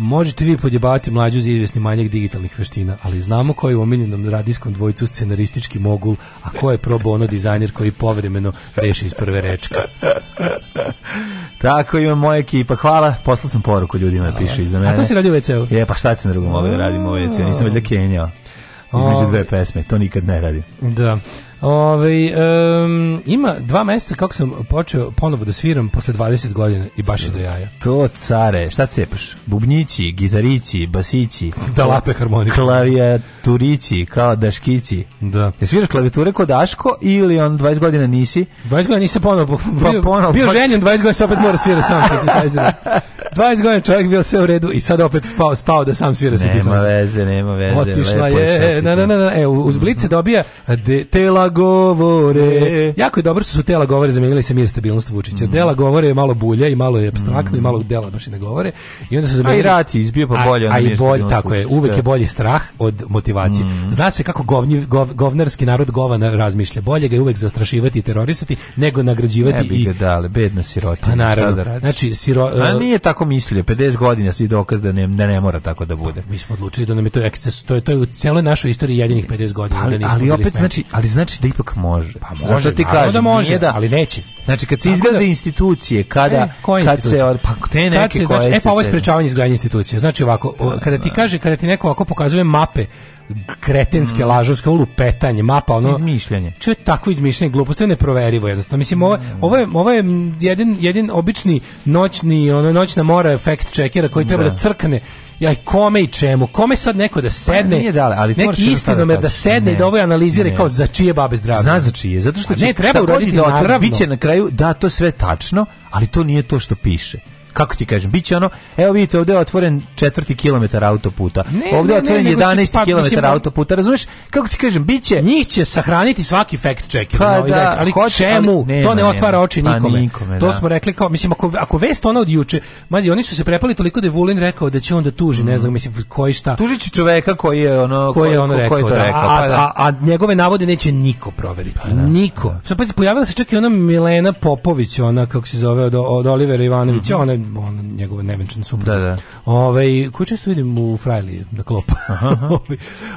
Možete vi podjebavati mlađu za izvjesni manjak digitalnih veština, ali znamo ko je u omiljenom radijskom dvojicu scenaristički mogul, a ko je probao bono dizajner koji povremeno reši iz prve rečka Tako ima moja ekipa. Hvala. Poslao sam poruku ljudima da pišu iza mene. A to si radio u WC-u? Je, pa šta ću drugo drugom mogu da radim u WC-u? Nisam valjda kenjao između da dve pesme. To nikad ne radim. Da. Ove, ovaj, um, ima dva meseca kako sam počeo ponovo da sviram posle 20 godina i baš je do jaja. To care, šta cepaš? Bubnjići, gitarići, basići, da lape harmonike, klavijaturići, kao daškići. Da. Je sviraš klavijature kod Daško ili on 20 godina nisi? 20 godina nisam ponovo, pa bio, ponovo, bio ženjen 20 godina, se opet mora svira sam synthesizer. 20 godina čovjek bio sve u redu i sad opet spao, spao da sam svira synthesizer. Nema veze, nema veze. Otišla je, e, na, na, na, na, e, uz blice dobija de, tela govore. E. Jako je dobro što su tela govore zamenili sa mir stabilnost Vučića. Mm. Dela govore je malo bulje i malo je abstraktno mm. i malo dela baš i ne govore. I onda su zamenili... A i rat je izbio pa bolje. A, a i bolje, tako je. Uvek je da. bolji strah od motivacije. Mm. Zna se kako govni gov, govnarski narod govana razmišlja. Bolje ga je uvek zastrašivati i terorisati nego nagrađivati ne i... Ne bi ga dali, bedna sirota. Pa naravno. Da znači, siro, uh... a nije tako mislio. 50 godina si dokaz da ne, da ne mora tako da bude. Mi smo odlučili da nam je to eksces. To je, to je u celoj našoj istoriji jedinih 50 godina. Pa, da ali opet, znači, ali znači misliš da ipak može? Pa može, Zato ti da kažem, da može, da, ali neće. Znači kad se izgrade da- institucije, kada e, koje kad se pa te neke kad se, koje znači, se e pa ovo je sprečavanje izgradnje institucija. Znači ovako, o, pa, kada ti da. kaže, kada ti neko ovako pokazuje mape kretenske mm. lažovske ulupetanje, mapa ono izmišljanje. Čo je takvo izmišljanje gluposti neproverivo jednostavno. Mislim ovo mm. ovo je ovo je jedan jedan obični noćni ono noćna mora efekt čekera koji treba da, da crkne ja kome i čemu, kome sad neko da pa, sedne, ne, nije dale, ali neki istinomer da, da sedne ne, i da ovo ovaj analizira ne, kao za čije babe zdravlje. Zna za čije, zato što će, ne, treba uraditi da otvara, na kraju da to sve tačno, ali to nije to što piše kako ti kažem, biće ono, evo vidite, ovde je otvoren četvrti kilometar autoputa. Ne, ovdje je otvoren ne, 11 pa, kilometar autoputa. Razumeš? Kako ti kažem, biće njih će sahraniti svaki fact check. pa, no, da, ali hoće, čemu? Ali, nema, to ne otvara oči pa, nikome. to da. smo rekli kao, mislim ako ako vest ona od juče, mazi oni su se prepali toliko da je Vulin rekao da će onda tuži, mm. ne znam, mislim koji šta. Tužiće čoveka koji je ono koji je on ko, rekao, ko to da, rekao a, pa, da. a, a, njegove navode neće niko proveriti. Pa da, Niko. Da. Sad pa pojavila se čak i ona Milena Popović, ona kako se zove od, od Olivera Ivanovića, mhm. ona on, njegova nevenčana supruga. Da, da. Ovaj koji često vidim u Frajli da klopa.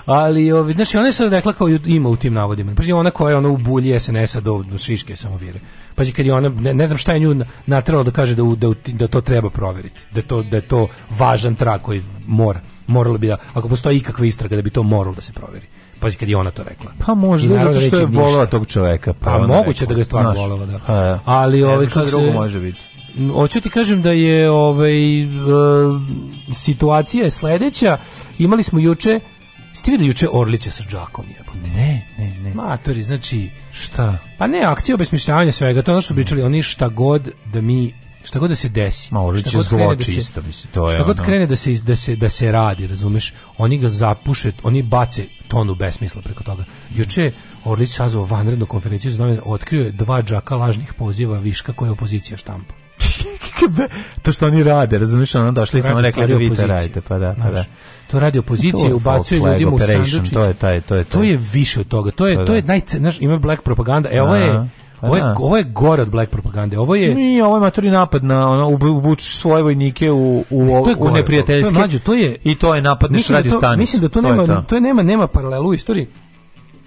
ali, ovi, znači, ona je rekla kao ima u tim navodima. Pazi, ona koja je ona u bulji SNS-a do, do Šiške samo vire. Pazi, kad je ona, ne, ne znam šta je nju natralo da kaže da, da, da to treba proveriti. Da, to, da je to važan trag koji mora. Moralo bi da, ako postoji ikakva istraga, da bi to moralo da se proveri. Pazi kad je ona to rekla. Pa možda zato što da je volela tog čoveka. Pa, pa moguće rekao. da ga je stvarno volela, da. A, pa Ali ovaj kako drugo može biti hoću ti kažem da je ovaj, e, situacija je sledeća. Imali smo juče Ste vidio juče Orlića sa Đakom jebote? Ne, ne, ne. Matori, znači... Šta? Pa ne, akcija obesmišljavanja svega, to ono što pričali, oni šta god da mi šta god da se desi. Ma Orlić je da zlo čisto, mislim, to je Šta god ono... krene da se, da, se, da se radi, razumeš, oni ga zapuše, oni bace tonu besmisla preko toga. Juče Orlić sazvao vanrednu konferenciju za otkrio je dva džaka lažnih poziva viška koje opozicija štampa to što oni rade, razumiješ, ona došli i samo rekli da vi radite, pa da, pa da. To radi opozicija, ubacuje ljudima u sandučić. To je taj, to je to. To je više od toga. To je pa to je, da. naj, znaš, ima black propaganda. E ovo je pa ovo je, da. ovo je gore od black propagande. Ovo je Nije, ovo je maturi napad na ono ubučiš svoje vojnike u u ne, u neprijateljske. To je to je i to je napad na da radio stanicu. Mislim da to nema to, je to. to je nema nema paralelu u istoriji.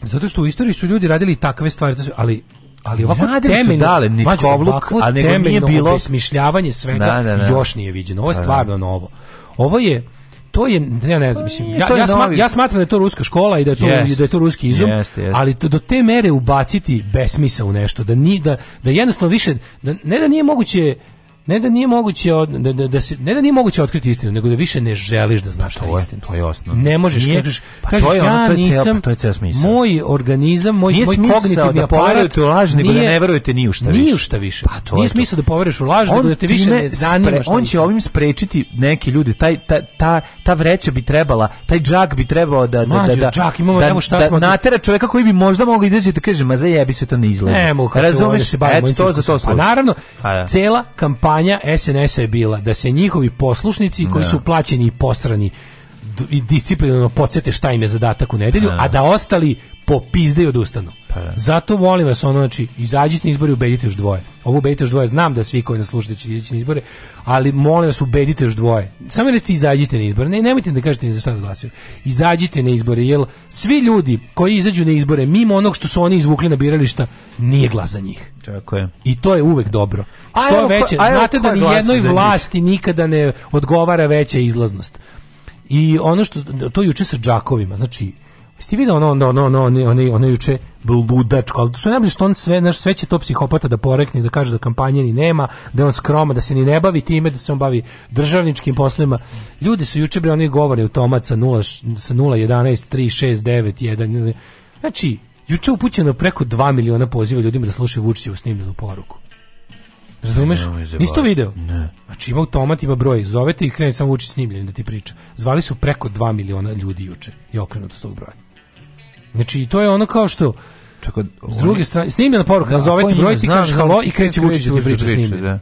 Zato što u istoriji su ljudi radili takve stvari, ali ali ovako Nadem temeljno, su dale Nitkovluk, a nego nije bilo smišljavanje svega da, da, da. još nije viđeno. Ovo je da, da. stvarno novo. Ovo je to je ja ne znam mislim e, ja, ja, sma, ja smatram da je to ruska škola i da je to yes. da je to ruski izum yes, yes. ali to, do te mere ubaciti besmisao u nešto da ni da da jednostavno više da, ne da nije moguće ne da nije moguće od, da, da, da se, ne da nije moguće otkriti istinu, nego da više ne želiš da znaš šta je istina. To je osnovno. Ne možeš, nije, kažeš, pa kažeš, je ono, ja to je nisam, pa to je ceo smisao. moj organizam, moj, nije moj kognitivni da aparat, da u laž, nego da ne verujete ni u šta više. Ni u šta više. Pa to nije smisao da poveruješ u laž, nego da te više ne zanima šta On će ovim sprečiti neke ljude, taj, ta, ta, ta vreća bi trebala, taj džak bi trebao da... da, da, da, džak, imamo, da, evo šta da, smo... natera čoveka koji bi možda mogao izaći da kaže, ma jebi se to ne izlazi. Razumeš, eto to za to pa služi. Pa naravno, da. cela kampanja kampanja SNS-a je bila da se njihovi poslušnici koji da. su plaćeni i posrani i disciplinarno podsjete šta im je zadatak u nedelju, da. a da ostali popizde i da odustanu. Pa, da. Zato volim vas, ono, znači, izađite na izbore i ubedite još dvoje. Ovo ubedite još dvoje, znam da svi koji nas slušate da će izaći na izbore, ali molim vas, ubedite još dvoje. Samo da ti izađite na izbore, ne, nemojte da kažete ni za šta glasio. Izađite na izbore, jer svi ljudi koji izađu na izbore, mimo onog što su oni izvukli na birališta, nije glas za njih. Tako je. I to je uvek dobro. A što evo, veće, a znate da ni jednoj vlasti nikada ne odgovara veća izlaznost. I ono što, to juče sa džakovima, znači, Jeste vidio ono, ono, ono, ono, ono, ono, ono juče ludačko, ali su najbolje što on sve, naš, sve će to psihopata da porekne, da kaže da kampanje ni nema, da je on skroma, da se ni ne bavi time, da se on bavi državničkim poslima. Ljudi su juče bre oni govore u tomat sa 0, sa 011 369 1. Znači, juče upućeno preko 2 miliona poziva ljudima da slušaju Vučićevu snimljenu poruku. Razumeš? Nisi to video? Ne. Znači ima automat, ima broj. Zovete i krene samo Vučić snimljen da ti priča. Zvali su preko 2 miliona ljudi juče i okrenuto s tog broja. Znači, to je ono kao što... Čekaj, s druge strane, snimljena poruka, da, nazovete broj, ti kažeš da halo i kreće Vučić da ti da priča snimljena.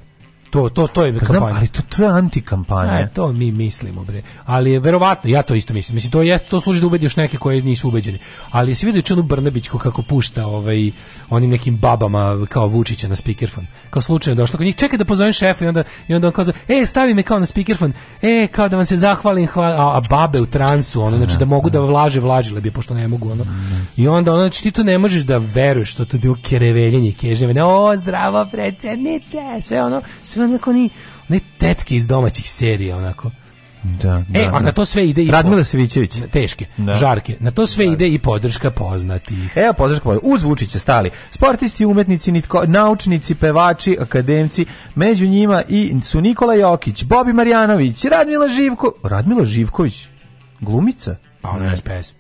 To, to, to je pa kampanja. Znam, ali to, to je antikampanja. Ne, to mi mislimo, bre. Ali je verovatno, ja to isto mislim. Mislim, to, jest, to služi da ubediš neke koji nisu ubeđeni. Ali se vidi čunu Brnabićku kako pušta ovaj, onim nekim babama kao Vučića na speakerfon. Kao slučajno došlo kod njih. čeka da pozovem šefa i onda, i onda on kaže: "Ej, stavi me kao na speakerfon. Ej, kao da vam se zahvalim, hvala, a, a babe u transu, ono, znači da mogu da vlaže, vlažile bi, pošto ne mogu, ono. I onda, ono, znači ti to ne možeš da veruješ, to tu je kereveljenje, ne, o, zdravo, predsjedniče, sve ono, sve su onako oni, ne tetke iz domaćih serija, onako. Da, da, e, a na to sve ide i Radmila Savićević. Teške, da. žarke. Na to sve da. ide i podrška poznatih. Evo podrška poznatih. Uzvučiće stali. Sportisti, umetnici, nitko, naučnici, pevači, akademci. Među njima i su Nikola Jokić, Bobi Marjanović, Radmila Živko... Radmila Živković? Glumica? Pa ona je SPS.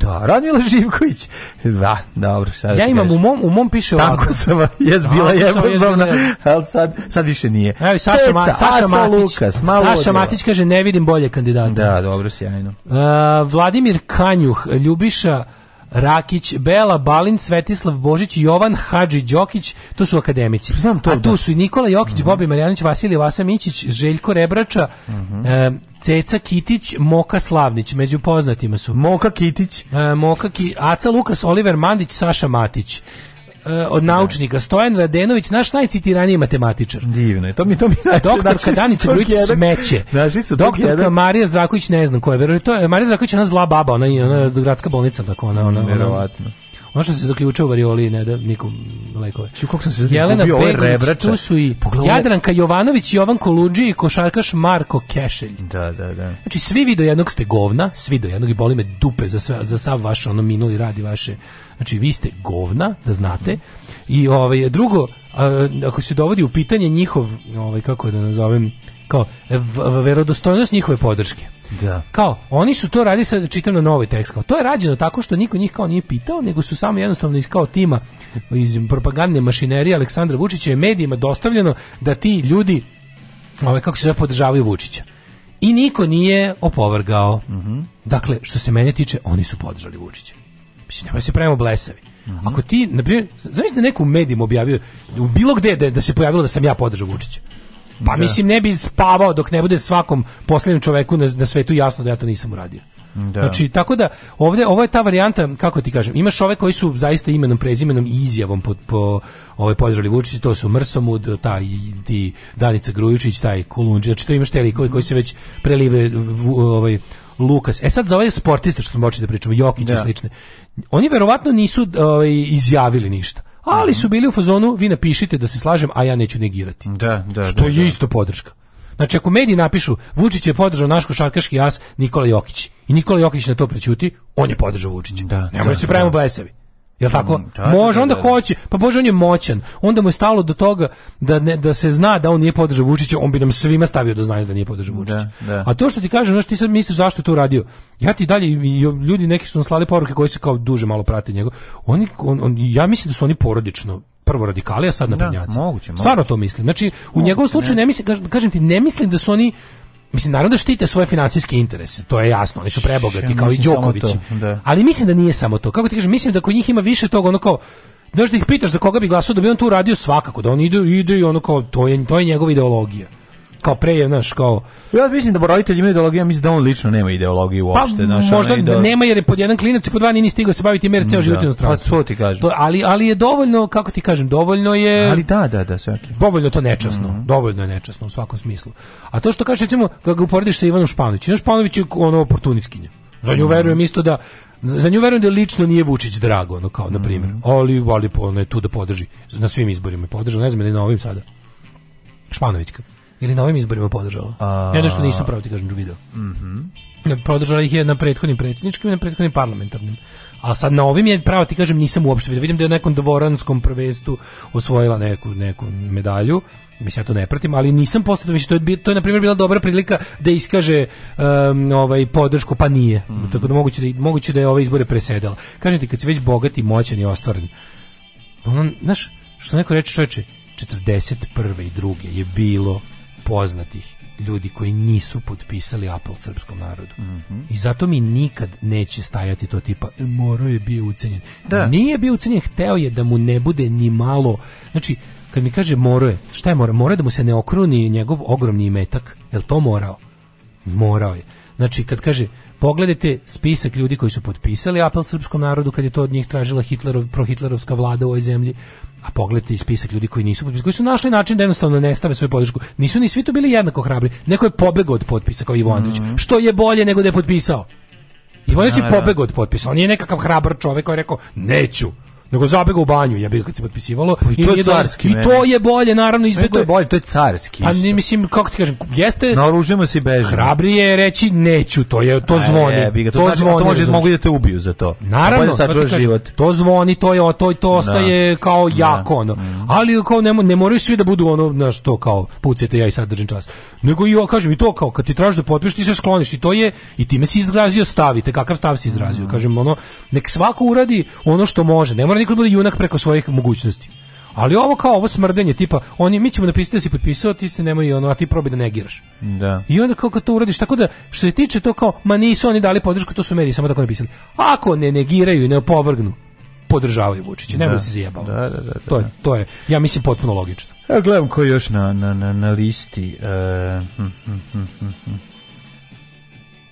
Da, Radmila Živković. Da, dobro, sad Ja imam u mom, u mom piše ovako. Tako sam, jes da, bila jebozovna, al sad, sad više nije. Evo, Saša, Ma, Saša Matić, Lukas, malo Saša Matić kaže, ne vidim bolje kandidata. Da, dobro, sjajno. Uh, Vladimir Kanjuh, Ljubiša Rakić, Bela Balin, Svetislav Božić, Jovan Hadži Đokić, to su akademici. Znam to, A tu da. su i Nikola Jokić, mm -hmm. Bobi Marjanović, Vasilije Vasa Željko Rebrača, mm -hmm. e, Ceca Kitić, Moka Slavnić, među poznatima su. Moka Kitić. E, Moka Ki, Aca Lukas, Oliver Mandić, Saša Matić. E, od naučnika Stojan Radenović, naš najcitiraniji matematičar. Divno je, to mi to mi e, znači, Doktorka znači, Danica Grujić smeće. Su Doktorka jedan. Marija Zraković, ne znam ko je, verovatno to je Marija Zraković ona zla baba, ona je gradska bolnica, tako ona, ona, ona, ona ono što se zaključuje u varioli ne da nikom lekove. Ču, kako sam se Jelena Begović, tu su i Pogledaj. Jadranka Jovanović, Jovan Koludži i košarkaš Marko Kešelj. Da, da, da. Znači, svi vi do jednog ste govna, svi do jednog i boli me dupe za, sve, za sav vaš ono minuli radi vaše Znači, vi ste govna, da znate. I ovaj, drugo, ako se dovodi u pitanje njihov, ovaj, kako da nazovem, kao verodostojnost njihove podrške. Da. Kao, oni su to radili sa čitam na novi tekst. Kao, to je rađeno tako što niko njih kao nije pitao, nego su samo jednostavno iz kao tima iz propagandne mašinerije Aleksandra Vučića je medijima dostavljeno da ti ljudi ovaj, kako se zove, podržavaju Vučića. I niko nije opovrgao. Mm -hmm. Dakle, što se mene tiče, oni su podržali Vučića. Mislim, nemoj se pravimo blesavi. Ako ti, na primjer, znaš da neko u medijima objavio, u bilo gde da, da se pojavilo da sam ja podržao Vučića. Pa da. mislim, ne bi spavao dok ne bude svakom posljednjem čoveku na, na svetu jasno da ja to nisam uradio. Da. Znači, tako da, ovdje, ovo je ta varijanta, kako ti kažem, imaš ove koji su zaista imenom, prezimenom i izjavom po, po ovaj, podržali Vučići, to su Mrsomud, taj ti Danica Grujičić, taj Kolunđi, znači to imaš te likove koji se već prelive ovaj, Lukas. E sad za ove sportiste što smo počeli da pričamo, Jokić i da. slične. Oni verovatno nisu ovaj, izjavili ništa. Ali mhm. su bili u fazonu, vi napišite da se slažem, a ja neću negirati. Da, da, što da, je da. isto podrška. Znači ako mediji napišu Vučić je podržao naš košarkaški as Nikola Jokić i Nikola Jokić na to prećuti, on je podržao Vučića. Da, Nemoj da, se pravimo da. blesavi. Jel tako? Da, da, da može, da, onda hoće. Pa bože, on je moćan. Onda mu je stalo do toga da, ne, da se zna da on nije podržao Vučića, on bi nam svima stavio do znanja da nije podržao Vučića. A to što ti kažem, znaš, ti sad misliš zašto je to uradio. Ja ti dalje, ljudi neki su naslali poruke koji se kao duže malo prate njega. Oni, on, on, ja mislim da su oni porodično prvo radikali, a sad naprednjaci. Moguće, moguće, Stvarno to mislim. Znači, u moguće, njegovom slučaju ne, ne mislim, kažem ti, ne mislim da su oni Mislim, naravno da štite svoje financijske interese, to je jasno, oni su prebogati, kao i Đoković. Da. Ali mislim da nije samo to. Kako ti kažem, mislim da kod njih ima više toga, ono kao, znaš da ih pitaš za koga bi glasao, da bi on tu radio svakako, da on ide, ide i ono kao, to je, to je njegova ideologija kao prejev naš kao ja mislim da roditelji imaju ideologiju mislim da on lično nema ideologiju pa, uopšte pa, naša možda ideolog... Da- nema jer je pod jedan klinac i pod dva nije stigao se baviti mer ceo život da, pa što ti kažeš Do, ali, ali je dovoljno kako ti kažem dovoljno je ali da da da svaki dovoljno to nečasno mm -hmm. dovoljno je nečasno u svakom smislu a to što kažeš recimo kad uporediš sa Ivanom Španovićem Ivan Španović je ono oportunistkinja za nju mhm. verujem isto da za nju verujem da lično nije Vučić drago, ono kao, na primjer. Mm. Ali, ali ona je tu da podrži. Na svim izborima je podržao, ne znam, ne na ovim sada. Španovićka. Ili na ovim izborima podržala? A... Ja nešto nisam pravo ti kažem video. Mm -hmm. Podržala ih je na prethodnim predsjedničkim i na prethodnim parlamentarnim. A sad na ovim je, pravo ti kažem, nisam uopšte vidio. Vidim da je na nekom dvoranskom prvenstvu osvojila neku, neku medalju. Mislim, ja to ne pratim, ali nisam posle mislim, To je, to je, na primjer, bila dobra prilika da iskaže um, ovaj, podršku, pa nije. Mm -hmm. Tako da moguće, da moguće da je ove izbore presedala. Kažete, kad si već bogat i moćan i ostvaren, on, znaš, što neko reče čoveče, 41. i 2. je bilo poznatih ljudi koji nisu potpisali apel srpskom narodu. Mm -hmm. I zato mi nikad neće stajati to tipa e, morao je bio ucenjen. Da. Nije bio ucenjen, hteo je da mu ne bude ni malo. Znači, kad mi kaže morao je, šta je morao? Morao da mu se ne okruni njegov ogromni imetak. Jel to morao? Morao je. Znači, kad kaže, pogledajte spisak ljudi koji su potpisali apel srpskom narodu kad je to od njih tražila Hitlerov, prohitlerovska vlada u ovoj zemlji, a pogledajte i spisak ljudi koji nisu potpisali, koji su našli način da jednostavno nestave svoju podršku. Nisu ni svi to bili jednako hrabri. Neko je pobegao od potpisa kao Ivo Andrić, mm -hmm. što je bolje nego da je potpisao. Ivo Andrić je da, da, da. pobegao od potpisa. On je nekakav hrabar čovjek koji je rekao neću nego zabega u banju, ja bih kad se potpisivalo. Pa I, I to, je carski, I to je bolje, naravno, izbegao. To je bolje, to je carski. A ne, mislim, kako ti kažem, jeste... Naoružimo se i bežimo. Hrabrije je reći neću, to je, to zvoni. A, je, to, to, znači, zvoni, to može, mogu da te ubiju za to. Naravno, to, da kažem, život. to zvoni, to je, to, to da. ostaje da. kao jako, da. ono. Mm. Ali kao ne, ne moraju svi da budu ono, na što kao, pucajte ja i sad držim čas. Nego i, kažem, i to kao, kad ti tražiš da potpiš, ti se skloniš i to je, i time si izrazio stavite, kakav stav si izrazio. Mm. Kažem, ono, nek svako uradi ono što može, ne mora mora niko bude junak preko svojih mogućnosti. Ali ovo kao ovo smrdenje, tipa, oni mi ćemo napisati da si potpisao, ti se nemoj ono, a ti probaj da negiraš. Da. I onda kako to uradiš, tako da što se tiče to kao, ma nisu oni dali podršku, to su mediji samo tako napisali. Ako ne negiraju i ne opovrgnu, podržavaju Vučića. Ne da, se zajebao. Da, da, da, to, je, to je, ja mislim, potpuno logično. Ja gledam ko je još na, na, na, na listi. E, hm, hm, hm,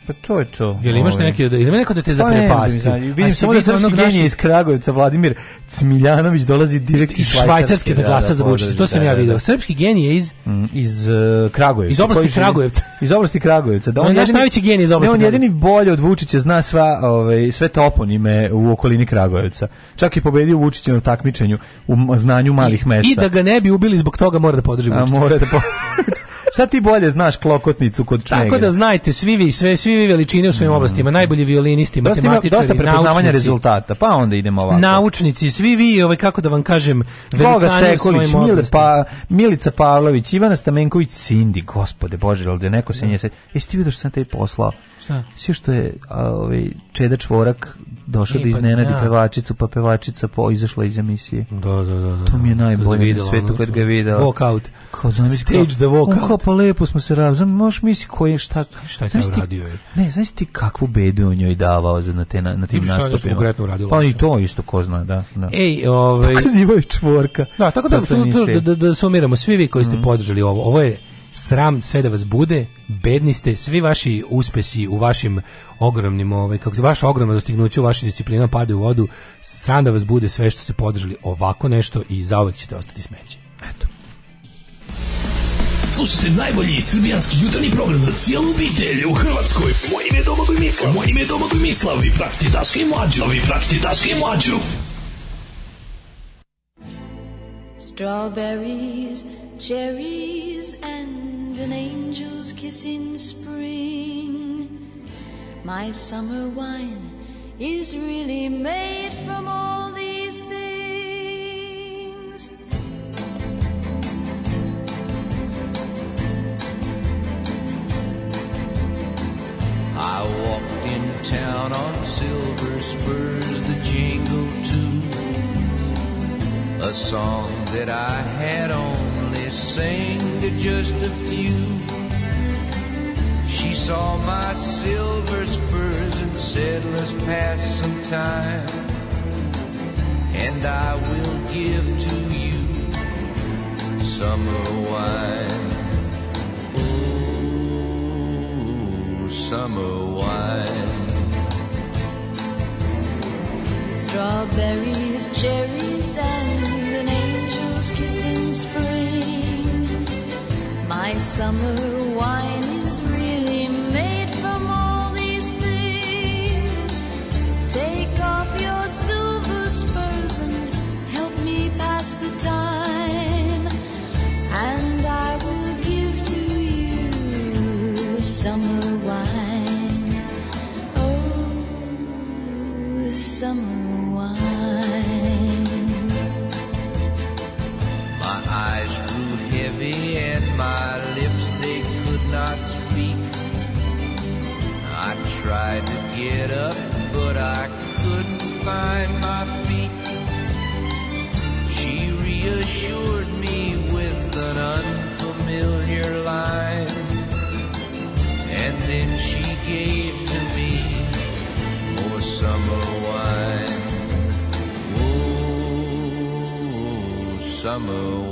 Pa to je to. Jel imaš ovaj. neki da ima neko da te pa zaprepasti? vidim samo da srpski onog genije iz Kragujevca Vladimir Cmiljanović dolazi direkt iz Švajcarske da, da glasa za da, Vučića. To sam da, ja video. Srpski genije iz mm, iz e, Kragujevca. Iz oblasti Kragujevca. Iz oblasti Kragujevca. Da on je najveći genije iz oblasti. On jedini bolje od Vučića zna sva ovaj sve toponime u okolini Kragujevca. Čak i pobedio Vučića na takmičenju u znanju malih mesta. I da ga ne bi ubili zbog toga mora da podrži Vučića. Mora da Šta ti bolje znaš klokotnicu kod čega? Tako da znajte, svi vi, sve, svi vi veličine u svojim mm. oblastima, najbolji violinisti, dosta matematičari, dosta prepoznavanja rezultata, pa onda idemo ovako. Naučnici, svi vi, ovaj, kako da vam kažem, Boga Seković, Mile, pa, Milica Pavlović, Ivana Stamenković, Cindy, gospode, bože, al'de da neko se da. nje se. jesi ti vidio što sam te poslao? Šta? Da. Sve što je ovaj Čeda Čvorak došao e, da pa iznenadi ja. Da. pevačicu, pa pevačica po izašla iz emisije. Da, da, da. da. To mi je da. najbolje na svetu kad ga video. Walk out. Kao zamisli stage the walk out. Kako pa lepo smo se razam, možeš misli koji je šta šta je ti, radio je. Ne, znaš ti kakvu bedu on njoj davao za na te na, na tim I nastupima. konkretno uradilo. Pa i to isto ko zna, da. da. Ej, ovaj Pokazivaju Čvorka. Da, tako da da, da, da, da sumiramo svi vi koji ste mm. podržali ovo. Ovo je sram sve da vas bude, bedni ste, svi vaši uspesi u vašim ogromnim, ovaj, kako se vaša ogromna dostignuća u vašim disciplinama pade u vodu, sram da vas bude sve što ste podržali ovako nešto i zauvek ćete ostati smeće. Eto. Slušajte najbolji srbijanski jutarnji program za cijelu obitelj u Hrvatskoj. Moje ime je Domagoj Mikla. Moje ime je Domagoj Misla. Vi pratite Daška i Mlađu. Vi pratite Daška i Mlađu. Strawberries cherries and an angel's kiss in spring. My summer wine is really made from all these things. I walked in town on silver spurs, the jingle too, a song that I had on sang to just a few. She saw my silver spurs and said, Let's pass some time, and I will give to you summer wine. Oh, summer wine. Strawberries, cherries, and an angel's kiss in spring my summer wine. Shamu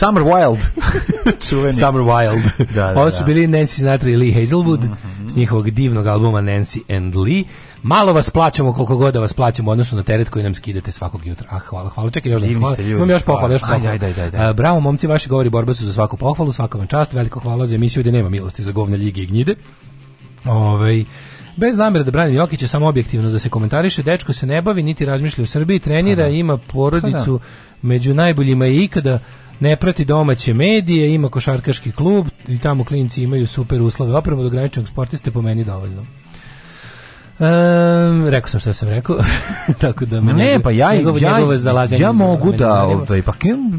Summer Wild. Summer Wild. da, da, da. Ovo su bili Nancy Sinatra i Lee Hazelwood mm -hmm. s njihovog divnog albuma Nancy and Lee. Malo vas plaćamo koliko god da vas plaćamo odnosno na teret koji nam skidate svakog jutra. Ah, hvala, hvala. Čekaj, još da hvala. Imam još pohvala, još pohvala. Ajde, ajde, ajde. bravo, momci, vaši govori borba su za svaku pohvalu, svaka vam čast, veliko hvala za emisiju gdje nema milosti za govna ljige i gnjide. Ovaj Bez namere da brani Jokića, samo objektivno da se komentariše, dečko se ne bavi, niti razmišlja u Srbiji, trenira, Aha. Pa da. ima pa da. porodicu, među najboljima je ikada, ne prati domaće medije, ima košarkaški klub i tamo klinci imaju super uslove opremu do graničnog sportiste po meni dovoljno. Um, rekao sam što sam rekao. Tako da me ne, njegov, pa ja njegov, ja, njegov ja mogu da, ovaj, pa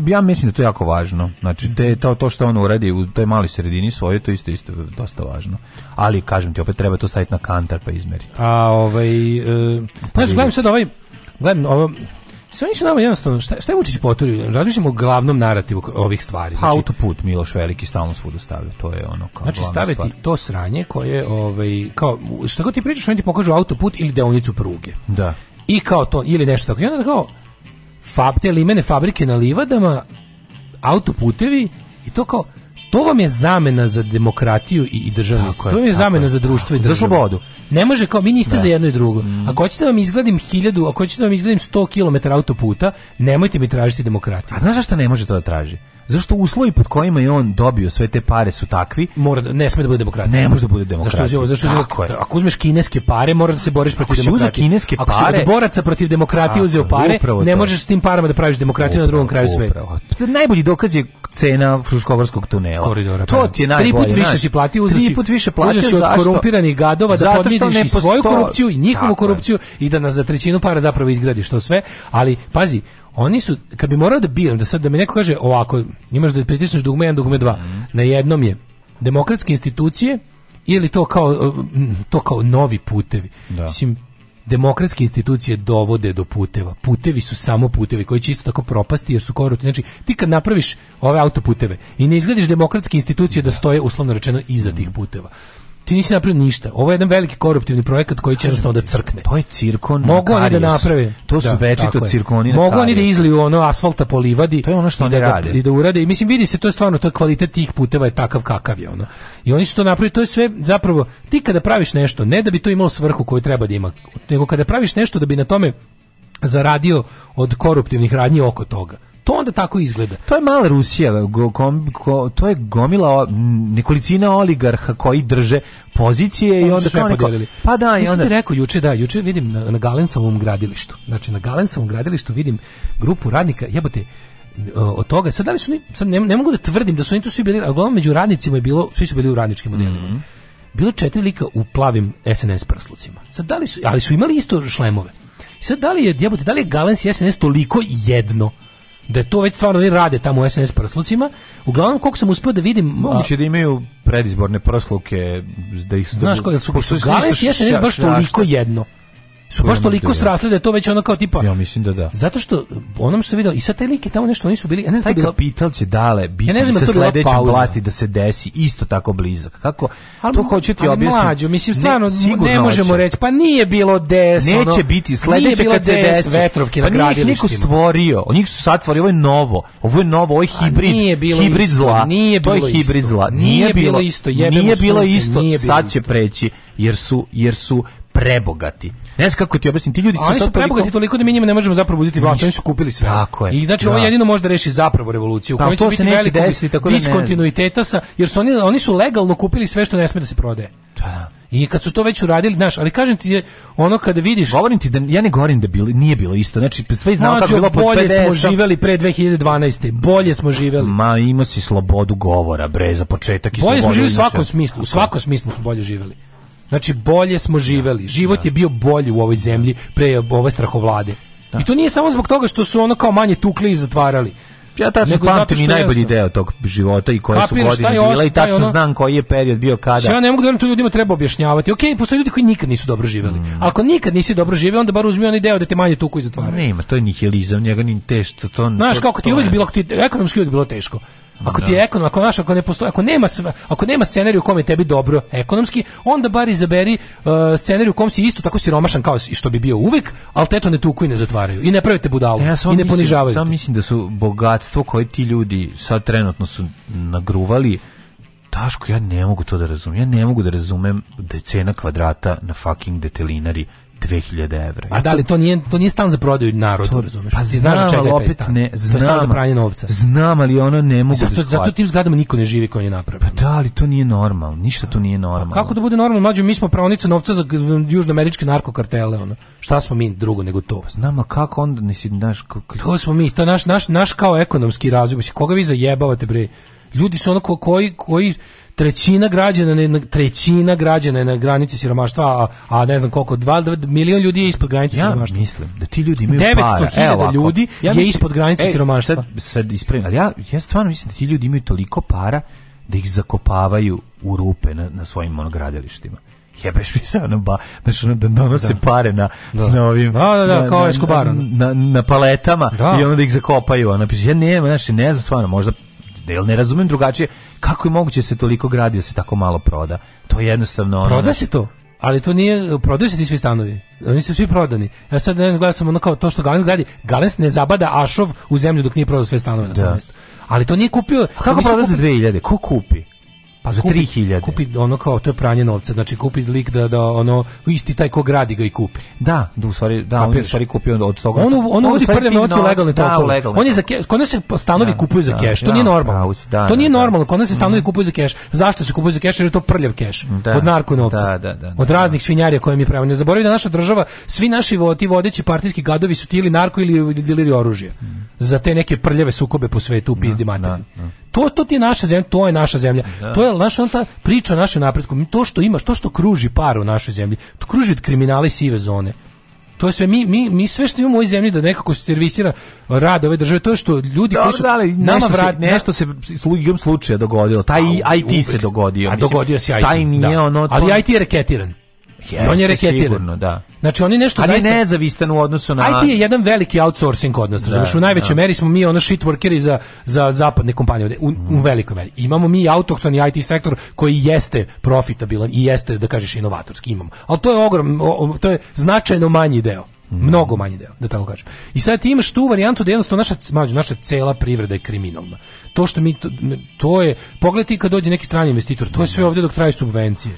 ja mislim da to je jako važno. Znači te, to to što on uradi u toj mali sredini svoje to isto isto dosta važno. Ali kažem ti opet treba to staviti na kantar pa izmeriti. A ovaj uh, pa, znači, gledam sad ovaj gledam ovo ovaj, Sve nisu nama jednostavno, šta, šta je Vučić poturio? Razmišljamo o glavnom narativu ovih stvari. Pa znači, Autoput Miloš Veliki stalno svuda stavlja, to je ono kao Znači staviti stvar. to sranje koje, ovaj, kao, šta god ti pričaš, oni ti pokažu autoput ili deonicu pruge. Da. I kao to, ili nešto tako. I onda kao, fab, te limene fabrike na livadama, autoputevi, i to kao, To vam je zamena za demokratiju i, i državnost. to vam je zamena je. za društvo i državu. Za slobodu. Ne može kao, vi niste ne. Da. za jedno i drugo. Mm. Ako hoćete da vam izgradim 1000, ako hoćete da vam izgradim 100 km autoputa, nemojte mi tražiti demokratiju. A znaš šta ne može to da traži? Zašto uslovi pod kojima je on dobio sve te pare su takvi? Mora da, ne sme da bude demokratija. Ne može da bude demokratija. Zašto je ovo? zašto Tako uzeo, Ako uzmeš kineske pare, moraš da se boriš protiv ako demokratije. Uzeo kineske pare, ako si od boraca protiv demokratije uzeo pare, ne možeš s tim parama da praviš demokratiju upravo, na drugom kraju sveta. Najbolji dokaz je cena Fruškogorskog tunela Koridora, to pa da. ti je najbolje. Tri put više si platio, uzasi, tri put više platio, si od zašto? korumpiranih gadova da podmiriš i svoju korupciju i njihovu korupciju i da na za trećinu para zapravo izgradiš to sve, ali pazi, oni su, kad bi morao da biram, da sad da mi neko kaže ovako, imaš da pritisneš dugme 1, dugme 2, mm. na jednom je demokratske institucije ili to kao, mm, to kao novi putevi. Da. Mislim, demokratske institucije dovode do puteva. Putevi su samo putevi koji će isto tako propasti jer su koruptivni. Znači, ti kad napraviš ove autoputeve i ne izglediš demokratske institucije da, da stoje uslovno rečeno iza tih puteva ti nisi napravio ništa. Ovo je jedan veliki koruptivni projekat koji će jednostavno da crkne. To je cirkon. Mogu oni da naprave. To su da, večito cirkoni. Mogu oni da izliju ono asfalta po livadi. To je ono što oni da, rade. I da urade. I mislim vidi se to je stvarno to je kvalitet tih puteva je takav kakav je ono. I oni su to napravili, to je sve zapravo ti kada praviš nešto, ne da bi to imalo svrhu koju treba da ima, nego kada praviš nešto da bi na tome zaradio od koruptivnih radnji oko toga. To onda tako izgleda. To je mala Rusija, go, gom, go, to je gomila nekolicina oligarha koji drže pozicije i onda sve podelili. Pa da, i da onda... Ti rekao juče, da, juče vidim na, na Galensovom gradilištu. Znači, na Galensovom gradilištu vidim grupu radnika, jebote, od toga, sad da li su, sad ne, ne mogu da tvrdim da su oni tu svi bili, a uglavnom među radnicima je bilo, svi su bili u radničkim modelima. Mm -hmm bilo četiri lika u plavim SNS prslucima. Sad da li su, ali su imali isto šlemove. Sad da li je, jebote, da li je Galens i SNS toliko jedno? da je to već stvarno oni rade tamo u SNS prslucima. Uglavnom koliko sam uspeo da vidim, moguće a, da imaju predizborne prsluke da ih Znaš, ko, su, su, su, su SNS baš toliko jedno su baš toliko da. srasli da je to već ono kao tipa ja mislim da da zato što onom se video i sa te like tamo nešto nisu bili ja ne znam taj da kapital će dale biti ja ne znam sa da sledećom vlasti da se desi isto tako blizak kako ali, to hoću ti objasniti mlađu mislim stvarno ne, ne možemo reći pa nije bilo desno neće ono, biti sledeće kad se desi vetrovke pa na gradilištima nije niko stvorio oni su sad stvorili ovo je novo ovo je novo ovo je pa hibrid hibrid zla nije bilo to je hibrid zla nije bilo isto nije bilo isto sad će preći jer su jer su prebogati. Ne znam kako ti objasnim, ti ljudi su, oni su prebogati toliko... toliko da mi njima ne možemo zapravo uzeti vlast, oni su kupili sve. Tako je. I znači da. ovo jedino može da reši zapravo revoluciju, pa, to će biti veliki desiti, tako da diskontinuiteta sa jer su oni oni su legalno kupili sve što ne sme da se prodaje. Da. I kad su to već uradili, znaš, ali kažem ti ono kada vidiš Govorim ti da ja ne govorim da bili, nije bilo isto. Znači sve znamo znači, kako bilo bolje smo živeli pre 2012. Bolje smo živeli. Ma ima si slobodu govora bre za početak i Bolje smo živeli u svakom smislu, u svakom smislu smo bolje živeli. Znači bolje smo da, živeli. Da. Život je bio bolji u ovoj zemlji pre ove strahovlade. Da. I to nije samo zbog toga što su ono kao manje tukli i zatvarali. Ja tačno pamtim i najbolji deo tog života i koje Kapir, su godine bila i tačno ono, znam koji je period bio kada. Ja ne mogu da to ljudima treba objašnjavati. Okej, postoje ljudi koji nikad nisu dobro živjeli. Mm. Ako nikad nisi dobro živio, onda bar uzmi onaj deo da te manje tuku i zatvara. Nema, to je nihilizam, njega ni teško. To, Znaš, kako ti uvijek bilo, ti, ekonomski uvijek bilo teško. Ako da. ti je ekonom, ako naš, ako ne postoji, ako nema ako nema scenarija u kome tebi dobro ekonomski, onda bar izaberi uh, scenariju u kom si isto tako siromašan kao i što bi bio uvek, al te to ne tuku i ne zatvaraju i ne pravite budalu e, ja, i ne ponižavaju. Ja mislim da su bogatstvo koje ti ljudi sad trenutno su nagruvali Taško, ja ne mogu to da razumem. Ja ne mogu da razumem da je cena kvadrata na fucking detelinari 2000 evra. A da li to nije to nije stan za prodaju narodu, to, razumeš? Pa ti znaš čega je opet stan. Ne, znam, to je stan za pranje novca. Znam, ali ono ne mogu zato, da Zato tim zgradama niko ne živi koji je napravio. Pa da, ali to nije normalno, ništa to nije normalno. A kako da bude normalno, mlađi, mi smo pravnica novca za južnoameričke narkokartele, ono. Šta smo mi drugo nego to? Pa znam, a kako onda nisi naš kako... To smo mi, to naš naš naš kao ekonomski razvoj, koga vi zajebavate bre? Ljudi su ono koji koji trećina građana na trećina građana je na granici siromaštva, a, a ne znam koliko, dva, milion ljudi je ispod granice ja siromaštva. Ja mislim da ti ljudi imaju 900 para. 900.000 ljudi ja je ispod granice ej, siromaštva. Sad, sad ispravim, ali ja, ja stvarno mislim da ti ljudi imaju toliko para da ih zakopavaju u rupe na, na svojim monogradilištima jebeš mi se ono ba, znači ono da donose da. pare na, da. na ovim... Da, da, da, na, kao Escobar. Na, na, na, paletama da. i onda da ih zakopaju. Ono, ja nema, znači ne znam stvarno, možda Ne, da, ne razumem drugačije kako je moguće da se toliko gradi da se tako malo proda. To je jednostavno ono, Proda se znači- to. Ali to nije prodaju se ti svi stanovi. Oni su svi prodani. Ja sad ne gledam ono kao to što Galens gradi. Galens ne zabada Ašov u zemlju dok nije prodao sve stanove na tom da. mjestu. Ali to nije kupio. Kako prodaje se 2000? Ko kupi? Pa za 3000. Kupi ono kao to je pranje novca, znači kupi lik da da ono isti taj ko gradi ga i kupi. Da, da u stvari da, Kapiraš? on u stvari kupi od od toga. On on, on vodi prljave novce u da, legalne On je za keš, kod se pa stanovi da, kupuju za da, keš, to da, nije da, normalno. Da, to nije normalno, kod se mhm. stanovi mm. kupuju za keš. Zašto se kupuju za keš? Jer je to prljav keš. Mm, da, od narko novca. Da, da, od raznih svinjarija koje mi pravimo. Ne zaboravi da naša država, svi naši voti vodeći partijski gadovi su ti ili narko ili dileri oružja. Mhm. Za te neke prljave sukobe po svetu, pizdi materine. To, to ti je naša zemlja, to je naša zemlja. Da. To je naša ta priča o našem napretku. To što imaš, to što kruži par u našoj zemlji, to kruži od sive zone. To je sve mi, mi, mi sve što imamo u ovoj zemlji da nekako se servisira rad ove države, to je što ljudi Dobre, koji su da, ali, nama nešto vrat, se, nešto se igrom slučaja dogodilo. Taj a, IT uvek, se dogodio. A dogodio se IT. Taj nije da. ono, to... ali IT je reketiran. Jeste, I on je reketiran. Sigurno, da. Znači oni nešto Ali zaista... Ali nezavistan u odnosu na... IT je jedan veliki outsourcing kod nas. Da, u najvećoj da. meri smo mi ono shit workeri za, za zapadne kompanije. U, mm. u velikoj meri. Imamo mi autohtoni IT sektor koji jeste profitabilan i jeste, da kažeš, inovatorski imamo. Ali to je ogrom, o, to je značajno manji deo. Mm. Mnogo manji deo, da tako kažem. I sad ti imaš tu varijantu da jednostavno naša, mađu, naša cela privreda je kriminalna. To što mi, to, to je, pogledaj ti kad dođe neki strani investitor, to je sve ovdje dok traju subvencije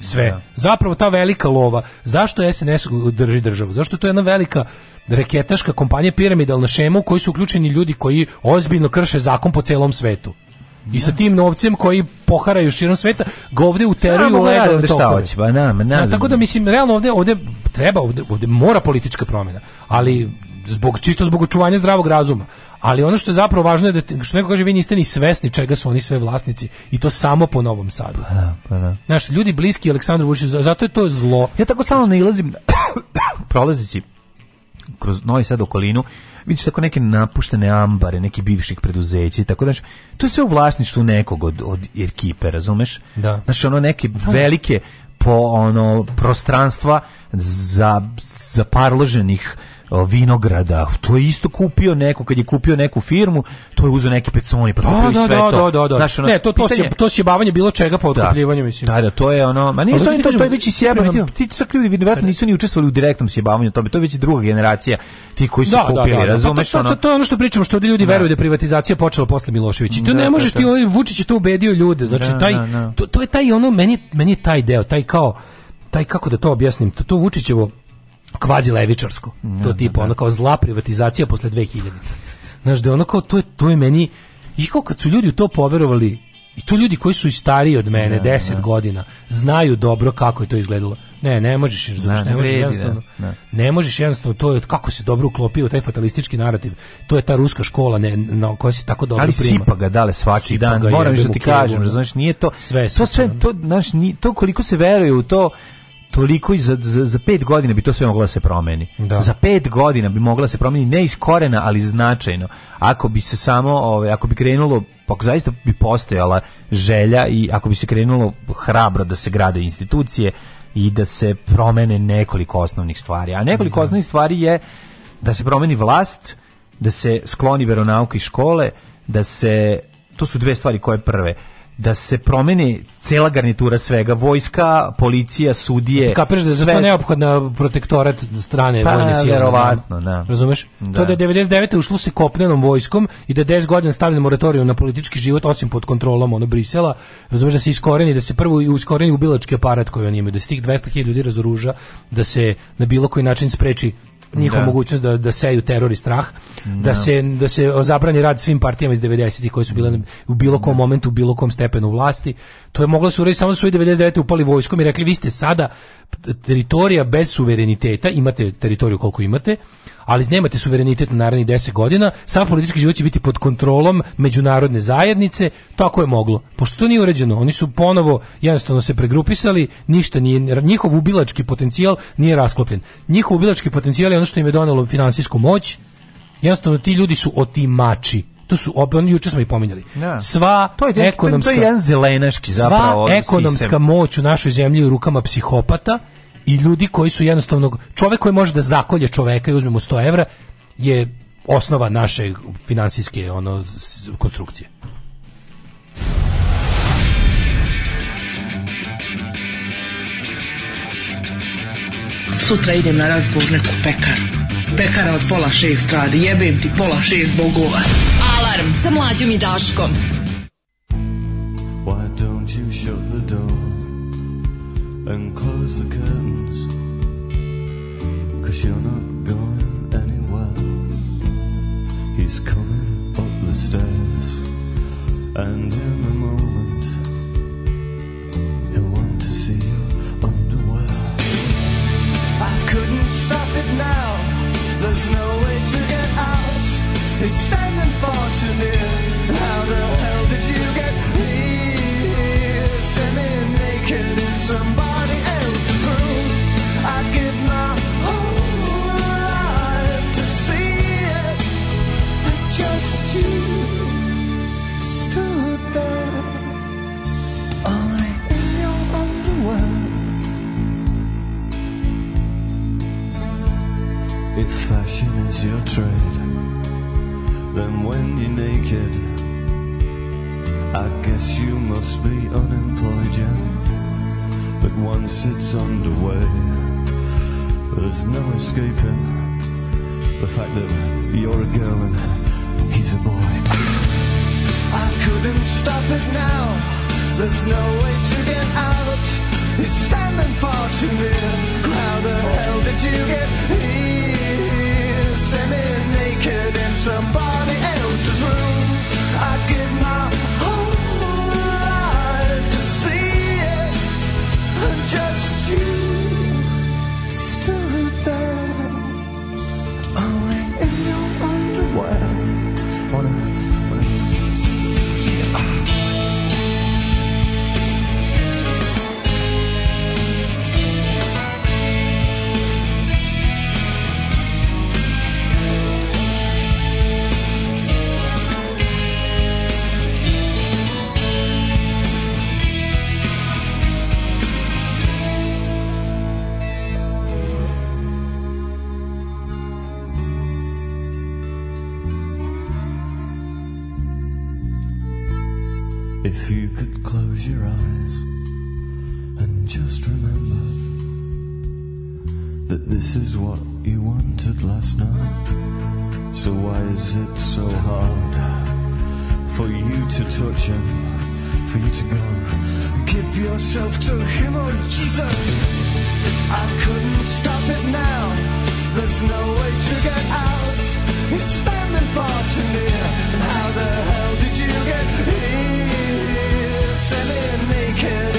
sve. Da. Zapravo ta velika lova. Zašto SNS drži državu? Zašto to je jedna velika reketaška kompanija piramidalna šema u kojoj su uključeni ljudi koji ozbiljno krše zakon po celom svetu? I sa da. tim novcem koji poharaju širom sveta, govde ovde u legalne da, da tokove. Ba, na, na, tako da, mislim, realno ovde, ovde treba, ovde, ovde mora politička promjena, ali zbog, čisto zbog očuvanja zdravog razuma. Ali ono što je zapravo važno je da što neko kaže vi niste ni svesni čega su oni sve vlasnici i to samo po Novom Sadu. Pa, da, pa da. Znaš, ljudi bliski Aleksandru Vučiću, zato je to zlo. Ja tako stalno nailazim prolazeći kroz Novi Sad okolinu, vidiš tako neke napuštene ambare, neki bivših preduzeća tako da, to je sve u vlasništvu nekog od, od ekipe, razumeš? Da. Znači, ono neke da. velike po ono prostranstva za zaparloženih vinograda, to je isto kupio neko, kad je kupio neku firmu, to je uzeo neki peconi, pa kupio da, i da, sve da, to. Da, da, da. Znaš, ono, ne, to, to, pitanje, to sjebavanje bilo čega po da. otkupljivanju, mislim. Da, da, to je ono, ma nije, to, to, to je već i sjebano, ti čak ljudi vjerojatno nisu ni učestvovali u direktnom sjebavanju tome, to je već i druga generacija ti koji su da, kupili, da, da, razumeš? Pa to, to, to, to je ono što pričamo, što ljudi veruju da privatizacija počela posle Miloševića. I to ne možeš ti, ovaj Vučić je to ubedio ljude, znači taj, to, to je taj ono, meni, meni je taj deo, taj kao, taj kako da to objasnim, to, to Vučićevo, kvazi levičarsko. Da, to da, tipa da. ono kao zla privatizacija posle 2000. Znaš da ono kao to je to je meni i kako su ljudi u to poverovali i to ljudi koji su i stariji od mene, 10 godina, znaju dobro kako je to izgledalo. Ne, ne možeš, znaš, ne, ne, možeš jednostavno. Ne, ne. možeš jednostavno to je kako se dobro uklopio taj fatalistički narativ. To je ta ruska škola ne na koja se tako dobro Ali prima. Ali sipa ga dale svaki sipa dan. Moram što ti kažem, znači nije to sve to sve to znaš, ni to koliko se veruje u to toliko i za, za, za pet godina bi to sve moglo da se promeni. Da. Za pet godina bi mogla da se promeni ne iz korena, ali značajno. Ako bi se samo, ovaj, ako bi krenulo, pa zaista bi postojala želja i ako bi se krenulo hrabro da se grade institucije i da se promene nekoliko osnovnih stvari. A nekoliko da. osnovnih stvari je da se promeni vlast, da se skloni veronauka iz škole, da se to su dve stvari koje prve da se promeni cela garnitura svega, vojska, policija, sudije. Ti kapiraš da je sve... za to neophodna protektorat strane pa, vojne sile. verovatno, da. da. Razumeš? Da. To da, da je 99. ušlo se kopnenom vojskom i da 10 godina stavljeno moratoriju na politički život, osim pod kontrolom ono Brisela, razumeš da se iskoreni, da se prvo i uskoreni ubilački aparat koji oni imaju, da se tih 200.000 ljudi razoruža, da se na bilo koji način spreči njihova da. mogućnost da, da seju teror i strah, da, se, da se zabrani rad svim partijama iz 90-ih koje su bile u bilo kom momentu, u bilo kom stepenu vlasti. To je moglo da se uraditi samo da su i 99. upali vojskom i rekli vi ste sada teritorija bez suvereniteta, imate teritoriju koliko imate, ali nemate suverenitet na narednih 10 godina, sam politički život će biti pod kontrolom međunarodne zajednice, tako je moglo. Pošto to nije uređeno, oni su ponovo jednostavno se pregrupisali, ništa nije, njihov ubilački potencijal nije rasklopljen. Njihov ubilački potencijal je ono što im je donelo finansijsku moć, jednostavno ti ljudi su otimači to su oni juče smo i pominjali. Ja. Da. Sva to je, ekonomska to je jedan zelenaški zapravo sva ekonomska sistem. moć u našoj zemlji u rukama psihopata i ljudi koji su jednostavno čovjek koji može da zakolje čoveka i uzme mu 100 evra je osnova naše finansijske ono konstrukcije. Sutra idem na razgovor pekaru. Pekara od pola šest radi, jebem ti pola šest bogova. Alarm sa mlađom i daškom. Why don't you shut the door and close Cause you're not going anywhere. He's coming up the stairs, and in a moment, he'll want to see you underwear. I couldn't stop it now, there's no way to get out. He's standing far too near. How the hell did you get here? Semi naked in somebody. no escaping the fact that you're a girl and he's a boy. I couldn't stop it now. There's no way to get out. He's standing far too near. How the hell did you get here? Semi-naked in somebody else's room. is what you wanted last night. So why is it so hard for you to touch him, for you to go? Give yourself to him, oh Jesus! I couldn't stop it now. There's no way to get out. He's standing far too near. And how the hell did you get here? Semi naked.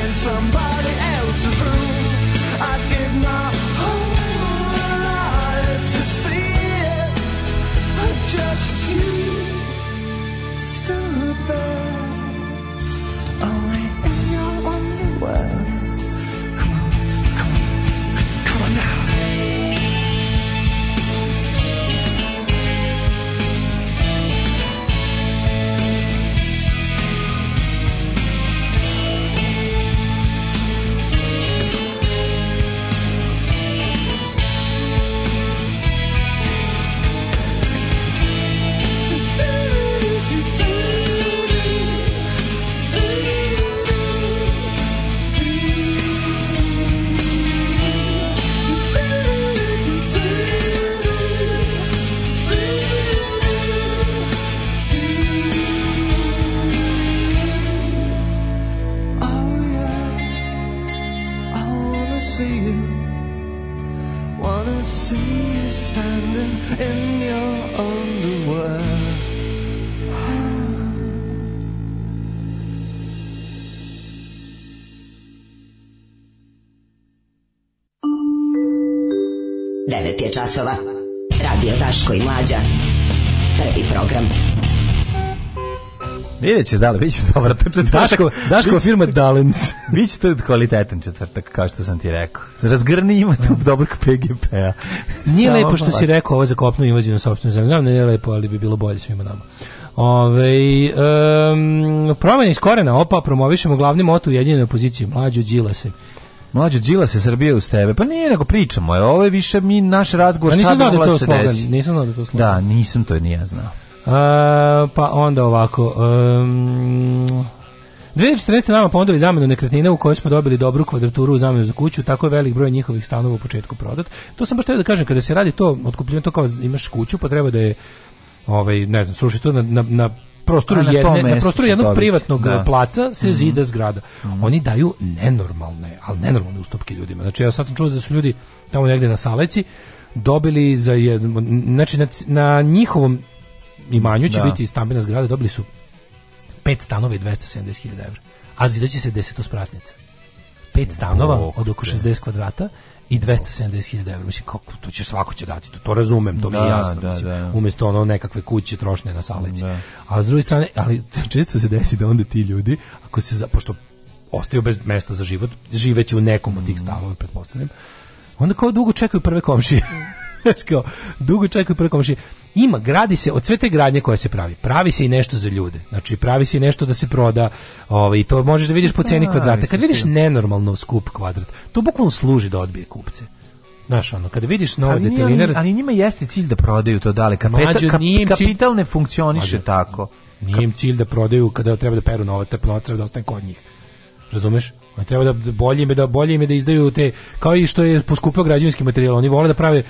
je časova. Radio Taško i Mlađa. Prvi program. Vidjet ćeš da li, biće dobro to četvrtak. Daško, Daško firma Dalens. biće to kvalitetan četvrtak, kao što sam ti rekao. Razgrni ima tu da. dobrog PGP-a. Nije Samo lepo što si rekao ovo za kopnu na sobstvenu zemlju. Znam da nije lepo, ali bi bilo bolje svima nama. Ove, um, promjena iz korena, opa, promovišemo glavni motu ujedinjene opozicije, mlađo džila Mlađo Đila se Srbije uz tebe. Pa nije nego pričamo, je, ovo je više mi naš razgovor da nisam znao da je to se slogan, Nisam znao da to slogan. Da, nisam to ni znao. Uh, pa onda ovako, um, 2014. nama ponudili zamenu nekretnine u kojoj smo dobili dobru kvadraturu u zamenu za kuću, tako je velik broj njihovih stanova u početku prodat. To sam baš teo da kažem, kada se radi to, otkupljivanje to kao imaš kuću, pa treba da je ovaj, ne znam, sruši to na, na, na prostoru, na jedne, na prostoru jednog privatnog da. E, placa se mm -hmm. zida zgrada. Mm -hmm. Oni daju nenormalne, al nenormalne ustupke ljudima. Znači ja sad sam čuo da su ljudi tamo negde na Saleci dobili za jedno, znači na, na njihovom imanju će da. biti stambena zgrada, dobili su pet stanova i 270.000 €. A će se desetospratnica. Pet stanova od oko 60 kvadrata i 270.000 evra. Mislim, kako, to će svako će dati, to, to razumem, to da, mi je da, jasno. Da, mislim, da. Umjesto ono nekakve kuće trošne na salici. Da. A s druge strane, ali često se desi da onda ti ljudi, ako se, za, pošto ostaju bez mesta za život, živeće u nekom od tih mm. stavova, pretpostavljam, onda kao dugo čekaju prve komšije. kao, dugo čekaju prve komšije. Ima, gradi se, od sve te gradnje koja se pravi, pravi se i nešto za ljude. Znači, pravi se i nešto da se proda, ovaj, to možeš da vidiš po ceni kvadrata. Kad vidiš nenormalno skup kvadrat, to bukvalno služi da odbije kupce. Znaš, ono, kada vidiš nove ali Ali njima jeste cilj da prodaju to dalje. Kapeta, kap, kapital ne funkcioniše mađu, tako. Nije im cilj da prodaju kada treba da peru novac, treba da ostane kod njih. Razumeš? Treba da bolje im je da bolje im je da izdaju te kao i što je poskupio građevinski materijal, oni vole da prave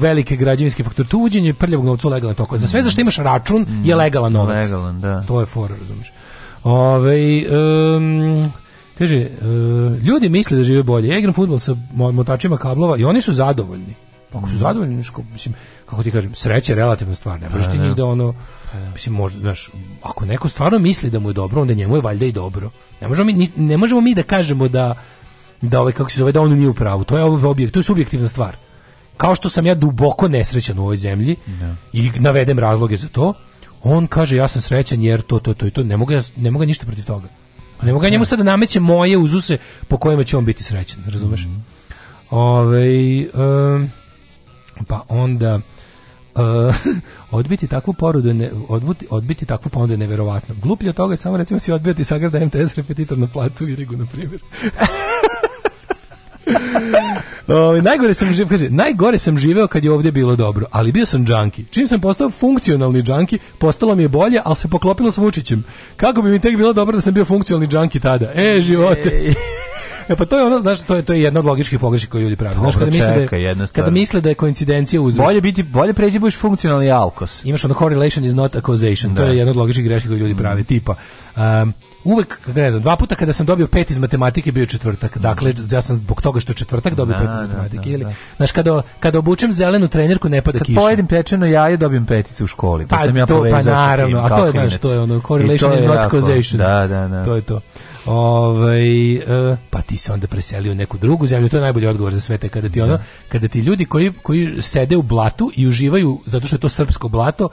velike građevinske fakture. Tu uđenje prljavog novca legalno toko. Za sve za što imaš račun mm. je legalan novac. Legalan, da. To je fora, razumiješ. ovaj um, kaže, uh, ljudi misle da žive bolje. Ja igram fudbal sa motačima kablova i oni su zadovoljni. Pa ako su zadovoljni, neško, mislim, kako ti kažem, sreća je relativna stvar, ne možeš e, ti njih da ono, pa da. mislim, možda, znaš, ako neko stvarno misli da mu je dobro, onda njemu je valjda i dobro. Ne možemo mi, ne možemo mi da kažemo da, da ovaj, kako se zove, da on nije u pravu. To je objekt, to je subjektivna stvar. Kao što sam ja duboko nesrećan u ovoj zemlji ne. Da. i navedem razloge za to, on kaže ja sam srećan jer to, to, to i to. Ne mogu, ne mogu ništa protiv toga. Pa ne mogu ja njemu sada nameće moje uzuse po kojima će on biti srećan, razumeš? Mm -hmm. Ove, ovaj, um, Pa onda... Uh, odbiti takvu porudu ne, odbiti, odbiti takvu ponudu je neverovatno. Gluplje od toga je samo recimo si odbiti da sagrada MTS repetitor na placu i Rigu na primjer. o, najgore sam živeo, kaže, najgore sam živeo kad je ovdje bilo dobro, ali bio sam džanki. Čim sam postao funkcionalni džanki, postalo mi je bolje, ali se poklopilo s Vučićem. Kako bi mi tek bilo dobro da sam bio funkcionalni džanki tada? E, živote. E pa to je ono, znaš, to je to je jedna od logičkih pogrešaka koje ljudi prave. znaš, kada misle da je, kada misle da je koincidencija uzrok. Bolje biti bolje pređi da budeš funkcionalni alkos. Imaš ono correlation is not a causation. Da. To je jedna od logičkih grešaka koje ljudi prave, tipa um, uvek, ne znam, dva puta kada sam dobio pet iz matematike bio četvrtak. Da. Dakle, ja sam zbog toga što četvrtak dobio da, pet iz da, matematike. Da, ili, da. Znaš, kada, kada obučem zelenu trenerku ne pada kad kiša. Kad pojedim pečeno jaje dobijem peticu u školi. To pa, sam ja to, Pa naravno, a to je, znaš, to je ono, correlation is not causation. Da, da, da. To je to. Ovaj e, pa ti se onda preselio u neku drugu zemlju. To je najbolji odgovor za sve te kada ti ono, da. kada ti ljudi koji koji sede u blatu i uživaju zato što je to srpsko blato,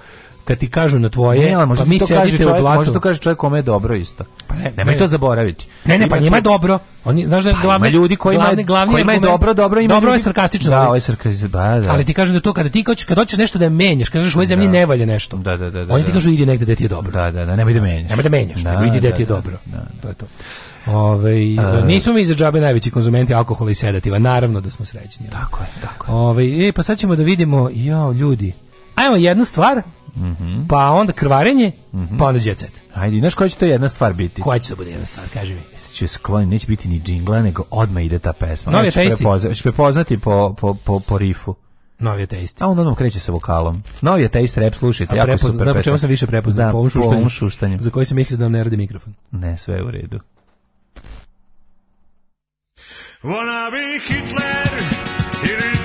kad ti kažu na tvoje, ne, pa mi se kaže čovjek, u blatu. Možda to kaže čovjek kome je dobro isto. Pa ne, Nemoj ne, to zaboraviti. Ne, ne, pa njima je dobro. Oni, znaš da pa glavne, ljudi koji glavni, glavni kojima je dobro, dobro ima Dobro ljudi... je sarkastično. Da, ovaj sarkastično, ba, da, da. Ali ti kažu da to kada ti hoćeš, kad hoćeš nešto da menjaš, kažeš u ovoj zemlji da. ne valja nešto. Da, da, da, da. Oni ti da. kažu idi negde da ti je dobro. Da, da, da, nemoj da menjaš. Nemoj da menjaš, da, idi da ti je da, dobro. Da, To je to. Ove, A, e. nismo mi za džabe najveći konzumenti alkohola i sedativa, naravno da smo srećni. Tako je, tako je. Ove, e, pa sad ćemo da vidimo, jao, ljudi, ajmo jednu stvar, Mm -hmm. Pa onda krvarenje, mm -hmm. pa onda jet Ajde, znaš koja će to jedna stvar biti? Koja će to bude jedna stvar, kaži mi. se sklon, neće biti ni džingla, nego odmah ide ta pesma. Novi ateisti. Ćeš prepoznati po, po, po, po rifu. Novi je ateisti. A onda onom kreće sa vokalom. Novi ateist rap, slušajte, A jako prepozna, super. Da, po čemu sam više prepoznao? Da, po ovom šuštanju. Za koji sam mislio da vam ne radi mikrofon. Ne, sve je u redu. Wanna be Hitler, ili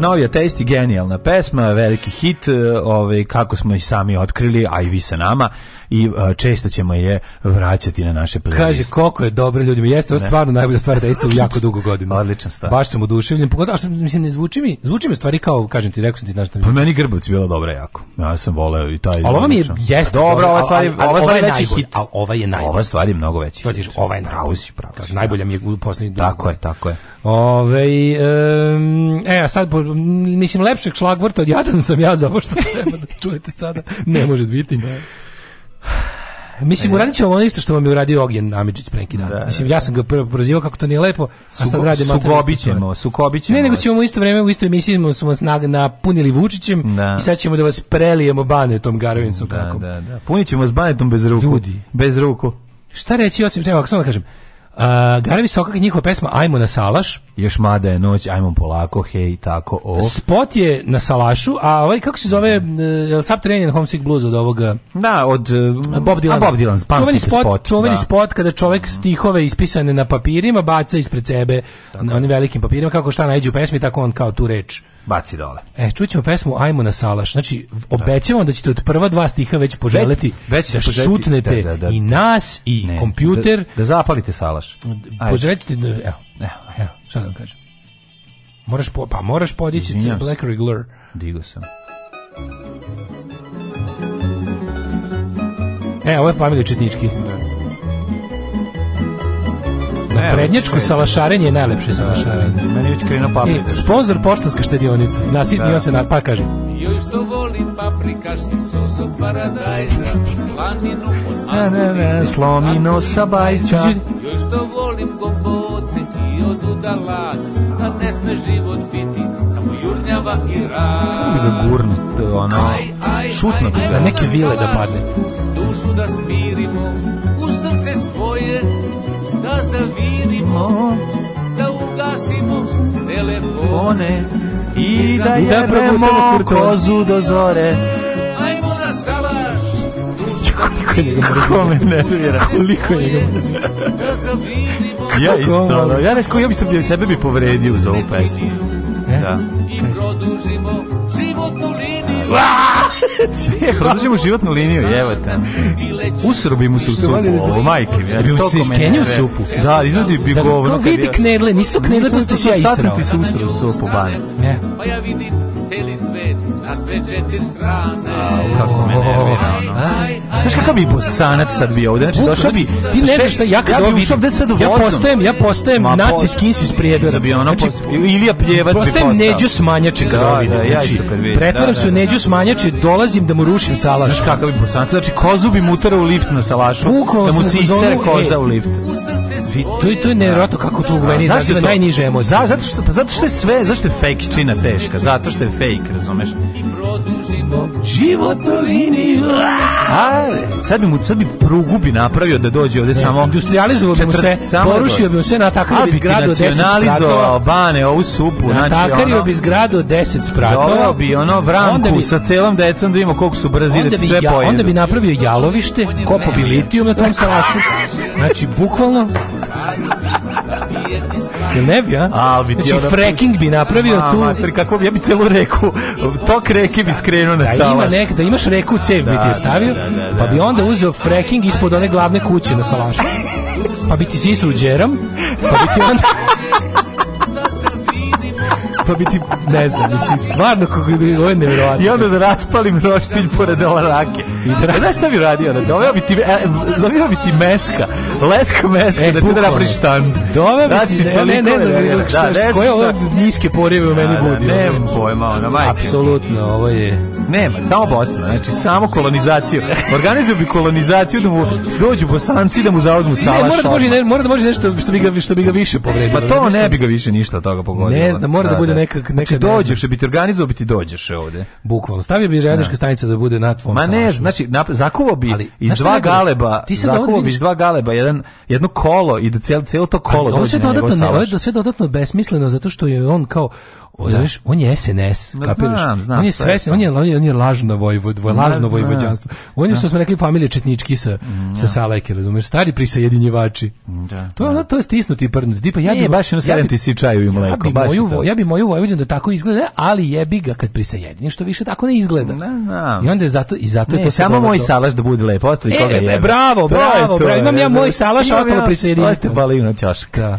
Novi testi, genijalna pesma, veliki hit, e, ovaj, kako smo i sami otkrili, a i vi sa nama i e, često ćemo je vraćati na naše playliste. Kaže koliko je dobro ljudima. Jeste, ovo je stvarno najbolja stvar da jeste u jako dugo godina. Odlična stvar. Baš sam oduševljen. Pogotovo što mislim ne zvuči mi, zvuči mi stvari kao kažem ti, rekao sam ti znaš. Pa meni Grbac bila dobra jako. Ja sam voleo i taj. Ali ovo mi je jeste. Dobro, ova stvar je, ova stvar je veći hit. Al ova je naj. Ova stvar je mnogo veći. To ova je najbolja. Pravo si, da. Najbolja mi je u poslednjih Tako je, tako je. Ove, um, e, a sad, mislim, lepšeg šlagvrta od jadan sam ja, za ovo što treba da čujete sada, ne može biti. Ne. Da. Mislim, uradit ćemo ono isto što vam je uradio Ogjen Amidžić pre dan. Da, da Mislim, da. ja sam ga prvo prozivao kako to nije lepo, a sad radi malo... Sukobićemo, sukobićemo. Ne, nego ćemo u isto vreme, u istoj emisiji smo vas na, napunili Vučićem da. i sad ćemo da vas prelijemo banetom Garavincom. Da, kako. da, da. Punit ćemo vas banetom bez ruku. Ljudi. Bez ruku. Šta reći osim, treba, ako samo da kažem, Uh, Gare Visokak je njihova pesma Ajmo na salaš. Još mada je noć, ajmo polako, hej, tako, o. Spot je na salašu, a ovaj, kako se zove, mm. uh, e, Subterranean Homesick Blues od ovoga... Da, od uh, Bob Dylan. A Bob Dylan, čuveni spot, spot, čuveni da. spot kada čovek stihove ispisane na papirima baca ispred sebe, tako. na onim velikim papirima, kako šta najđe u pesmi, tako on kao tu reč baci dole. E, čućemo pesmu Ajmo na salaš. Znači, obećamo da ćete od prva dva stiha već poželiti već, da poželiti, šutnete da, da, da, i nas i ne, kompjuter. Da, da zapalite salaš. Da, Poželite, da- evo, evo, evo, šta da vam kažem. Moraš po, pa moraš podići Black Regular. Digo sam. E, ovo je pametni četnički. Da. Ne, Prednjačko ne, salašarenje je najlepše salašarenje. Da, meni već krenuo e, paprika. E, sponsor poštanska štedionica. Nasitnio da. se, na, pa kažem. Joj što volim paprikašni sos od paradajza, slaninu od ambulice, ne, ne, ne, slomino sa bajca. Joj što volim gomboce i od udalak, da ne sme život biti samo jurnjava i rad. Da gurno, to ono, šutno. Na neke vile da padne. Dušu da smirimo, u srce svoje, da zavirimo, da ugasimo telefone i da da jebemo kozu do zore. Ajmo na da salaš, koliko me nervira. Koliko je da Ja isto, ono, ja ne skojio bi se sebe bi povredio za ovu pesmu. E? Da. I produžimo životnu liniju. Održimo da životnu liniju, evo jevate. Usrobi mu se u supu, ovo, da majke. Ja bi mu se iskenio supu. Da, izvodi bi govno. Da, da vidi knedle, nisi to knedle, to ste si ja israo. Sad sam ti se usro u supu, bane. Pa ja vidim celi svet na sve četiri strane. A, kako me nervira, ono. Znaš kakav bi bosanac sad bio ovde? Znači, došao bi... Ti ne znaš šta, ja kad ovo vidim, ja postajem, ja postajem nacijski isis prijedora. Bi ono, znači, Ilija Pljevac bi postao. Postajem neđu smanjače kad ovo vidim. Znači, pretvaram se u neđu smanjače, dolazi dolazim da mu rušim salaš. Znaš kakav je bosanac, znači kozu bi mutara u lift na salašu, Bukvalno da mu se isere koza e, u lift. Vi, to, to je nevjerojatno kako to u meni izaziva najniže emocije. Za, zato, što, pa zato što je sve, zašto je fake čina teška, zato što je fake, razumeš? život, život liniju. A, sad bi mu sad bi prugu bi napravio da dođe ovde ne, samo industrializovao bi mu sve, porušio bi mu sve na takav bi zgradu 10 spratova. Bane, ovu supu, na znači ono. bi zgradu 10 spratova. bi ono vranku bi, sa celom decom da vidimo koliko su brazili da sve ja, pojede. Onda bi napravio jalovište, kopao bi litijum na tom salašu. Znači bukvalno Jel ne bi, a? a bi znači, fracking bi napravio a, tu. Mater, kako ja bi celu reku, tok reke bi skrenuo na da, Ima nek, da imaš reku u cev da, bi ti da, je stavio, da, da, da, pa bi da. onda uzeo fracking ispod one glavne kuće na salašu. Pa bi ti sisru džeram, pa bi ti onda... pa biti, ne znam, mislim, stvarno, kako, ovo je nevjerovatno. I onda da raspalim roštilj pored ova rake. I da raspalim. E, znaš šta bi radio? Da doveo bi ti, e, doveo bi ti meska, leska meska, e, da ti da napraviš štan. Doveo bi ti, ne, ne, da, ne znam, da, šta, da, šta, koje ovo niske porive u meni da, da, budi. Da, nemam pojma, ona majke. Apsolutno, ovo je... Nema, samo Bosna, znači samo kolonizaciju. Organizuju bi kolonizaciju da mu dođu bosanci da mu zauzmu salaš. Ne, mora da može, ne, mora da može nešto što bi ga, što bi ga više povredilo. Pa to ne bi ga više ništa toga pogodilo. Ne znam, mora da, bude Znači, neka neka znači, dođeš, bi ti organizovao bi ti dođeš ovde. Bukvalno stavio bi željeznička da. stanica da bude na tvom. Ma ne, znači zakovao bi ali, iz dva ne, galeba, ti zakovao bi iz dva galeba jedan jedno kolo i da celo celo to kolo. dođe. ovo sve dodatno, ne, ovo sve dodatno besmisleno zato što je on kao on, da. on je SNS, da, kapiraš? Znam, znam, on je sve, on je, on je, on je lažno vojvod, lažno vojvođanstvo. On je, da. što smo rekli, familija Četnički sa, mm, sa da. Salajke, razumeš? Stari prisajedinjevači. Da, to, je da. ono, to je stisnuti i prnuti. Tipa, ja bi, ne, baš jedno ja bi, čaju i mleko. Ja bi, baš moju, ja bi moju Vojvodinu da tako izgleda, ali jebi ga kad prisajediniš, što više tako ne izgleda. Na, na. I onda je zato, i zato ne, je to samo moj to... salaš da bude lepo, ostali e, koga e, jebe. bravo, bravo, bravo. Imam ja moj salaš, ostalo prisajedinjstvo. Ostalo balivno ćoška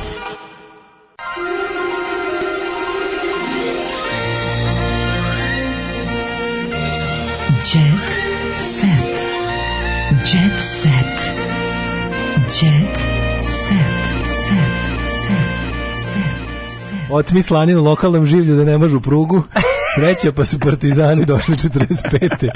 Jet set. Jet set. set. set. Otmi slanin u lokalnom življu da ne mažu prugu. Sreća pa su partizani došli 45.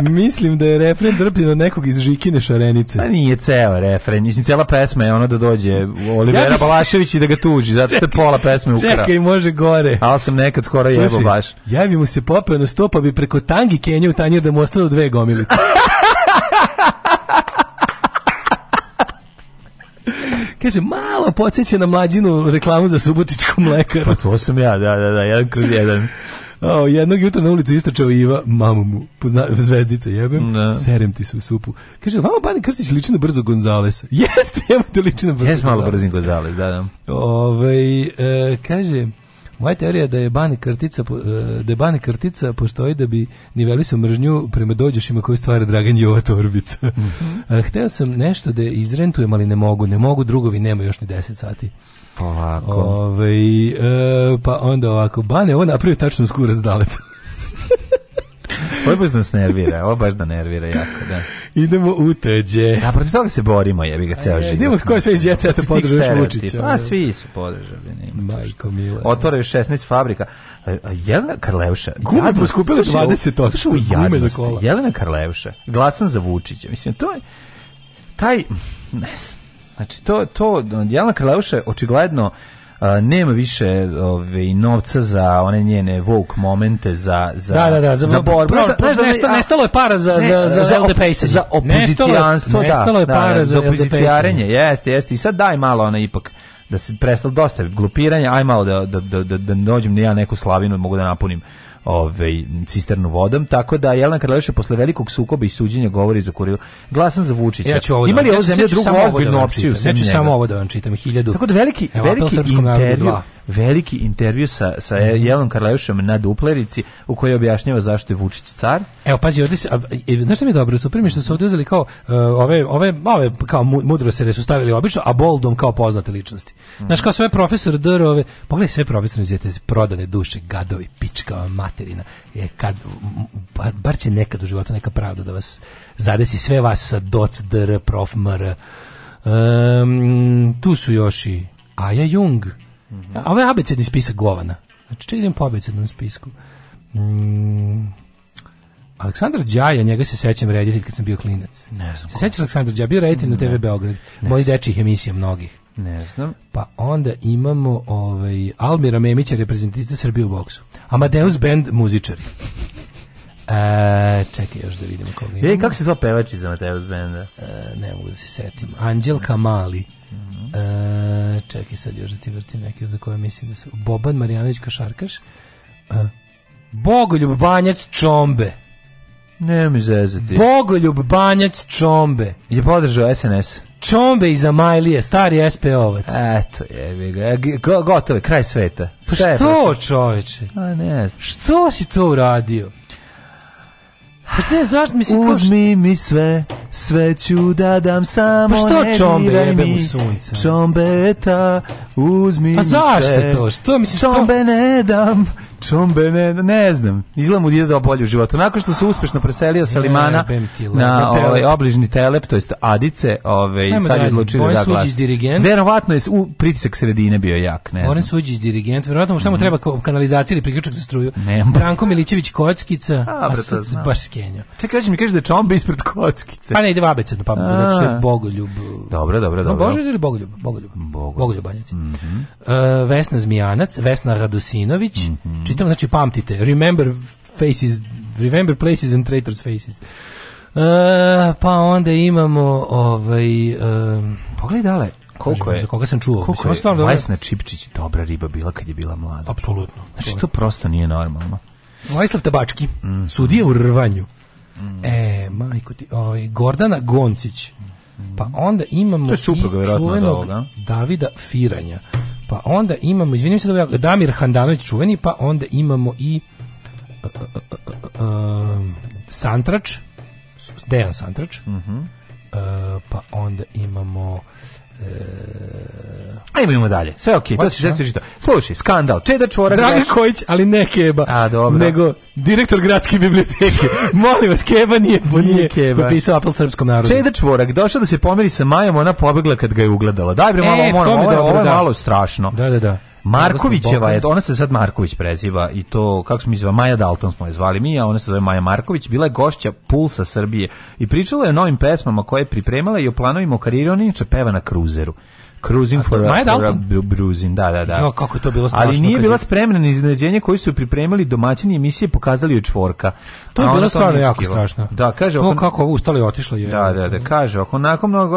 Mislim da je refren drpljen od nekog iz Žikine Šarenice. Pa nije ceo refren, mislim cela pesma je ono da dođe Olivera ja bi... Balašević i da ga tuži, zato što je pola pesme ukra. Čekaj, može gore. Ali sam nekad skoro Slušaj, jebo baš. Ja bi mu se popeo na stopa bi preko tangi Kenja u tanjer da mu ostalo dve gomilice. Kaže, malo podsjeća na mlađinu reklamu za subotičku mlekaru. Pa to sam ja, da, da, da, jedan kroz jedan. O, jednog jutra na ulicu istračao Iva, mamu mu, pozna, zvezdice jebem, da. serem ti su supu. Kaže, vama Bane Krstić liči na brzo Gonzales. Jeste, evo te liči na brzo Jes malo brzin Gonzales, da, da. Ove, ovaj, e, kaže, Moja teorija da je bani kartica, e, da je bani kartica postoji da bi niveli su mržnju prema dođešima koju stvara Dragan Jova Torbica. Mm -hmm. Hteo sam nešto da izrentujem, ali ne mogu. Ne mogu, drugovi nema još ni 10 sati. Polako. Ove, ovaj, e, pa onda ovako, Bane, ovo napravio tačno skurac daletu. Ovo baš da nas nervira, ovo baš da nervira jako, da. Idemo u teđe. Da, protiv toga se borimo, jebi ga ceo život. Idemo s je sve iz djeca, ja podržaš Vučića. Pa svi su podržali. Majko mila. Otvaraju 16 fabrika. Jelena Karlevša. Gume poskupile 20 od. Gume za kola. Jelena Karlevša. Glasan za Vučića. Mislim, to je... Taj... Ne znam. Znači, to, to, Jelena Karlevša je očigledno nema više ove, novca za one njene woke momente za za da, da, da, za, za borbu. Da Nesta, nestalo je para za ne, za za, za, op, za opozicijanstvo, nestalo je, da, nestalo je da, para da, za, za opozicijarenje. Jeste, jeste. I sad daj malo ona ipak da se prestalo dosta glupiranja, aj malo da da da da, da dođem ja neku slavinu mogu da napunim ovaj cisternu vodom, tako da Jelena Karlović posle velikog sukoba i suđenja govori za kurir. Glasan za Vučića. Ja ću ovo da Imali ovo zemlje drugu ozbiljnu opciju, ja ću samo ovo da vam čitam 1000. Da tako da veliki Evo, veliki intervju, veliki intervju sa, sa mhm. Jelom Karleušem na Duplerici u kojoj objašnjava zašto je Vučić car. Evo, pazi, ovdje se, a, znaš što mi je dobro? Super mi što su ovdje uzeli kao uh, ove, ove, ove kao mudro se su stavili obično, a boldom kao poznate ličnosti. Mm. Znaš, kao sve profesor dr, ove, pogledaj sve profesor izvijete, prodane duše, gadovi, pička, materina. Je, kad, bar, bar će nekad u životu neka pravda da vas zadesi sve vas sa doc, dr, prof, mr. Um, tu su još i Aja Jung, -hmm. A ovo ovaj je abecedni spisak govana. Znači, čekaj da idem po abecednom spisku. Mm. Aleksandar Đaja, njega se sećam reditelj kad sam bio klinac. Ne znam. Se sećaš Aleksandar Đaja, bio reditelj na TV Beograd. Moji dečjih emisija mnogih. Ne znam. Pa onda imamo ovaj Almira Memića, reprezentativca Srbije u boksu. Amadeus band muzičari. E, čekaj još da vidimo koga imamo. E, kako se zva iz Mateus Benda? E, ne mogu da se setim. Anđelka Mali. Mm -hmm. e, čekaj sad još da ti vrtim neke za koje mislim da su. Boban Marjanović Košarkaš. E, Bogoljub Banjac Čombe. Ne mi zezati. Bogoljub Banjac Čombe. Je podržao SNS. Čombe iz Amajlije, stari SPO-vac. Eto, jebi ga. E, Gotovo kraj sveta. Pa što, čoveče? A ne. Što si to uradio? Pa te zašto mislim kao Uzmi mi sve, sve ću da dam samo Pa što ne čombe jebe mu sunce? Čombeta, uzmi pa mi sve. zašto to? Što mislim što? Čombe ne dam, Čombe, ne, ne znam. Izgleda mu ide da bolje u životu. Nakon što se uspešno preselio sa Limana na ovaj, obližni telep, to jest Adice, ovaj, sad je odlučio da, da glas. dirigent. Verovatno je u pritisak sredine bio jak, ne Boris Suđić dirigent, verovatno mu šta mu mhm. treba kanalizacija ili priključak za struju. Ne, Branko Milićević Kockica, a, a sad baš skenja. Čekaj, hoćeš mi kažeš da je Čombe ispred Kockice. Pa ne, ide vabec, da, pa a. zato što je bogoljub. Dobro, dobro, dobro. No, Bože ili bogoljub? Bogoljub. Bogoljub. Bogoljubanjac. Mm -hmm. E, uh, Vesna Zmijanac, Vesna Radosinović, mm -hmm. Čitam, znači pamtite. Remember faces, remember places and traitors faces. Uh, pa onda imamo ovaj um, dale koliko je za koga sam čuo koliko je stvarno Vesna Čipčić dobra riba bila kad je bila mlada apsolutno znači to prosto nije normalno Vojislav Tabački mm. sudije u rvanju mm. e majko ti ovaj Gordana Goncić pa mm. pa onda imamo to je supruga, i čuvenog Davida Firanja Pa onda imamo, izvinim se da ja, Damir Handanović čuveni, pa onda imamo i uh, uh, uh, Santrač, Dejan Santrač, -huh. Mhm. E, pa onda imamo E, ajmo imamo dalje. Sve okej, okay, to se sve čita. Slušaj, skandal. Čeda Čvorak. Dragan Draž... Kojić, ali ne Keba. A, dobro. Nego direktor gradske biblioteke. Molim vas, Keba nije, nije, nije Keba. popisao apel srpskom narodu. Čeda Čvorak došao da se pomeri sa Majom, ona pobegla kad ga je ugledala. Daj bre, e, malo, e, moram, ovo, je, dobro, ovo je da. malo strašno. Da, da, da. Markovićeva je, ona se sad Marković preziva i to, kako smo izva, Maja Dalton smo je zvali mi, a ona se zove Maja Marković, bila je gošća Pulsa Srbije i pričala je o novim pesmama koje je pripremala i o planovima o karijeri, ona inače peva na kruzeru. Cruising for, Maja for a bruising, da, da, da. Jo, kako je to bilo strašno. Ali nije bila spremna na iznenađenje koji su pripremili domaćini emisije pokazali u čvorka. To je bilo stvarno jako strašno. Da, kaže, to kako ovo ustalo i otišlo je. Da, da, da, kaže, ako nakon mnogo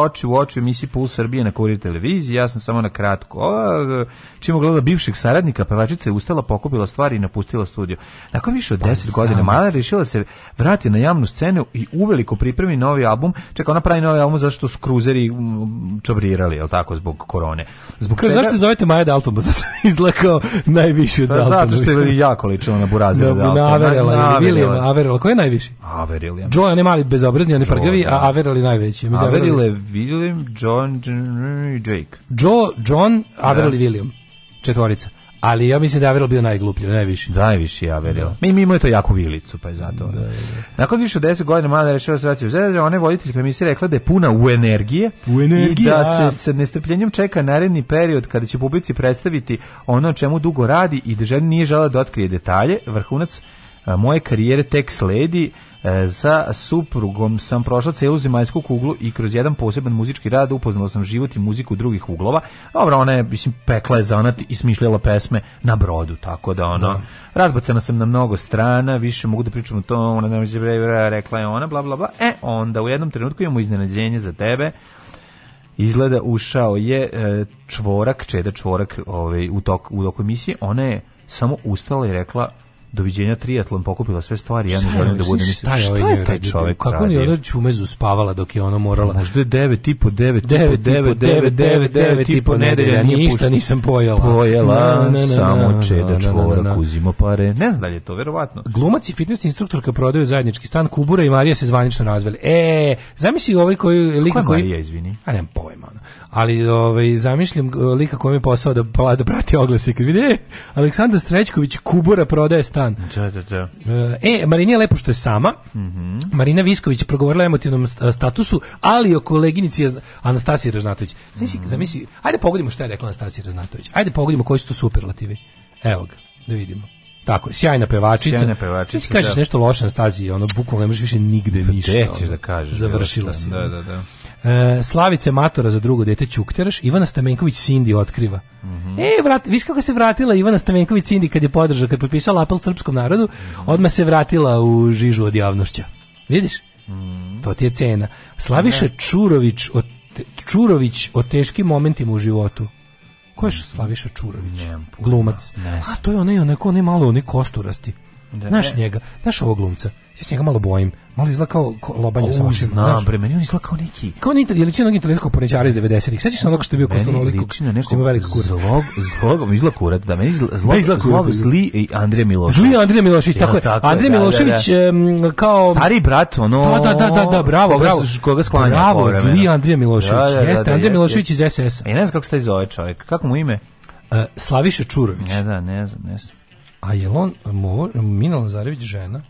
oči u oči emisije Puls Srbije na Kurir televiziji, ja sam samo na kratko. Ova, čim ogleda bivšeg saradnika, pevačica je ustala, pokupila stvari i napustila studio. Nakon više od 10 pa godina da Maja rešila da se vrati na javnu scenu i uveliko pripremi novi album. Čeka, ona pravi novi album zašto su kruzeri mm, čobrirali umrli, jel tako, zbog korone. Zbog Ka, čega... Zašto zovete Maja Dalton? Zato što izgleda kao najviši od Daltona. Pa zato što je jako ličila na burazira da, Daltona. Na Averela, William Averela. Ko je najviši? Averil. Ja. Joe, on je mali bezobrazni, on je prgavi, da. a Averel je najveći. Averil je William, John, Jake. Joe, John, Averil da. i William. Četvorica. Ali ja mislim da je Averil bio najgluplji, najviši. Najviši je Averil. Mi, Mimo je to jako vilicu, pa je zato. Da, da, da. Nakon više od 10 godina Mada rešila se vraća u Zvezda, ona je mi emisije rekla da je puna u energije, u energije i da se s nestrpljenjem čeka naredni period kada će publici predstaviti ono čemu dugo radi i da žena nije žela da otkrije detalje. Vrhunac moje karijere tek sledi Sa e, suprugom sam prošla celu zemaljsku kuglu i kroz jedan poseban muzički rad upoznala sam život i muziku drugih uglova. Dobro, ona je, mislim, pekla je zanat i smišljala pesme na brodu, tako da ona... Da. Razbacana sam na mnogo strana, više mogu da pričam o tom, ona nam je rekla je ona, bla, bla, bla. E, onda u jednom trenutku imamo iznenađenje za tebe izgleda ušao je e, čvorak, čeda čvorak ovaj, u, tok, u toku emisije, ona je samo ustala i rekla doviđenja triatlon, pokupila sve stvari, ja ne želim da budem šta, šta je, ovaj taj čovjek Kako on je ona čumezu spavala dok je ona morala? Možda je 9 i po 9, 9 9 9 9 9 i po nedelja, ništa nisam pojela. Pojela samo čeda čvorak uzimo pare. Ne znam da je to verovatno. Glumac i fitness instruktorka prodaju zajednički stan Kubura i Marija se zvanično nazvali. E, zamisli ovaj koji lika koji Marija, izvini. A nemam pojma. Ali ovaj zamišlim uh, lika kojem je posao da da prati oglase kad vidi e, Aleksandar Strećković Kubura prodaje stan dan. Da, da, da. E, Marina je lepo što je sama. Mm -hmm. Marina Visković progovorila o emotivnom statusu, ali o koleginici Anastasiji Ražnatović. Zamisli, mm -hmm. zamisli, ajde pogodimo što je rekla Anastasija Ražnatović. Ajde pogodimo koji su to superlativi. Evo ga, da vidimo. Tako, sjajna pevačica. Sjajna pevačica. Ti kažeš da. nešto loše na stazi, ono bukvalno ne možeš više nigde pa ništa. Gde ćeš da kažeš? Završila si. Da, da, da. E, Slavice Matora za drugo dete Ćukteraš, Ivana Stamenković Cindy otkriva. Mm -hmm. E, vrat, viš kako se vratila Ivana Stamenković Cindy kad je podržala, kad je potpisala apel srpskom narodu, mhm. odmah se vratila u žižu od javnošća. Vidiš? Mm. To ti je cena. Slaviše Čurović od, Čurović o teškim momentima u životu. Ko je Slaviša Čurović? Ne, Glumac. Ne, A to je onaj, onaj, onaj malo, onaj kosturasti. Da, znaš njega, znaš ovog glumca. Ja se njega malo bojim. Malo izgleda kao lobanje sa vašim. Znam, bre, meni on izgleda kao neki... Kao ni, je liči onog italijanskog porničara iz 90-ih. Sećaš se onog što je bio kostoroliko, što ima velik kurac. Zlog, zlog, izgleda kurat, da, meni izgleda zlog, izgleda zlog, zli i Andrija Milošević. Zli Andrija Milošević, tako je. Andrija da, da, Milošević da. kao... Stari brat, ono... Da, da, da, da, bravo, bravo. Koga sklanja Bravo, zli Andrija Milošević. Jeste, Andrija Milošević iz SS-a. Ja e, ne znam kako se taj zove čovjek. Kako mu ime? E, Slaviša Čurović. Ne, da, ne znam, ne znam. A je on, Mino Lazarević žena?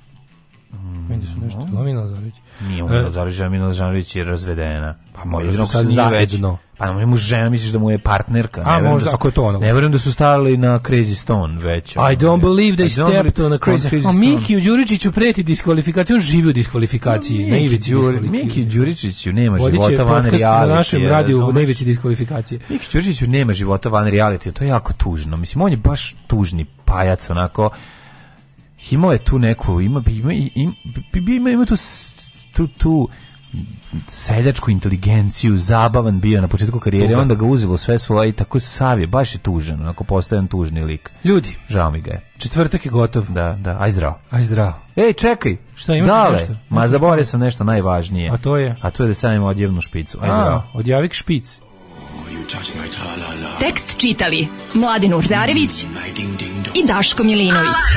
Mm. Meni su nešto Lami Lazarević. Nije on Lazarević, Lami Lazarević je razvedena. Pa možda su sad zajedno. Pa na mu žena, misliš da mu je partnerka. A ne da možda, da su, ako je to ono. Ne vjerujem da su stali na Crazy Stone već. I don't believe they stepped on a Crazy, crazy Stone. A Miki u Đuričiću preti diskvalifikaciju, on živi u diskvalifikaciji. No, na ivici Miki Đuričiću nema Vodiće života van reality. na našem radiju na ivici diskvalifikacije. Miki Đuričiću nema života van reality, to je jako tužno. Mislim, on je baš tužni pajac, onako imao je tu neku, ima, ima, ima, ima, ima tu, tu, tu seljačku inteligenciju, zabavan bio na početku karijere, Tuga. Da. onda ga uzelo sve svoje i tako sav je, baš je tužan, onako postajan tužni lik. Ljudi, žao mi ga je. Četvrtak je gotov. Da, da, aj zdravo. Aj zdravo. Ej, čekaj. Šta, imaš Dale, nešto? Ma zaboravio sam nešto najvažnije. A to je? A to je da stavim odjevnu špicu. Aj A, zdravo. Odjavik špic. Tekst čitali Mladin Urdarević i Daško Milinović